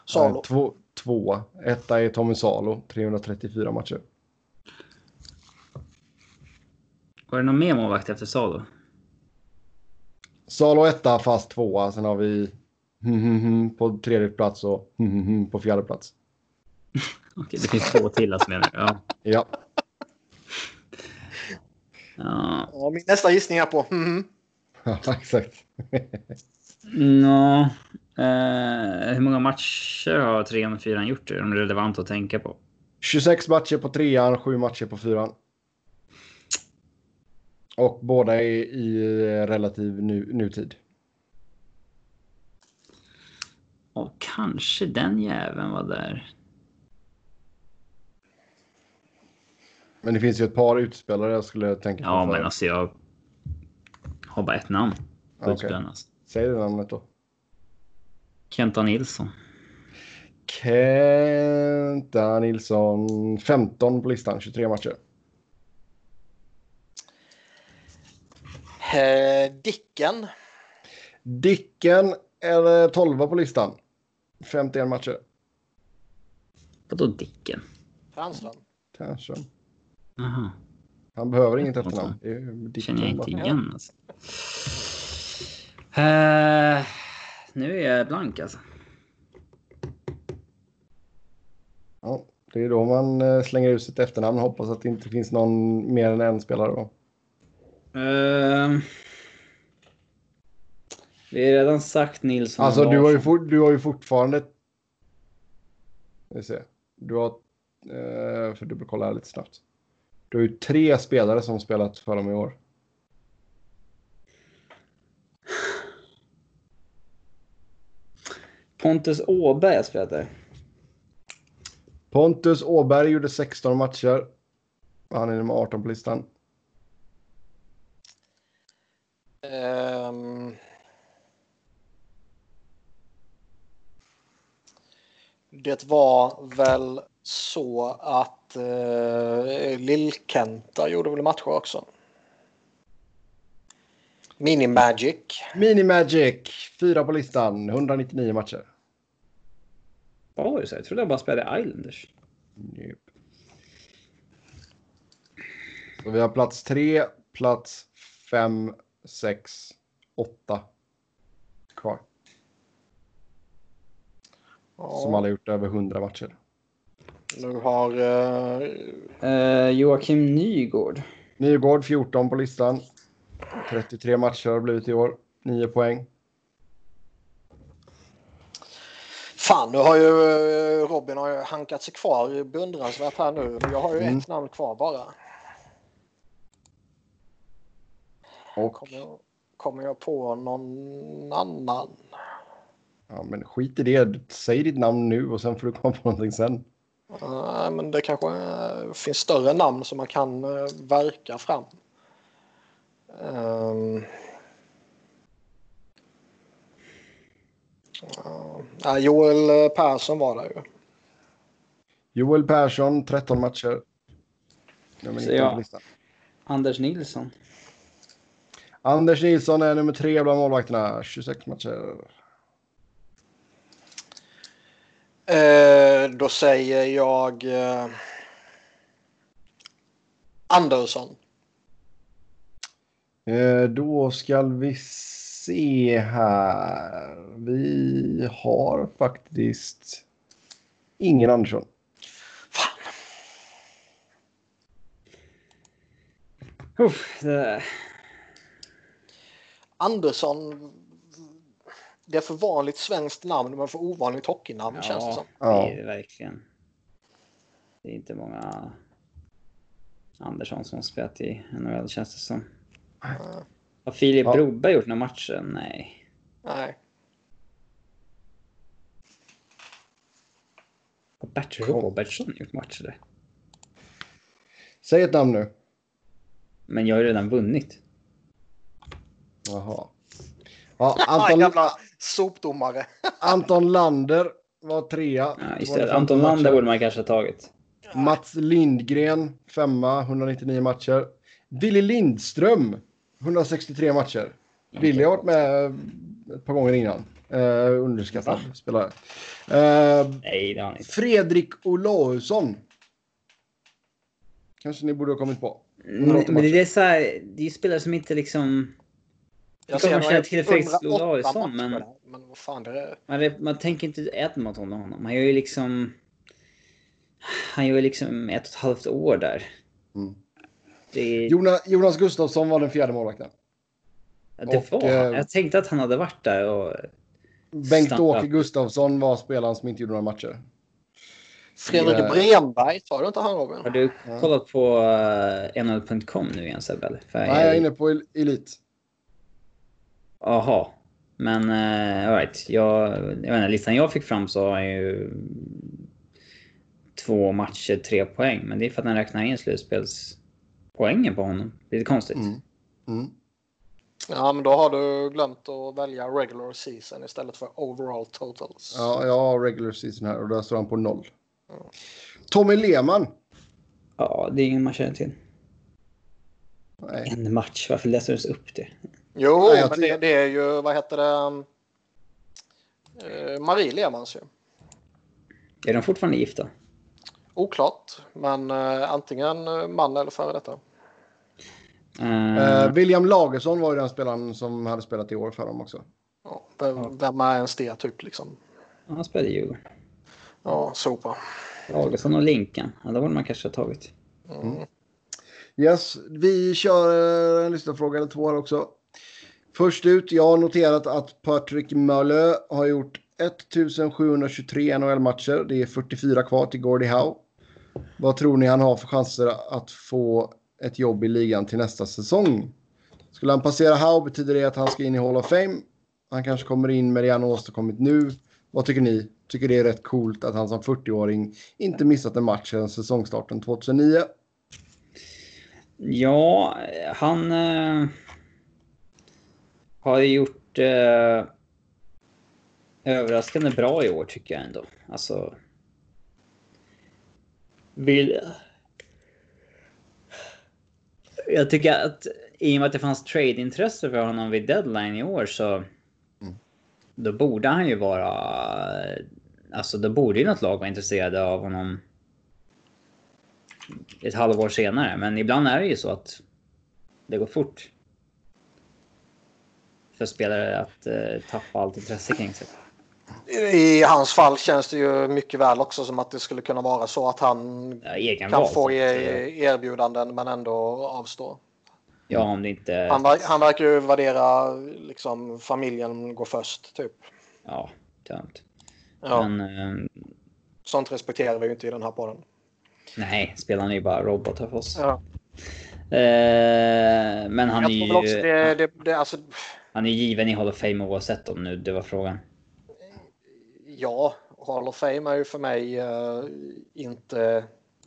Salo. Eh, Två, två. Etta är Tommy Salo, 334 matcher. Var det någon mer målvakt efter Salo? Salo etta, Fast tvåa. Sen har vi hmm, hmm, hmm på tredje plats och på fjärde plats. Okej, det finns två till alltså menar? Ja. Ja, ja. Ja, min nästa gissning är på mhm. ja exakt. Nå, eh, hur många matcher har trean och fyran gjort? Är de relevant att tänka på? 26 matcher på trean, 7 matcher på fyran. Och båda är i relativ nu, nutid. Och kanske den jäveln var där. Men det finns ju ett par utspelare jag skulle tänka på. Ja, för- men alltså jag har bara ett namn. på Okej. utspelaren, alltså. Säg det namnet då. Kenta Nilsson. Kenta Nilsson, 15 på listan, 23 matcher. Eh, Dicken. Dicken är 12 på listan, 51 matcher. Vadå Dicken? Tärnström. Tärnström. Jaha, Han behöver inget efternamn. Det är Dicken känner jag inte igen alltså. Eh, nu är jag blank alltså. Ja, det är då man eh, slänger ut sitt efternamn hoppas att det inte finns någon mer än en spelare. Då. Uh, vi har redan sagt Nilsson Alltså du har, ju for, du har ju fortfarande... Vi se. Du har... Eh, för dubbelkolla här lite snabbt. Du har ju tre spelare som spelat för dem i år. Pontus Åberg har spelat där. Pontus Åberg gjorde 16 matcher. Han är nummer 18 på listan. Ehm. det var väl så att uh, Lill-Kenta gjorde väl matcher också. Mini-Magic. Mini Magic, fyra på listan, 199 matcher. Det så? Jag trodde jag bara spelade Islanders. Yep. Så vi har plats 3, plats 5, 6, 8 kvar. Som alla gjort över 100 matcher. Nu har uh, Uh, Joakim Nygård. Nygård 14 på listan. 33 matcher har det blivit i år. 9 poäng. Fan, nu har ju eh, Robin har ju hankat sig kvar beundransvärt här nu. Jag har ju Mm. ett namn kvar bara. Och Kommer jag, kommer jag på någon annan? ja, men skit i det. Säg ditt namn nu och sen får du komma på någonting sen. Nej, men det kanske eh, finns större namn som man kan eh, verka fram. Ja, nej, Joel Persson var där ju. Joel Persson 13 matcher. Nummer Så 19 ja. på listan. Anders Nilsson. Anders Nilsson är nummer tre bland målvakterna. 26 matcher. Eh, då säger jag eh, Andersson. Eh, då ska vi se här. Vi har faktiskt ingen Andersson. Fan. Uff, det... Andersson. Det är för vanligt svenskt namn men för ovanligt hockeynamn känns det Ja, som. Ja. det är det verkligen. Det är inte många Andersson som spelat i NHL känns det som. Har Filip Ja. Broberg gjort några matcher? Nej. Nej. Har Bert Robertsson gjort matcher där? Säg ett namn nu. Men jag har ju redan vunnit. Jaha. <laughs> Ja, Anton... Jävla sopdomare. <laughs> Anton Lander var trea. Ja, just 215 det. Anton Lander borde man kanske ha tagit. Mats Lindgren, femma, 199 matcher. Willy Lindström, 163 matcher. Willy har varit med ett par gånger innan. Uh, underskattad Va? spelare. Eh, Nej, det har inte. Fredrik Olausson. Kanske ni borde ha kommit på. Men, men det är så här, det är ju spelare som inte liksom... Jag ser känna till Felix 108 Olausson, matcher men-. Men vad fan det är. Man, man tänker inte Edmonton med honom. Han gör ju liksom... Han gör ju liksom ett och ett halvt år där. Mm. Det, Jonas, Jonas Gustafsson var den fjärde målvakten. det och, var han. eh, Jag tänkte att han hade varit där och... Bengt-Åke. Gustafsson var spelaren som inte gjorde några matcher. Fredrik Ja. Bremberg, tar du inte han Robin? Har du Ja. kollat på uh, NHL.com nu igen Sebbe? Nej, jag är inne på El- Jaha. Men uh, alright. Jag, jag vet inte, listan jag fick fram så har han ju två matcher, tre poäng. Men det är för att han räknar in slutspelspoängen på honom. Lite konstigt. Mm. Mm. Ja, men då har du glömt att välja regular season istället för overall totals. Ja, jag har regular season här och där står han på noll. Tommy Lehmann. Ja, det är ingen man känner till. Nej. En match, varför läser du upp det? Jo, Nej, men det, det är ju, vad heter det? Eh, Marie Lehmanns ju. Är de fortfarande gifta? Oklart, men eh, antingen eh, man eller före detta. Uh, Eh, William Lagersson var ju den spelaren som hade spelat i år för dem också. Ja, vem, vem är ens det typ liksom? han spelade Djurgården. Ja, sopa. Lagersson och Linkan. Ja, det borde man kanske ha tagit. Mm. Yes, vi kör eh, en lyssnarfråga eller två här också. Först ut, jag har noterat att Patrick Malö har gjort 1723 NHL-matcher. Det är 44 kvar till Gordie Howe. Vad tror ni han har för chanser att få ett jobb i ligan till nästa säsong? Skulle han passera Howe betyder det att han ska in i Hall of Fame. Han kanske kommer in med det han åstadkommit nu. Vad tycker ni? Tycker det är rätt coolt att han som 40-åring inte missat en match sedan säsongstarten 2009? Ja, han eh, har gjort eh, överraskande bra i år tycker jag ändå. Alltså. Vill... Jag tycker att i och med att det fanns trade-intresse för honom vid deadline i år så. Då borde han ju vara... Alltså då borde ju något lag vara intresserade av honom ett halvår senare. Men ibland är det ju så att det går fort. För spelare att eh, tappa allt intresse kring sig. I hans fall känns det ju mycket väl också som att det skulle kunna vara så att han Ja, kan val, få e- eh, erbjudanden men ändå avstå. Ja, om det inte... Han, ver- han verkar ju värdera liksom familjen går först typ. Ja, dumt. Ja, Men eh, Sånt respekterar vi ju inte i den här podden. nej, spelarna är ju bara robotar för oss. Ja. Eh, men han är Jag tror väl också ju... det, det, det, alltså, Han är given i Hall of Fame oavsett om nu det var frågan. ja, Hall of Fame är ju för mig eh, inte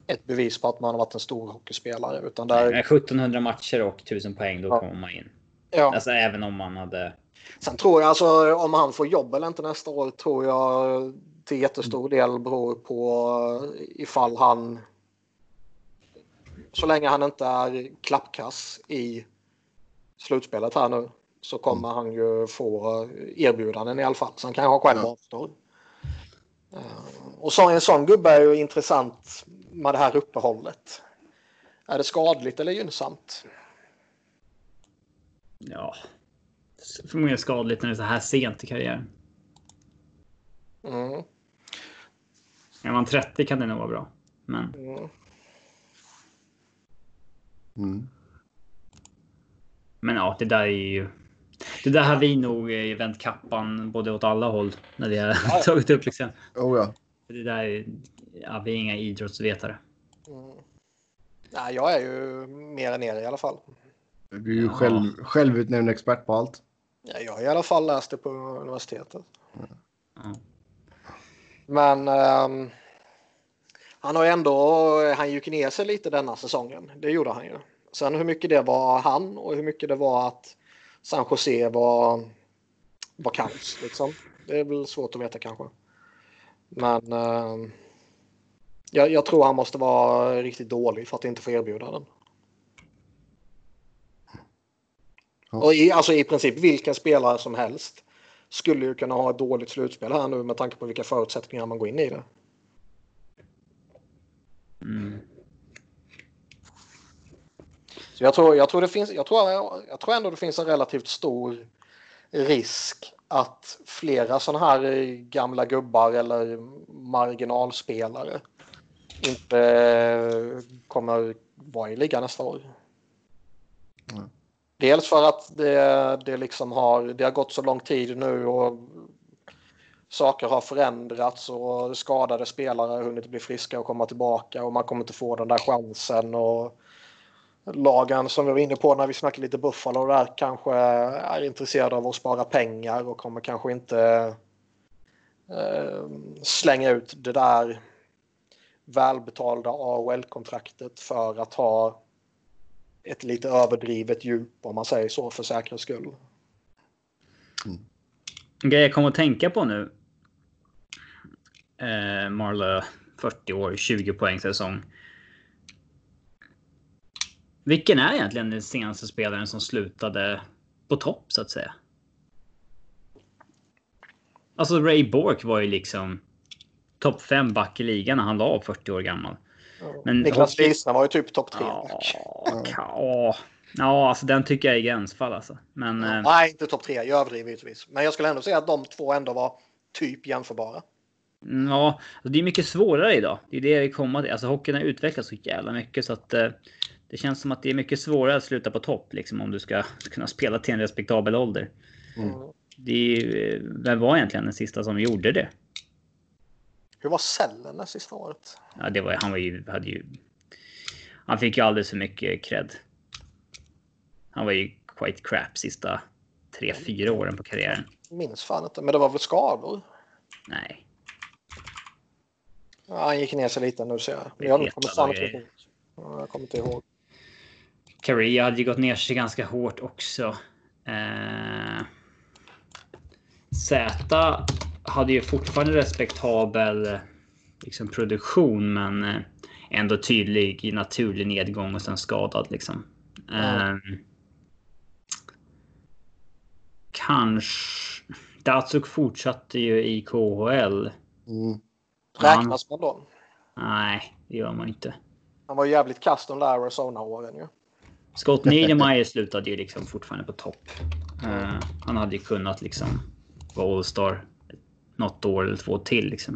ett bevis på att man har varit en stor hockeyspelare. Utan där, Med 1700 matcher och 1000 poäng, då Ja. kommer man in. ja. Alltså även om man hade... Sen tror jag alltså om han får jobb eller inte nästa år tror jag till jättestor del beror på ifall han så länge han inte är klappkass i slutspelet här nu så kommer mm. han ju få erbjudanden i alla fall. Så han kan ha själv ja. avstår. Uh, och så en sån gubbe är ju intressant med det här uppehållet. Är det skadligt eller gynnsamt? Ja, förmodligen skadligt när det är så här sent i karriären. Mm. Är man 30 kan det nog vara bra. Men... Mm. Mm. Men ja, det där är ju... Det där har vi nog vänt kappan både åt alla håll när vi har <laughs> tagit upp liksom. Oh ja. Det där är... Ja, vi är inga idrottsvetare. Mm. Nej, jag är ju mer än er i alla fall. Du är ju ja. själv, självutnämnd expert på allt. Ja, jag har i alla fall läst det på universitetet. Mm. Men um, han har ändå, han gick ner sig lite denna säsongen. Det gjorde han ju. Sen hur mycket det var han och hur mycket det var att San Jose var, var kaos. Liksom. Det är väl svårt att veta kanske. Men uh, jag, jag, tror han måste vara riktigt dålig för att inte få erbjuda den. Och i, alltså i princip vilken spelare som helst skulle ju kunna ha ett dåligt slutspel här nu med tanke på vilka förutsättningar man går in i det. Mm. Så jag tror, jag tror det finns, jag tror, jag tror ändå det finns en relativt stor risk att flera sådana här gamla gubbar eller marginalspelare inte kommer vara i ligan nästa år. Mm. Dels för att det, det, liksom har, det har gått så lång tid nu och saker har förändrats och skadade spelare har hunnit bli friska och komma tillbaka och man kommer inte få den där chansen. Och lagen som vi var inne på när vi snackade lite Buffalo där kanske är intresserade av att spara pengar och kommer kanske inte eh, slänga ut det där välbetalda AHL-kontraktet för att ha ett lite överdrivet djup om man säger så för säkerhets skull. Mm. En grej jag kommer att tänka på nu. Eh, Marla 40 år, 20 poäng säsong. Vilken är egentligen den senaste spelaren som slutade på topp så att säga? Alltså Ray Bork var ju liksom topp 5 back i ligan när han var 40 år gammal. Men Niklas Wiesner var ju typ topp 3. <laughs> Ja, ja, alltså den tycker jag är gränsfall alltså. Men, ja, eh, nej, inte topp 3. Jag överdriver givetvis. Men jag skulle ändå säga att de två ändå var typ jämförbara. Mm, ja, alltså det är mycket svårare idag. Det är det vi kommer till. Alltså hockeyn har utvecklats så jävla mycket så att eh, det känns som att det är mycket svårare att sluta på topp liksom om du ska kunna spela till en respektabel ålder. Mm. Det är, eh, vem var egentligen den sista som gjorde det? Hur var Sellen det sista året? Ja, det var, han var ju, hade ju... Han fick ju alldeles för mycket cred. Han var ju quite crap sista tre, fyra åren på karriären. Minns fan inte, men det var väl skador? Nej. Ja, han gick ner sig lite nu ser jag. Jag, jag kommer fan inte ihåg. Jag kommer inte ihåg. Korea hade ju gått ner sig ganska hårt också. Eh... Z hade ju fortfarande respektabel liksom, produktion, men eh, ändå tydlig naturlig nedgång och sen skadad liksom. Mm. Eh, kanske. Datsuk fortsatte ju i KHL. Mm. Räknas man då? Nej, det gör man inte. Han var jävligt kast de där Arizona-åren ju. Scott Niedermayer <laughs> slutade ju liksom fortfarande på topp. Uh, han hade ju kunnat liksom vara All-star något år eller två till liksom.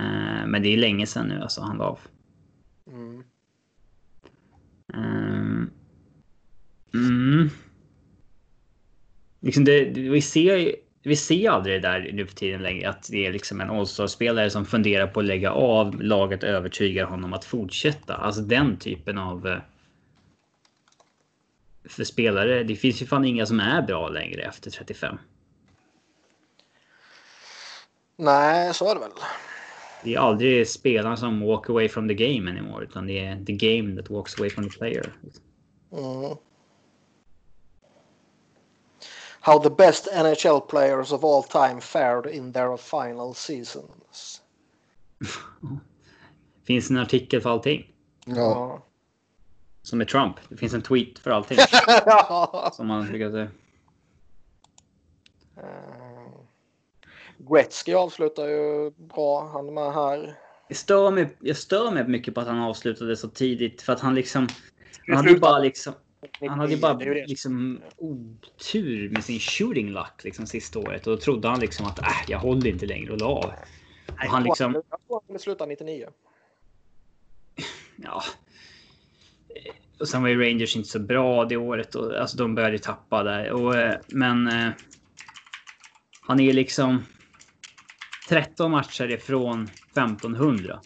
Uh, men det är länge sedan nu alltså han la av. Mm. Uh, mm. Liksom det, vi ser vi ser aldrig det där nu för tiden längre att det är liksom en All-star-spelare som funderar på att lägga av. Laget övertygar honom att fortsätta. Alltså den typen av. För spelare. Det finns ju fan inga som är bra längre efter 35. Nej, så är det väl. Det är aldrig spelarna som walk away from the game anymore, utan det är the game that walks away from the player. Mm. How the best NHL players of all time fared in their final seasons. <laughs> Finns en artikel för allting? Ja. Som med Trump. Det finns en tweet för allting. ja. <laughs> som man brukar säga. Eh, Gretzky avslutar ju bra. Han är med här. Jag stör, mig, jag stör mig mycket på att han avslutade så tidigt. För att han liksom... Han hade ju bara liksom... Han hade bara är liksom otur med sin shooting luck liksom sista året. Och då trodde han liksom att äh, jag håller inte längre och la av. Och han liksom... Jag tror han ville sluta 99. Ja. Och sen var ju Rangers inte så bra det året. Och, alltså de började tappa där. Och, eh, men eh, han är liksom 13 matcher ifrån 1500.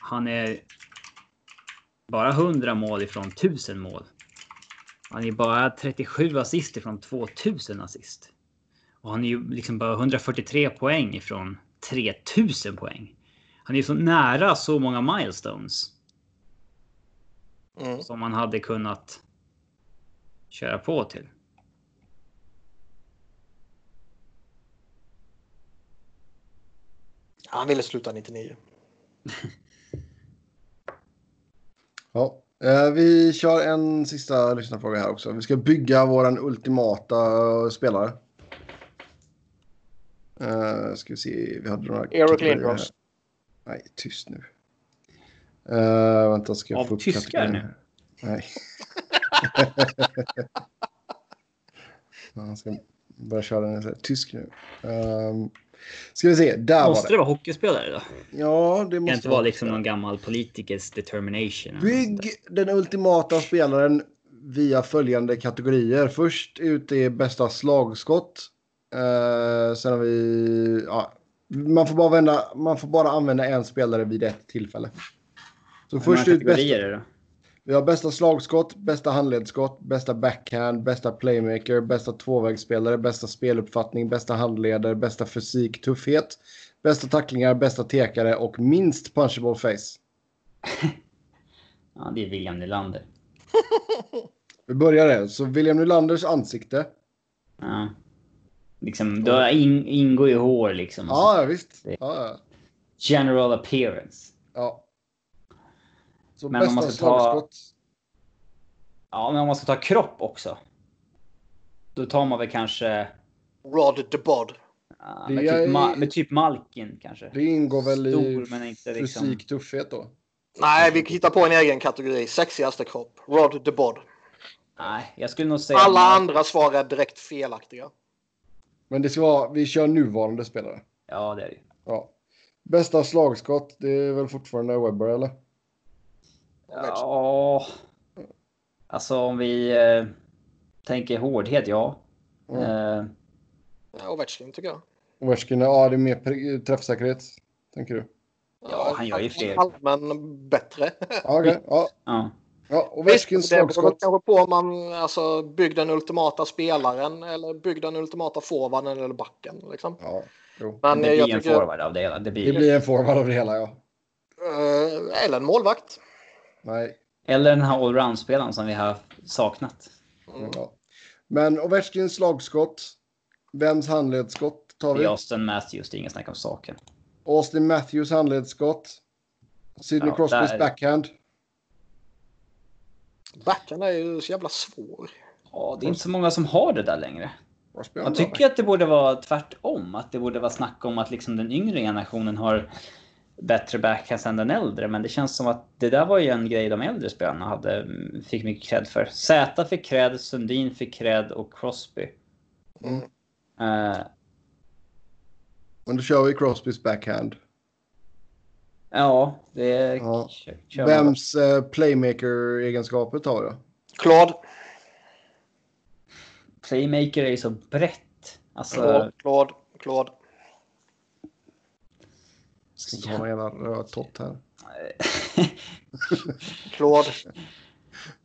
Han är bara 100 mål ifrån 1000 mål. Han är bara 37 assist ifrån 2000 assist. Och han är ju liksom bara 143 poäng ifrån 3000 poäng. Han är ju så nära så många milestones Mm. som man hade kunnat köra på till. Han ville sluta 99. <laughs> Ja. Eh, Vi kör en sista lyssnarfråga här också. Vi ska bygga våran ultimata eh, spelare. Uh, ska vi se. Vi hade några... Eric Lindros. Nej, tyst nu. Uh, vänta, ska jag Av få upp tyskar här? Nej. <laughs> Han ska börja köra den här. Tysk nu. Um, ska vi se. Där var Måste det. det vara hockeyspelare då? Ja, det Det kan måste inte vara liksom någon gammal politikers determination. Bygg den ultimata spelaren via följande kategorier. Först ut är bästa slagskott. Eh, sen har vi... Ja, man, får bara vända, man får bara använda en spelare vid ett tillfälle. Så först ut bästa, är det vi har bästa slagskott, bästa handledsskott, bästa backhand, bästa playmaker, bästa tvåvägsspelare, bästa speluppfattning, bästa handleder, bästa fysik, tuffhet, bästa tacklingar, bästa tekare och minst punchable face. <laughs> Ja, det är William Nylander. <laughs> Vi börjar där. Så William Nylanders ansikte. Ja. Liksom, då in, ingår ju hår liksom. Ja, visst. Ja, ja. General appearance. ja. Så Men om bästa man ska ta- slagskott. Ja, men om man ska ta kropp också. Då tar man väl kanske... Rod the Bod. ja, med, är- typ, Ma- med typ Malkin kanske. Det ingår väl i Stor men inte liksom... fysik, tuffhet då. Nej, vi hittar på en egen kategori. Sexigaste kropp. Rod the Bod. Nej, jag skulle nog säga... Alla Mal- andra svar är direkt felaktiga. Men det ska vara, vi kör nuvarande spelare. Ja, det är det ju. Ja. Bästa slagskott, det är väl fortfarande Webber eller? Ja... Alltså om vi eh, tänker hårdhet, ja. Mm. Eh, Ja, Ovechkin tycker jag. Ovechkin, ja det är mer träffsäkerhet. Tänker du? Ja, han gör ju fler. Allmän bättre. Ja, okej. Ja, ja. ja. Ovechkins det beror slagskott. på om man alltså, bygg den ultimata spelaren eller bygg den ultimata forwarden eller backen. Liksom. Ja, jo. Men det blir jag en tycker, forward av det hela. Det blir... Det blir en forward av det hela, ja. eh, eller en målvakt. Nej. Eller den här allround-spelaren som vi har saknat. Mm. Ja. Men Ovechkins slagskott. Vems handledsskott tar Det vi? är Austin Matthews, det är inga snack om saken. Austin Matthews handledsskott. Sidney Ja, Crosbys där- backhand. Backen är ju så jävla svår. Ja, det är inte så många som har det där längre. Jag bra tycker att det borde vara tvärtom. Att det borde vara snack om att liksom den yngre generationen har bättre backhands än den äldre. Men det känns som att det där var ju en grej de äldre spelarna hade, fick mycket cred för. Z fick cred, Sundin fick cred och Crosby. Mm. Eh, Men då kör vi Crosbys backhand. ja, det Ja. kör. Vems eh, playmaker-egenskaper tar då? Claude. Playmaker är ju så brett. Alltså, Claude. Claude. Claude. Ska inte ha någon jävla rödtott här. <laughs> Claude.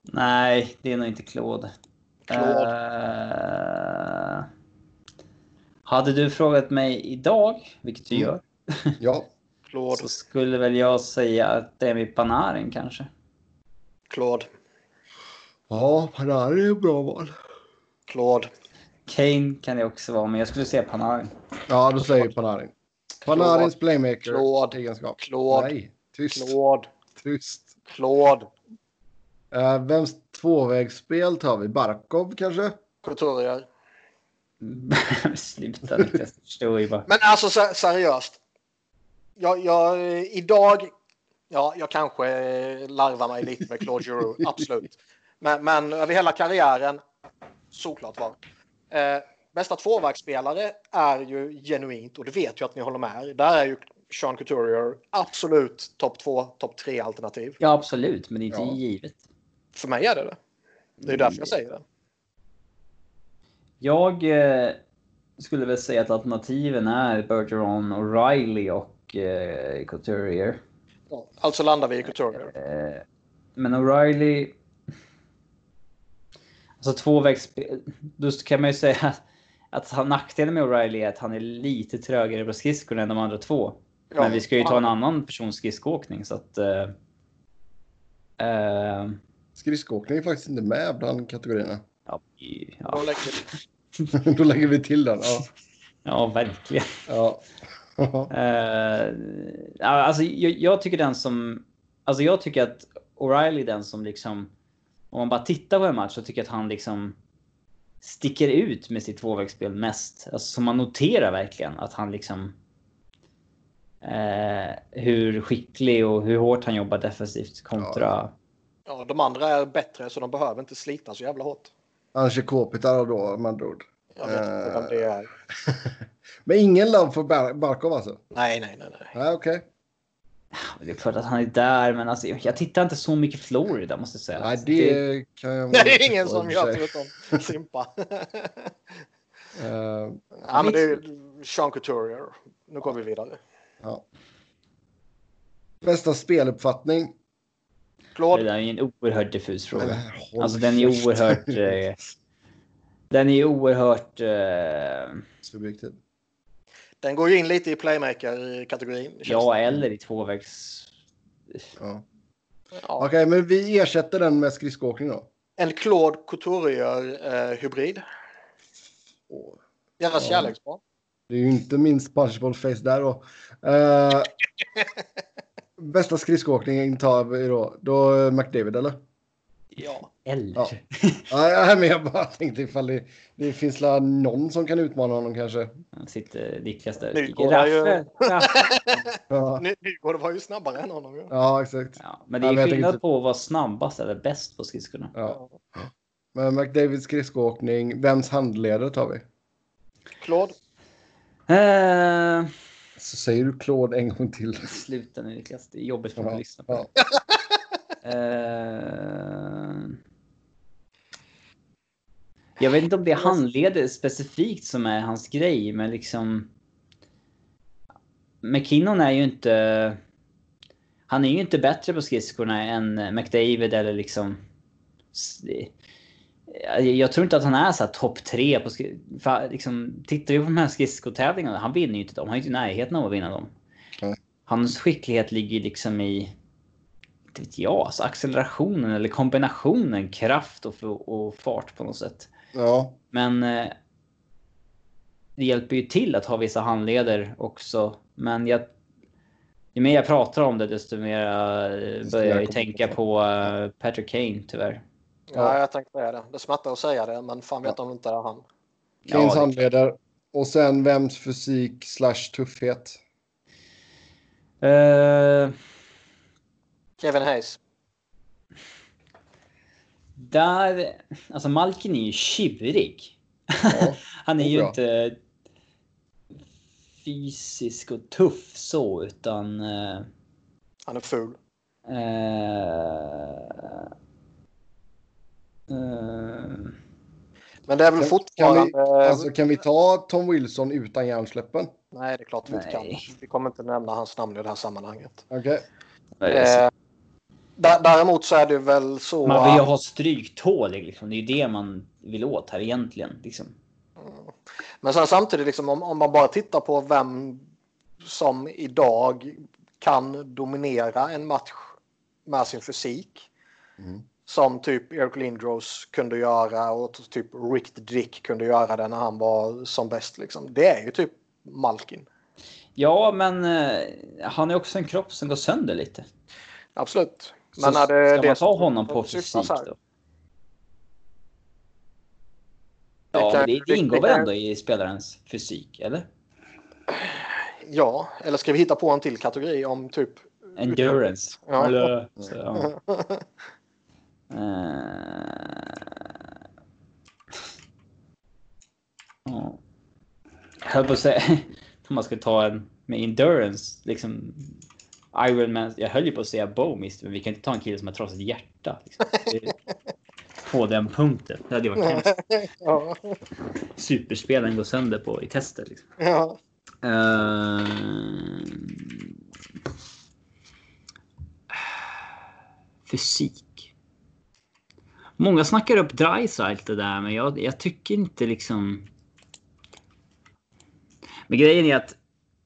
Nej, det är nog inte Claude. Claude. Eh, hade du frågat mig idag, vilket du Mm. gör, Ja, <laughs> Claude. så skulle väl jag säga att det är med Panarin kanske. Claude. ja Panari är ett bra val. Claude. Kane kan det också vara, men jag skulle säga Panarin. Ja, då säger Panarin. Panarins playmaker-egenskap. Claude. Nej, tyst. Claude. Tyst. Claude. Uh, vems tvåvägsspel tar vi? Barkov kanske? Couturier. <laughs> Sluta Niklas, förstår ju bara. Men alltså se- seriöst. Jag, jag, idag, ja, jag kanske larvar mig lite med Claude Giroux, <laughs> absolut. Men, men över hela karriären, såklart var. Eh, bästa tvåvägsspelare är ju genuint, och det vet jag att ni håller med. Där är ju Sean Couturier absolut topp två, topp tre alternativ. Ja, absolut, men inte Ja. givet. För mig är det det. Det är därför jag säger det. Jag eh, skulle väl säga att alternativen är Bergeron, O'Reilly och eh, Couturier. Ja, alltså landar vi i Couturier. Eh, men O'Reilly... Alltså tvåvägsspel... Då kan man ju säga att, att han- nackdelen med O'Reilly är att han är lite trögare på skridskorna än de andra två. Ja, men vi ska ju ta en annan persons skridskoåkning så att... Eh, eh, Skridskoåkning är faktiskt inte med bland kategorierna. ja, i- Då ja, lägger vi- <laughs> Då lägger vi till den. Ja. <laughs> ja, verkligen. ja. <laughs> Ja, alltså, jag, jag tycker den som... Alltså jag tycker att O'Reilly är den som liksom... Om man bara tittar på en match så tycker jag att han liksom sticker ut med sitt tvåvägsspel mest. Alltså som man noterar verkligen att han liksom... Eh, hur skicklig och hur hårt han jobbar defensivt kontra... Ja, de andra är bättre så de behöver inte slita så jävla hårt. Är Kopitar då med andra ord. Jag vet inte vem det är. <laughs> Men ingen love för Bar- Barkov alltså? Nej, nej, nej. nej. Nej, okej. Det är klart att han är där men alltså jag tittar inte så mycket Florida måste jag säga. Nej, Alltså, det kan jag... <laughs> Det är ingen som gör förutom Simpa. <laughs> Eh, ja, men det är Sean Couturier. Nu går vi vidare. ja. Bästa speluppfattning? Det Claude. där är en oerhört diffus fråga. Håll Alltså den är oerhört... Eh, den är oerhört... Eh, Subjektiv. Den går ju in lite i playmaker-kategorin. ja, eller i tvåvägs... Ja. Ja. Okej, men vi ersätter den med skridskoåkning då. En Claude Couturier-hybrid. Åh, Deras Ja. kärleksbarn. Det är ju inte minst punchable face där då. Eh, <laughs> bästa skridskoåkning tar vi då. Då eh, McDavid eller? Ja. Eller? Ja. Nej, men jag bara tänkte ifall det, det finns la någon som kan utmana honom kanske. Han sitter Niklas där. Nu går han ju-. <laughs> Ja, Ny- Nygård var ju snabbare än honom. ju. ja exakt. Ja, men det Ja, är men jag skillnad tänkte- på att vara snabbast eller bäst på skridskorna. Ja. Men McDavids skridskoåkning, vems handleder tar vi? Claude. Eh, Så säger du Claude en gång till. sluta nu Niklas, det är jobbigt för mig Ja, att lyssna på. ja. Jag vet inte om det är handleder specifikt som är hans grej, men liksom... McKinnon är ju inte... Han är ju inte bättre på skridskorna än McDavid eller liksom... Jag- tror inte att han är så topp tre på för liksom, Tittar vi på de här skridskotävlingarna, han vinner ju inte dem. Han är inte i närheten av att vinna dem. Nej. Hans skicklighet ligger liksom i... Inte vet jag, alltså accelerationen eller kombinationen kraft och, och fart på något sätt. Ja, Men eh, det hjälper ju till att ha vissa handleder också. Men jag, ju mer jag pratar om det desto mer eh, börjar jag tänka på eh, Patrick Kane tyvärr. Ja, jag tänkte säga det. Det smärtar att säga det, men fan vet om det inte är han. Kanes det- handleder. Och sen vems fysik slash tuffhet? Eh, Kevin Hayes. Där, alltså Malkin är ju tjurig. Ja, <laughs> Han är ju bra. inte fysisk och tuff så utan eh, Han är ful. eh, eh, Men det är väl Kan- fortfarande... Kan vi, alltså, kan vi ta Tom Wilson utan hjärnsläppen? Nej, det är klart vi inte kan. Vi kommer inte nämna hans namn i det här sammanhanget. Okej. Eh, dä- däremot så är det väl så... Man vill ju att- ha stryktålig liksom. Det är ju det man vill åt här egentligen. Liksom. Men sen samtidigt, liksom, om, om man bara tittar på vem som idag kan dominera en match med sin fysik. Mm. Som typ Eric Lindros kunde göra och typ Rick Dick kunde göra det när han var som bäst. Liksom. Det är ju typ Malkin. Ja, men eh, han är också en kropp som går sönder lite. Absolut. Men så det ska det man ta honom på fysik då? Det Ja, kan- det, det det- ingår det väl ändå i spelarens fysik, eller? Ja, eller ska vi hitta på en till kategori om typ... Endurance. Ja. Eller, så, ja. Ja. Jag höll på att säga, <laughs> om man ska ta en med endurance, liksom Ironman. Jag höll ju på att säga Bowmist, men vi kan inte ta en kille som har trasigt hjärta. Liksom. Det- På den punkten. Det hade ju varit hemskt. <laughs> ja, Superspelaren går sönder på i testet. Liksom. ja. Eh, fysik. Många snackar upp Dreisaitl där, men jag, jag tycker inte liksom... Men grejen är att...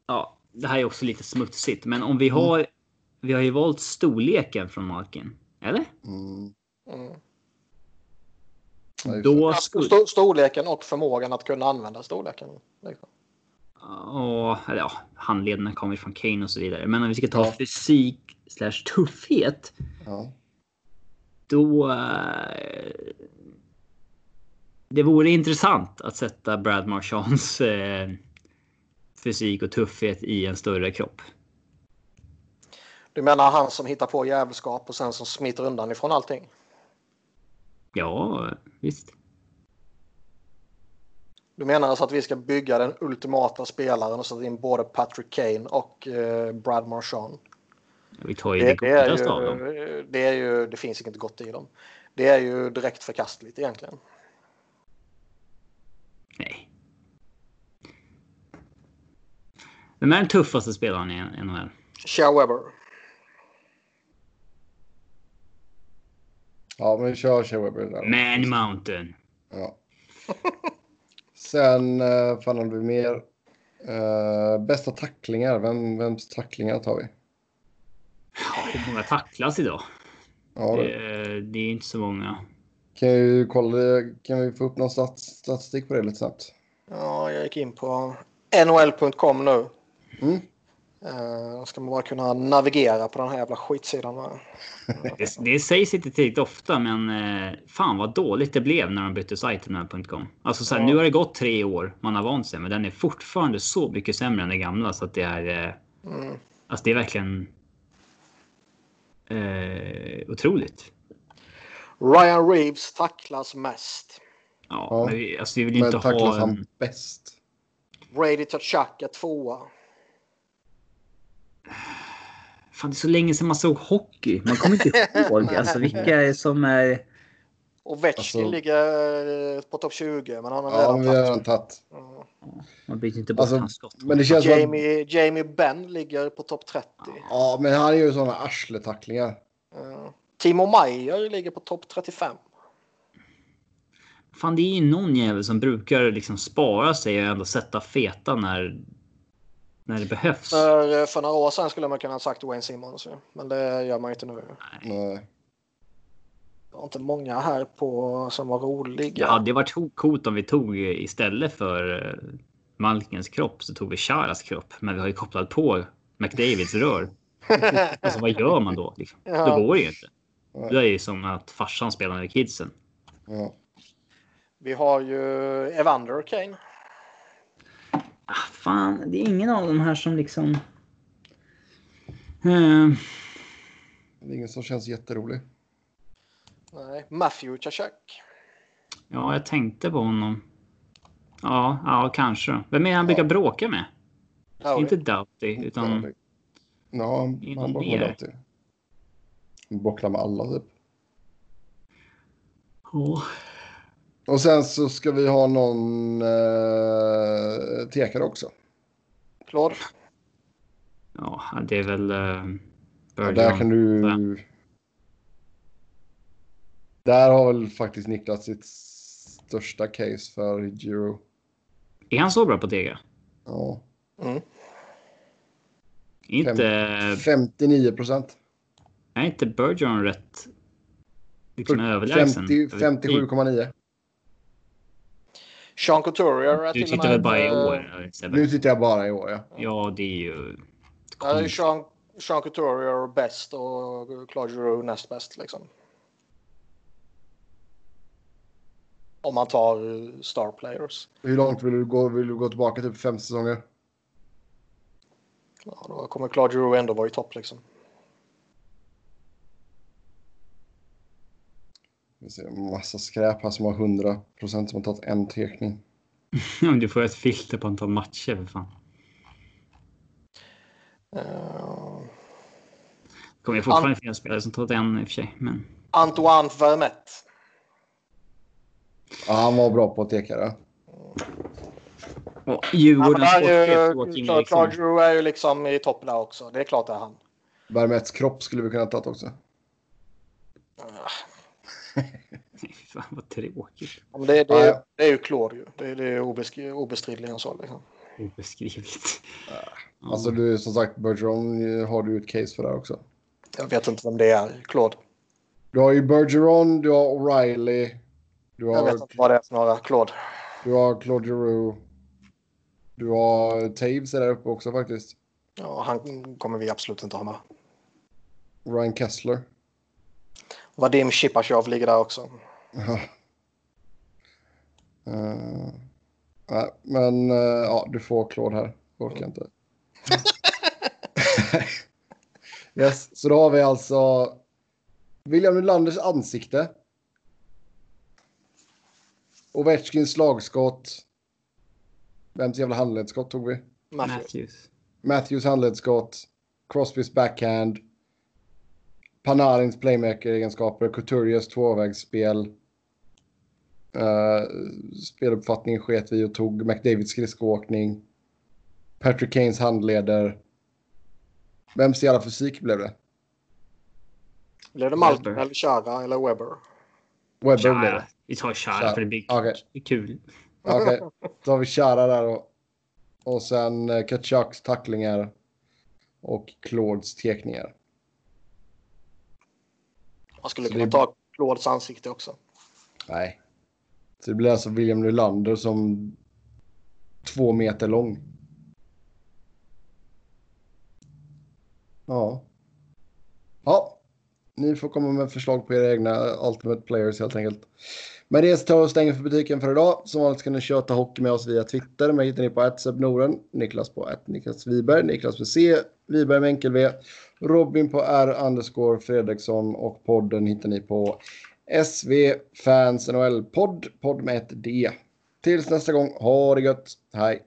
Ja, det här är också lite smutsigt, men om vi har... Vi har ju valt storleken från Malkin. Eller? Mm. Mm. Då skulle... sto- Storleken och förmågan att kunna använda storleken. liksom. Ja, eller ja, handlederna kommer från Kane och så vidare. Men om vi ska ta Ja. fysik slash tuffhet. Ja. Då... eh, det vore intressant att sätta Brad Marchands eh, fysik och tuffhet i en större kropp. Du menar han som hittar på jävelskap och sen som smiter undan ifrån allting? Ja, visst. Du menar alltså att vi ska bygga den ultimata spelaren och sätta in både Patrick Kane och eh, Brad Marchand? Vi tar ju det, Det, godaste av dem. det är ju, det finns inget gott i dem. Det är ju direkt förkastligt egentligen. Nej. Vem är den tuffaste spelaren i NHL? Shea Weber. ja, men vi kör Shea Weber där. Man Mountain. Ja. Sen, uh, fan hade vi mer? Eh, bästa tacklingar. Vem, vems tacklingar tar vi? Hur många tacklas idag? Ja, det. Det, det är inte så många. Kan, ju kolla, kan vi få upp någon stats, statistik på det lite snabbt? Ja, jag gick in på nhl.com nu. Mm. Uh, ska man bara kunna navigera på den här jävla skitsidan. Det, det sägs inte tillräckligt ofta, men eh, fan vad dåligt det blev när de bytte sajt till .com. Alltså så här, Ja. nu har det gått tre år, man har vant sig, men den är fortfarande så mycket sämre än den gamla så att det är. Eh, Mm. alltså det är verkligen. Eh, otroligt. Ryan Reeves tacklas mest. Ja, Ja. men vi, alltså vi vill ju Men inte tacklas ha han en. bäst? Brady Tkachuk är tvåa. Fan, det är så länge sedan man såg hockey. Man kommer inte <laughs> ihåg alltså vilka som är. Och Vetchny Alltså- ligger eh, på topp 20, men han har Ja, redan har redan tagit. tagit. Ja. Man byter inte bort Alltså, hans skott. Men det känns som att, Jamie, Jamie Benn ligger på topp 30. Ja, men han gör ju sådana arsletacklingar. Ja. Timo Meyer ligger på topp 35. Fan, det är ju någon jävel som brukar liksom spara sig och ändå sätta feta när. När det behövs. För, för några år sedan skulle man kunna ha sagt Wayne Simmons. Men det gör man inte nu. Nej. Det var inte många här på som var roliga. Det hade varit ho- coolt om vi tog eh, istället för eh, Malkens kropp så tog vi Charas kropp. Men vi har ju kopplat på McDavids rör. <laughs> Alltså vad gör man då? Liksom? Ja. Då går det ju inte. Nej. Det är ju som att farsan spelar med kidsen. Ja. Vi har ju Evander Kane. Ah, fan, det är ingen av de här som liksom... Eh, Det är ingen som känns jätterolig. Nej, Matthew Tkachuk. ja, jag tänkte på honom. Ja, ja, kanske. Vem är han brukar bråka med? Ja, Inte Doughty, utan... Ja, Ja, han, mer? alltid. Han bocklar med alla typ. Åh. Och sen så ska vi ha någon eh, tekare också. Claude. Ja, det är väl... Uh, Ja, där kan du... Där har väl faktiskt Niklas sitt största case för Giro. Är han så bra på Tega? Ja. Mm. Inte... 59 procent. Är inte Bergeron rätt liksom överlägsen? 50 57,9. Sean Couturier är Du tittar väl bara i eh, år? Nu tittar jag bara i år ja. Ja, det är ju... Där är ju Sean, Sean Couturier bäst och Claude Giroux näst bäst liksom. Om man tar eh, star players. Hur långt vill du gå? Vill du gå tillbaka typ fem säsonger? Ja, då kommer Claude Giroux ändå vara i topp liksom. Vi ser massa skräp här som har 100 procent som har tagit en tekning. <laughs> du får ett filter på antal matcher för fan. Uh, Det kommer ju fortfarande finnas spelare som tagit en i och för sig. Men... Antoine Vermette. Ja, han var bra på att teka det. Och Ja, Djurgårdens är sportchef. Claude Giroux är ju liksom i topp där också. Det är klart det är han. Vermettes kropp skulle vi kunna ha tagit också. <laughs> Fan vad tråkigt. Ja, men det, det, Ja, är, ja. det är ju Claude ju. Det, det är obesk- obestridligen så. Liksom. Obeskrivligt. Ja. Alltså du, som sagt, Bergeron har du ett case för det här också. Jag vet inte vem det är, Claude. Du har ju Bergeron, du har O'Reilly, du Jag har, vet inte vad det är för några. Claude. du har Claude Giroux. Du har Taves är där uppe också faktiskt. Ja, han kommer vi absolut inte ha med. Ryan Kessler. Vadim Shipachyov ligger där också. Ja. Eh, nej, men eh, ja, du får Claude här. Orkar inte. <laughs> yes, så då har vi alltså William Nylanders ansikte. Ovechkins slagskott. Vems jävla handledsskott tog vi? Matthew. Matthews. Matthews handledsskott. Crosbys backhand. Panarins playmaker-egenskaper. Couturiers tvåvägsspel. Uh, speluppfattningen sket vi och tog McDavids skridskoåkning. Patrick Kanes handleder. Vems jävla fysik blev det? Blev det Malkin eller Chara eller Webber? Webber blev det. Vi tar Chara. Chara för det blir är kul. Okej, <laughs> då har vi Chara där då. Och sen uh, Kachucks tacklingar. Och Claudes tekningar. Man skulle Så kunna det- ta Claudes ansikte också. Nej. Så det blir alltså William Nylander som två meter lång. Ja. Ja. Ni får komma med förslag på era egna Ultimate Players helt enkelt. Men det tar och stänger för butiken för idag. Som vanligt ska ni köta hockey med oss via Twitter. Mig hittar ni på Noren, Niklas på att Niklas Wiberg, Niklas med C, Wiberg med enkel V, Robin på R underscore Fredriksson och podden hittar ni på SV Fans NHL podd, podd med ett D. Tills nästa gång, ha det gött, hej!